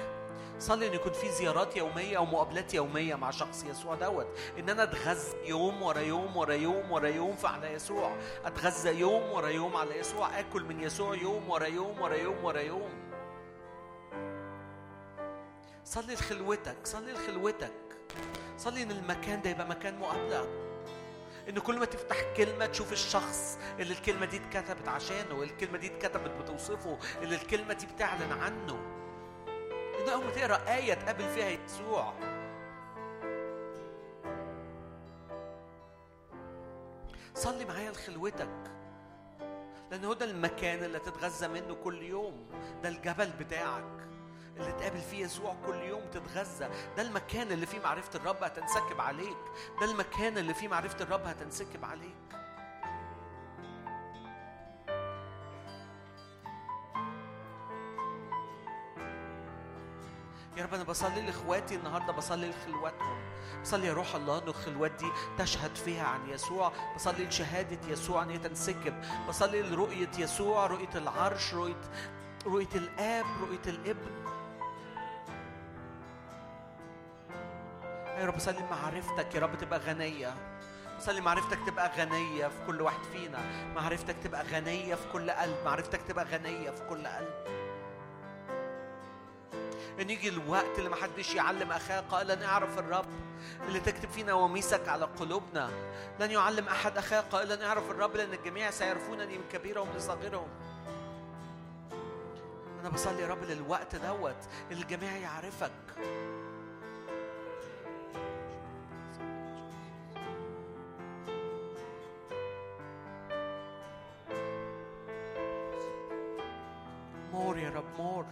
صلي أن يكون في زيارات يومية أو مقابلات يومية مع شخص يسوع دوت. إن أنا أتغذى يوم ورا يوم ورا يوم ورا يوم على يسوع. أتغذى يوم ورا يوم على يسوع. آكل من يسوع يوم ورا يوم ورا يوم ورا يوم. صلي لخلوتك. صلي لخلوتك. صلي إن المكان ده يبقى مكان مقابلة. إن كل ما تفتح كلمة تشوف الشخص اللي الكلمة دي اتكتبت عشانه الكلمة دي اتكتبت بتوصفه اللي الكلمة دي بتعلن عنه. ان اول ما تقرا إيه تقابل فيها يسوع. صلي معايا لخلوتك لأن هو ده المكان اللي تتغذى منه كل يوم. ده الجبل بتاعك اللي تقابل فيه يسوع كل يوم تتغذى. ده المكان اللي فيه معرفة الرب هتنسكب عليك. ده المكان اللي فيه معرفة الرب هتنسكب عليك. يا رب أنا بصلي لإخواتي النهارده بصلي لخلواتهم. بصلي يا روح الله إن الخلوات دي تشهد فيها عن يسوع. بصلي لشهادة يسوع إن هي تنسكب بصلي لرؤية يسوع رؤية العرش رؤية رؤية الآب رؤية الابن. يا رب صلي معرفتك يا رب تبقى غنية. صلي معرفتك تبقى غنية في كل واحد فينا. معرفتك تبقى غنية في كل قلب. معرفتك تبقى غنية في كل قلب. إن يجي الوقت اللي محدش يعلم أخاه قائلا أعرف الرب اللي تكتب فينا وميسك على قلوبنا. لن يعلم أحد أخاه قائلا أعرف الرب لأن الجميع سيعرفونني من كبيرهم لصغيرهم أنا بصلي يا رب للوقت دوت الجميع يعرفك. يا رب مور.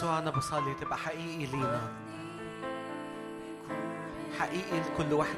يسوع أنا بصلي تبقى حقيقي لينا. حقيقي لكل واحد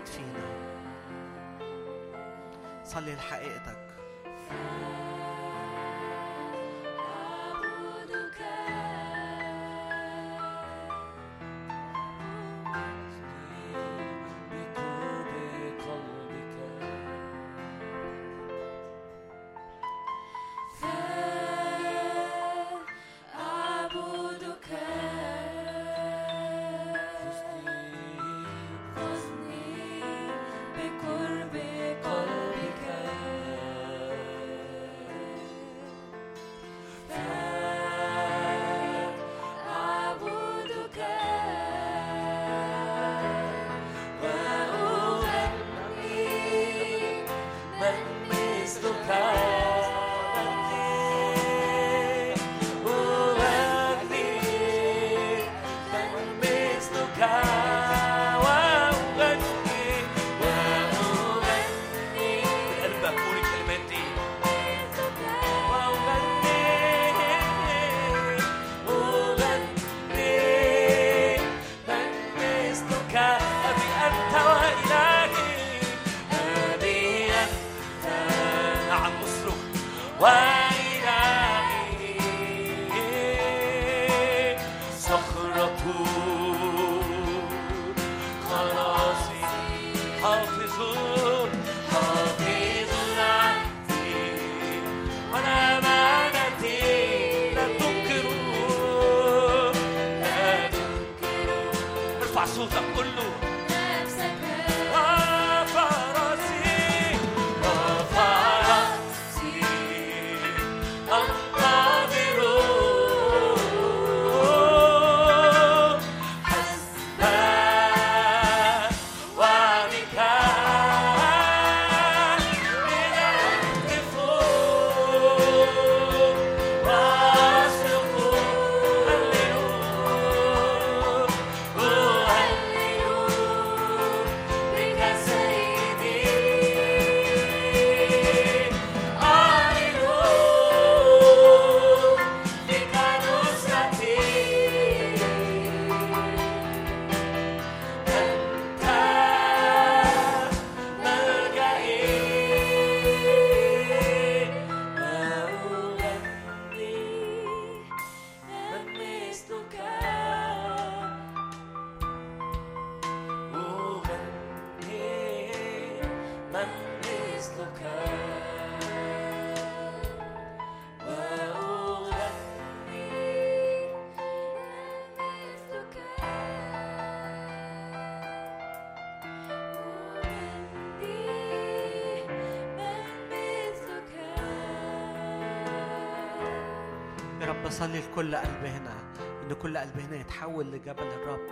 صلي لكل قلب هنا ان كل قلب هنا يتحول لجبل الرب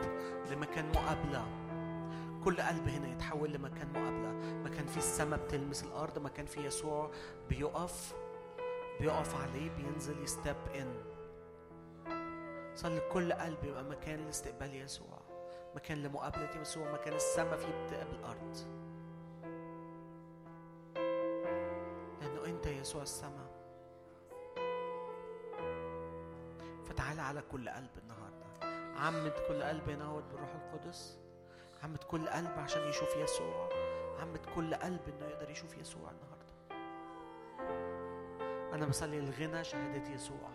لمكان مقابلة. كل قلب هنا يتحول لمكان مقابلة. مكان فيه السماء بتلمس الأرض مكان فيه يسوع بيقف بيقف عليه بينزل يستب ان صلي كل قلب يبقى مكان لاستقبال يسوع مكان لمقابلة يسوع مكان السماء فيه بتقابل الأرض. لأنه أنت يسوع السماء. فتعالى على كل قلب النهارده. عمد كل قلب هو بالروح القدس. عمد كل قلب عشان يشوف يسوع. عمد كل قلب انه يقدر يشوف يسوع النهارده. أنا بصلي لغنى شهادة يسوع.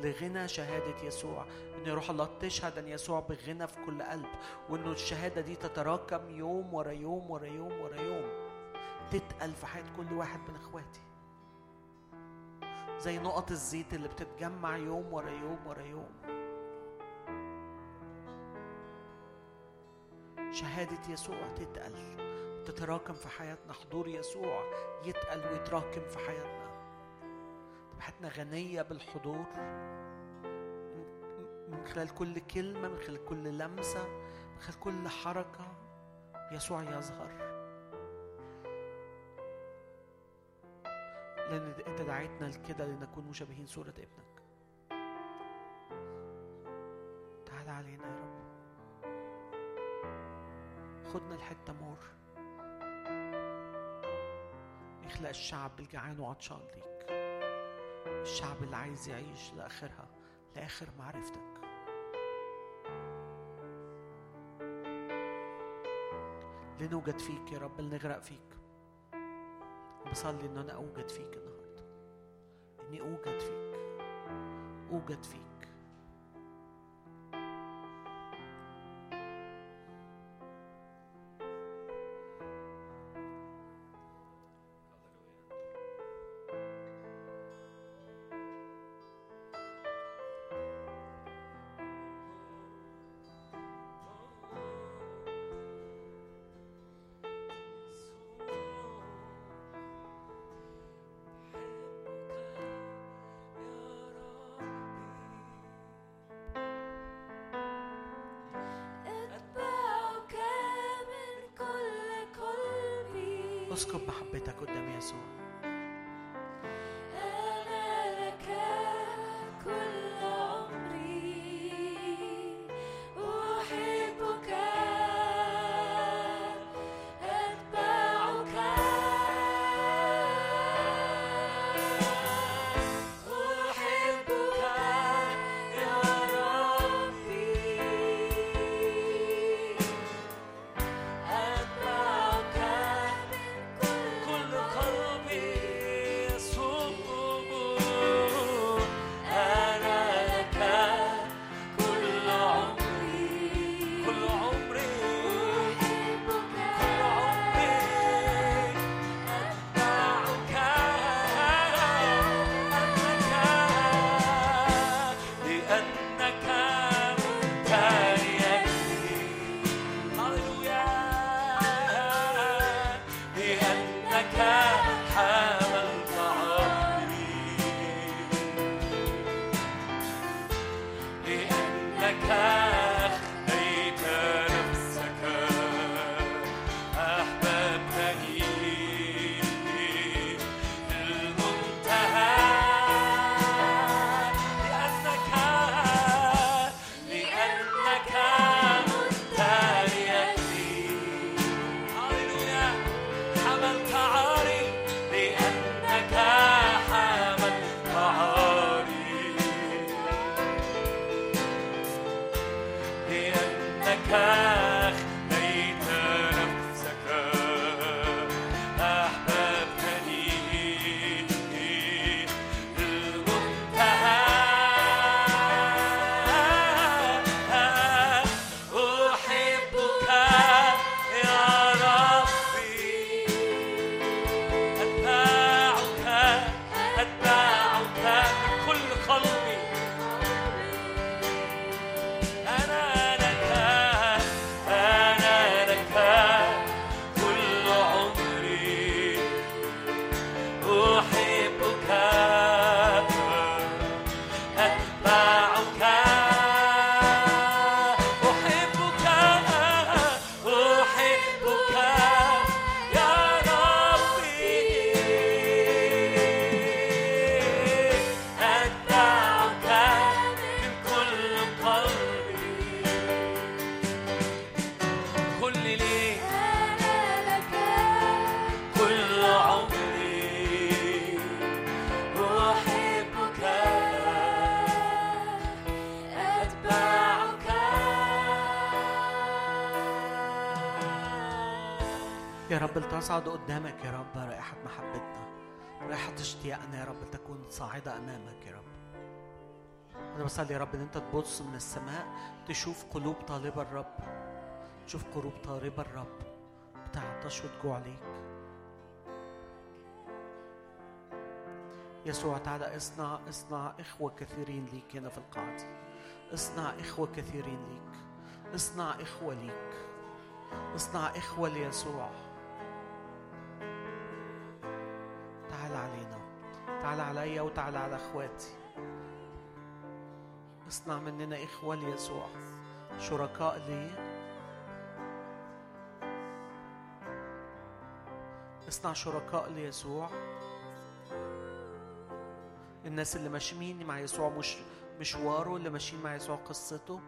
لغنى شهادة يسوع. إن روح الله تشهد أن يسوع بغنى في كل قلب. وإنه الشهادة دي تتراكم يوم ورا يوم ورا يوم ورا يوم. تتقل في حياة كل واحد من إخواتي. زي نقط الزيت اللي بتتجمع يوم ورا يوم ورا يوم. شهادة يسوع تتقل تتراكم في حياتنا حضور يسوع يتقل ويتراكم في حياتنا. حياتنا غنية بالحضور؟ من خلال كل كلمة من خلال كل لمسة من خلال كل حركة يسوع يظهر. لأن أنت دعيتنا لكده لنكون مشابهين صورة ابنك. تعال علينا يا رب. خدنا لحتة مور. اخلق الشعب الجعان وعطشان ليك. الشعب اللي عايز يعيش لآخرها لآخر معرفتك. لنوجد فيك يا رب لنغرق فيك. بصلي إن أنا أوجد فيك النهارده. إني أوجد فيك. أوجد فيك. اسكب محبتك قدام يسوع. يا رب لتصعد قدامك يا رب رائحة محبتنا ريحة اشتياقنا يا رب تكون صاعدة أمامك يا رب. أنا بصلي يا رب إن أنت تبص من السماء تشوف قلوب طالبة الرب. تشوف قلوب طالبة الرب بتعطش وتجوع ليك يسوع تعالى اصنع اصنع إخوة كثيرين ليك هنا في القاعة. دي اصنع إخوة كثيرين ليك. اصنع إخوة ليك. اصنع إخوة ليسوع. تعال علينا. تعال عليا وتعال على اخواتي. اصنع مننا اخوة ليسوع شركاء ليه اصنع شركاء ليسوع. الناس اللي ماشيين مع يسوع مش مشواره اللي ماشيين مع يسوع قصته.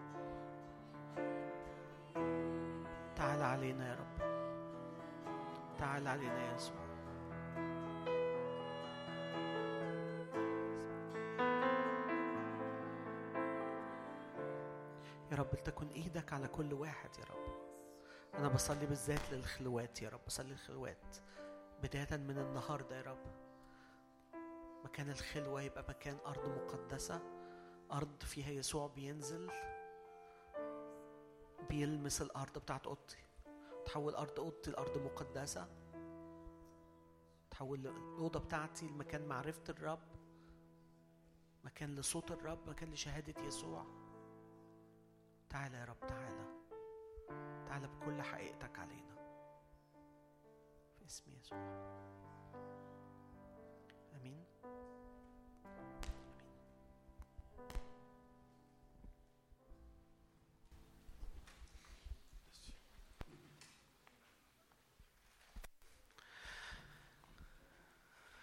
تعال علينا يا رب. تعال علينا يا يسوع. يا رب لتكن إيدك على كل واحد يا رب. أنا بصلي بالذات للخلوات يا رب. بصلي للخلوات بداية من النهاردة يا رب. مكان الخلوة يبقى مكان أرض مقدسة. أرض فيها يسوع بينزل. بيلمس الأرض بتاعت أوضتي. تحول أرض أوضتي لأرض مقدسة. تحول الأوضة بتاعتي لمكان معرفة الرب. مكان لصوت الرب مكان لشهادة يسوع. تعالى يا رب تعالى تعالى بكل حقيقتك علينا. في اسم يسوع. آمين.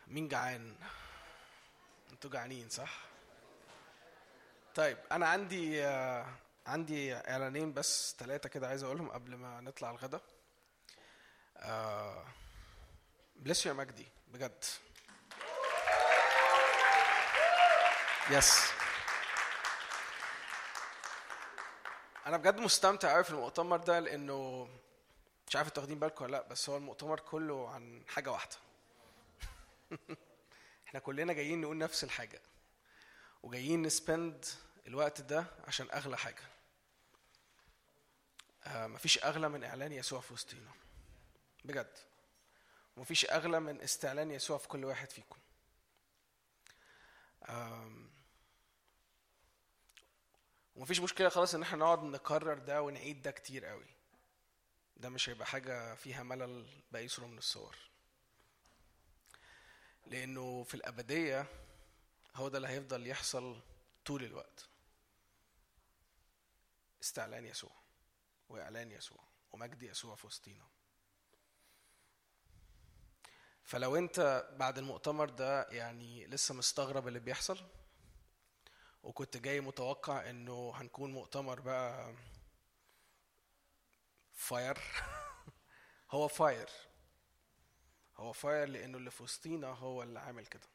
مين جعان؟ أنتوا جعانين صح؟ طيب أنا عندي آه، عندي إعلانين بس ثلاثة كده عايز أقولهم قبل ما نطلع الغدا. آه بليس يا مجدي بجد. يس أنا بجد مستمتع قوي في المؤتمر ده لأنه مش عارف أنتوا واخدين بالكم ولا لأ بس هو المؤتمر كله عن حاجة واحدة. إحنا كلنا جايين نقول نفس الحاجة. وجايين نسبند الوقت ده عشان أغلى حاجة. آه مفيش أغلى من إعلان يسوع في وسطينا. بجد. ومفيش أغلى من استعلان يسوع في كل واحد فيكم. ومفيش مشكلة خلاص إن إحنا نقعد نكرر ده ونعيد ده كتير قوي. ده مش هيبقى حاجة فيها ملل بأي صورة من الصور. لأنه في الأبدية هو ده اللي هيفضل يحصل طول الوقت. استعلان يسوع وإعلان يسوع ومجد يسوع في وسطينا. فلو أنت بعد المؤتمر ده يعني لسه مستغرب اللي بيحصل وكنت جاي متوقع إنه هنكون مؤتمر بقى fire هو fire هو fire لأنه اللي في وسطينا هو اللي عامل كده.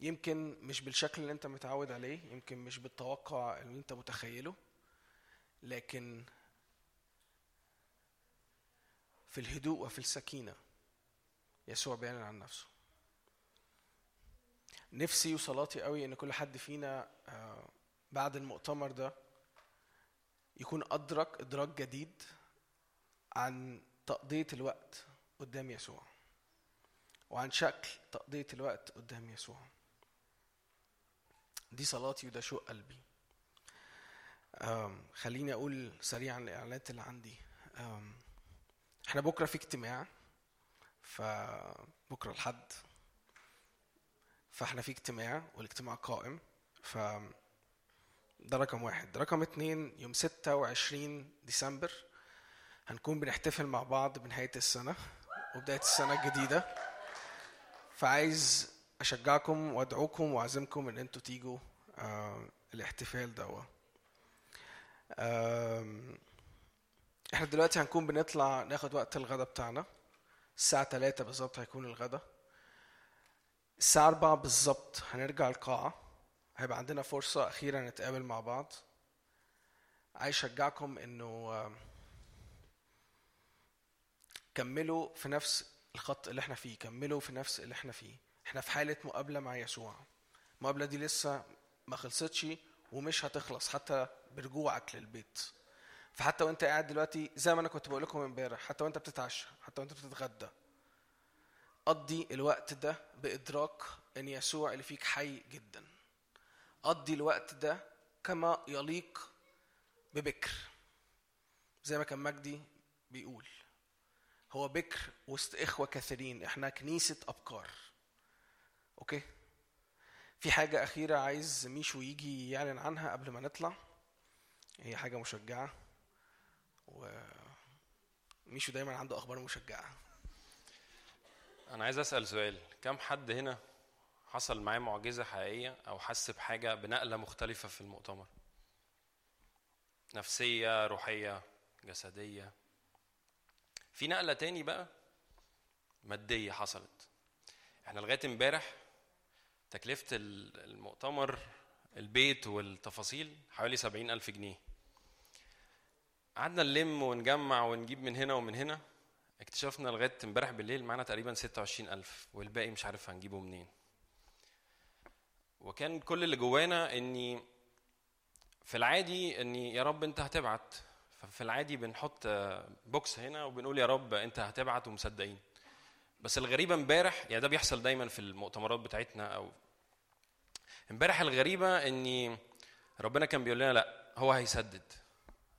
يمكن مش بالشكل اللي انت متعود عليه يمكن مش بالتوقع اللي انت متخيله لكن في الهدوء وفي السكينة يسوع بيعلن عن نفسه. نفسي وصلاتي قوي إن كل حد فينا آه، بعد المؤتمر ده يكون أدرك إدراك جديد عن تقضية الوقت قدام يسوع وعن شكل تقضية الوقت قدام يسوع. دي صلاتي وده شوق قلبي. خليني أقول سريعا الإعلانات اللي عندي. إحنا بكرة في اجتماع فبكرة الحد فإحنا في اجتماع والاجتماع قائم. ف ده رقم واحد. رقم اتنين يوم 26 ديسمبر هنكون بنحتفل مع بعض بنهاية السنة وبداية السنة الجديدة. فعايز أشجعكم وأدعوكم وأعزمكم إن أنتوا تيجوا الاحتفال دوا. إحنا دلوقتي هنكون بنطلع ناخد وقت الغدا بتاعنا. الساعة 3 بالظبط هيكون الغدا. الساعة 4 بالظبط هنرجع القاعة. هيبقى عندنا فرصة أخيرة نتقابل مع بعض. عايز أشجعكم إنه كملوا في نفس الخط اللي إحنا فيه كملوا في نفس اللي إحنا فيه. إحنا في حالة مقابلة مع يسوع. المقابلة دي لسه ما خلصتش ومش هتخلص حتى برجوعك للبيت فحتى وأنت قاعد دلوقتي زي ما أنا كنت بقول لكم امبارح حتى وأنت بتتعشى حتى وأنت بتتغدى قضي الوقت ده بإدراك إن يسوع اللي فيك حي جدا. قضي الوقت ده كما يليق ببكر. زي ما كان مجدي بيقول هو بكر وسط إخوة كثيرين إحنا كنيسة أبكار. okay. في حاجة أخيرة عايز ميشو يجي يعلن عنها قبل ما نطلع. هي حاجة مشجعة. وميشو دايما عنده أخبار مشجعة. أنا عايز أسأل سؤال. كم حد هنا حصل معاه معجزة حقيقية أو حس بحاجة بنقلة مختلفة في المؤتمر؟ نفسية روحية جسدية. في نقلة تاني بقى مادية حصلت. إحنا لغاية امبارح تكلفة ال- المؤتمر البيت والتفاصيل حوالي سبعين ألف جنيه. قعدنا نلم ونجمع ونجيب من هنا ومن هنا. اكتشفنا لغاية امبارح بالليل معانا تقريبا 26000 والباقي مش عارف هنجيبه منين. وكان كل اللي جوانا إني في العادي إني يا رب أنت هتبعت. ففي العادي بنحط بوكس هنا وبنقول يا رب أنت هتبعت ومصدقين. بس الغريبة امبارح يعني ده بيحصل دايما في المؤتمرات بتاعتنا أو امبارح الغريبة إني ربنا كان بيقول لنا لأ هو هيسدد.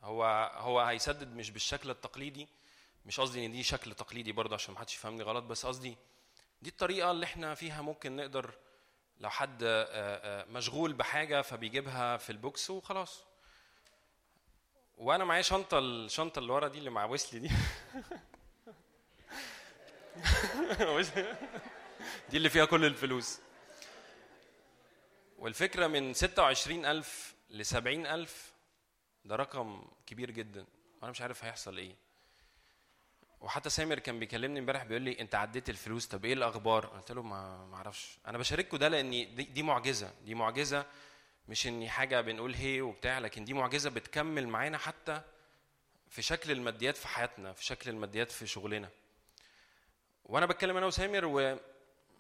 هو هو هيسدد مش بالشكل التقليدي مش قصدي إن دي شكل تقليدي برضه عشان محدش يفهمني غلط بس قصدي دي الطريقة اللي إحنا فيها ممكن نقدر لو حد مشغول بحاجة فبيجيبها في البوكس وخلاص. وأنا معايا شنطة الشنطه اللي ورا دي اللي مع ويسلي دي. دي اللي فيها كل الفلوس. والفكرة من 26000 ل 70000 ده رقم كبير جدا. وأنا مش عارف هيحصل إيه. وحتى سامر كان بيكلمني امبارح بيقول لي أنت عديت الفلوس طب إيه الأخبار؟ قلت له ما ما أعرفش. أنا بشارككم ده لأن دي, دي معجزة. دي معجزة مش إني حاجة بنقول هي وبتاع لكن دي معجزة بتكمل معانا حتى في شكل الماديات في حياتنا في شكل الماديات في شغلنا. وأنا بتكلم أنا وسامر و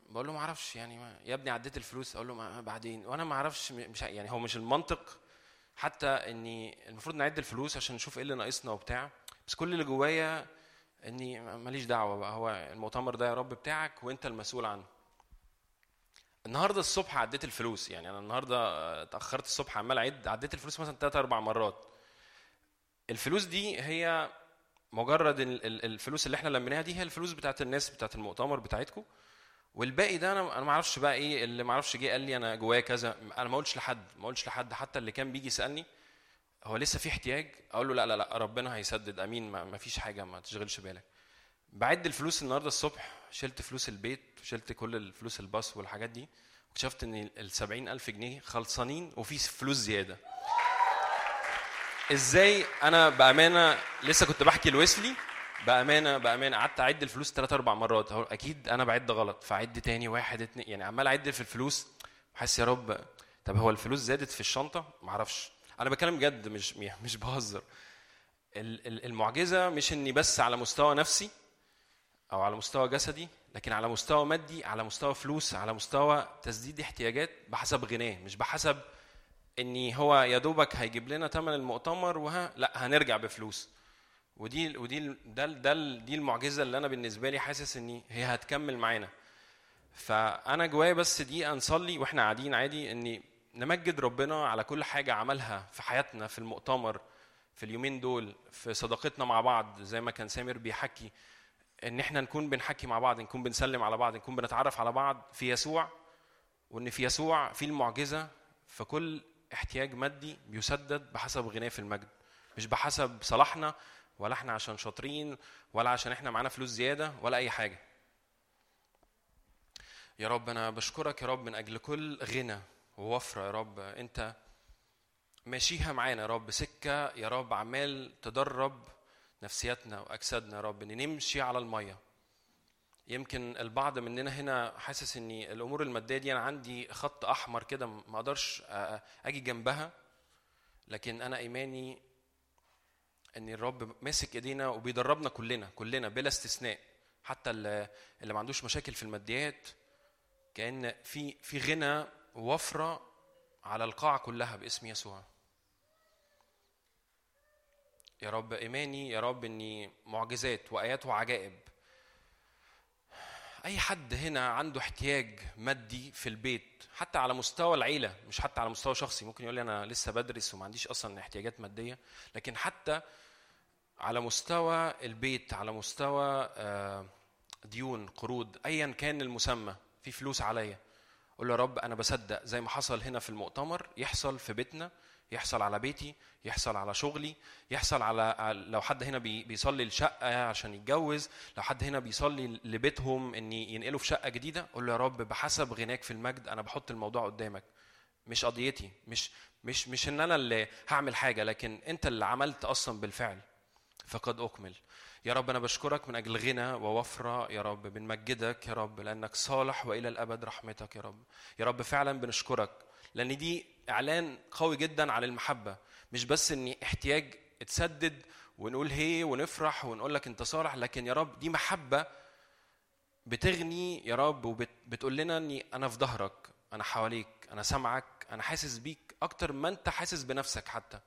بقول له ما أعرفش يعني ما يا ابني عديت الفلوس أقول له بعدين؟ وأنا ما أعرفش مش يعني هو مش المنطق حتى إني المفروض نعد الفلوس عشان نشوف إيه اللي ناقصنا وبتاع بس كل اللي جوايا إني ماليش دعوة بقى هو المؤتمر ده يا رب بتاعك وأنت المسؤول عنه. النهارده الصبح عديت الفلوس يعني أنا النهارده اتأخرت الصبح عمال أعد عديت الفلوس مثلا ثلاث أربع مرات. الفلوس دي هي مجرد ال- ال- الفلوس اللي إحنا لميناها دي هي الفلوس بتاعت الناس بتاعت المؤتمر بتاعتكم والباقي ده أنا أنا ما أعرفش بقى إيه اللي ما أعرفش جه قال لي أنا جوايا كذا. أنا ما قلتش لحد ما قلتش لحد. حتى اللي كان بيجي يسألني هو لسه في احتياج؟ أقول له لا لا لا ربنا هيسدد. أمين ما فيش حاجة ما تشغلش بالك. بعد الفلوس النهارده الصبح شلت فلوس البيت وشلت كل الفلوس الباص والحاجات دي واكتشفت إن ال 70000 جنيه خلصانين وفي فلوس زيادة. إزاي أنا بامانه لسه كنت بحكي لويسلي؟ بامانه بامانه قعدت اعد الفلوس ثلاث أربع مرات. أكيد أنا بعد غلط. فاعد تاني واحد اتنين يعني عمال اعد في الفلوس. حاسس يا رب طب هو الفلوس زادت في الشنطة؟ معرفش. أنا بتكلم بجد مش مش بهزر. ال- ال- المعجزة مش اني بس على مستوى نفسي أو على مستوى جسدي لكن على مستوى مادي على مستوى فلوس على مستوى تسديد احتياجات بحسب غناه مش بحسب إني هو يا دوبك هيجيب لنا ثمن المؤتمر وها لا هنرجع بفلوس. ودي ودي ده ده دي المعجزة اللي أنا بالنسبة لي حاسس ان هي هتكمل معانا. فأنا جوايا بس دي نصلي وإحنا قاعدين عادي إني نمجد ربنا على كل حاجة عملها في حياتنا في المؤتمر في اليومين دول في صداقتنا مع بعض زي ما كان سامر بيحكي إن إحنا نكون بنحكي مع بعض نكون بنسلم على بعض نكون بنتعرف على بعض في يسوع وإن في يسوع في المعجزة فكل احتياج مادي بيسدد بحسب غناه في المجد مش بحسب صلاحنا ولا إحنا عشان شاطرين ولا عشان إحنا معانا فلوس زيادة ولا أي حاجة. يا رب أنا بشكرك يا رب من أجل كل غنى ووفرة يا رب. أنت ماشيها معانا يا رب سكة يا رب عمال تدرب نفسياتنا وأجسادنا يا رب إن نمشي على المية. يمكن البعض مننا هنا حاسس ان الأمور المادية دي أنا عندي خط أحمر كده ما أقدرش أجي جنبها. لكن أنا إيماني إن الرب ماسك إيدينا وبيدربنا كلنا كلنا بلا استثناء. حتى اللي اللي ما عندوش مشاكل في الماديات كأن في في غنى ووفرة على القاعة كلها باسم يسوع. يا رب إيماني يا رب إني معجزات وآيات وعجائب أي حد هنا عنده احتياج مادي في البيت حتى على مستوى العيلة مش حتى على مستوى شخصي ممكن يقول لي أنا لسه بدرس وما عنديش أصلا احتياجات مادية لكن حتى على مستوى البيت على مستوى آه، ديون قروض ايا كان المسمى في فلوس عليا قول يا رب أنا بصدق زي ما حصل هنا في المؤتمر يحصل في بيتنا يحصل على بيتي يحصل على شغلي يحصل على على- لو حد هنا بي- بيصلي الشقه عشان يتجوز لو حد هنا بيصلي لبيتهم إن ينقلوا في شقة جديدة قول له يا رب بحسب غناك في المجد أنا بحط الموضوع قدامك. مش قضيتي مش مش مش إن أنا اللي هعمل حاجة لكن أنت اللي عملت أصلا بالفعل. فقد أكمل. يا رب أنا بشكرك من أجل غنى ووفرة. يا رب بنمجدك. يا رب لأنك صالح وإلى الأبد رحمتك يا رب. يا رب فعلا بنشكرك. لأن دي إعلان قوي جدا على المحبة. مش بس إن احتياج اتسدد ونقول هي ونفرح ونقول لك أنت صالح لكن يا رب دي محبة بتغني يا رب وبتقول لنا إني أنا في ظهرك أنا حواليك أنا سامعك أنا حاسس بيك أكتر ما أنت حاسس بنفسك حتى.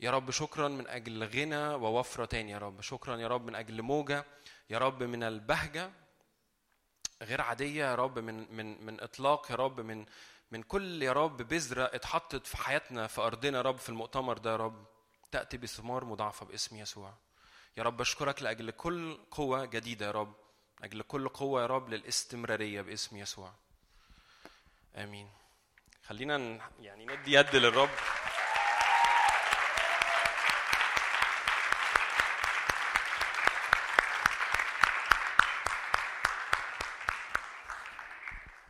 يا رب شكرا من أجل غنى ووفرة تاني يا رب. شكرا يا رب من أجل موجة يا رب من البهجة غير عادية يا رب من من من إطلاق يا رب من من كل يا رب بذرة اتحطت في حياتنا في أرضنا يا رب في المؤتمر ده يا رب تأتي بثمار مضاعفة باسم يسوع. يا رب أشكرك لأجل كل قوة جديدة يا رب لأجل كل قوة يا رب للاستمرارية باسم يسوع. آمين. خلينا يعني ندي يد للرب.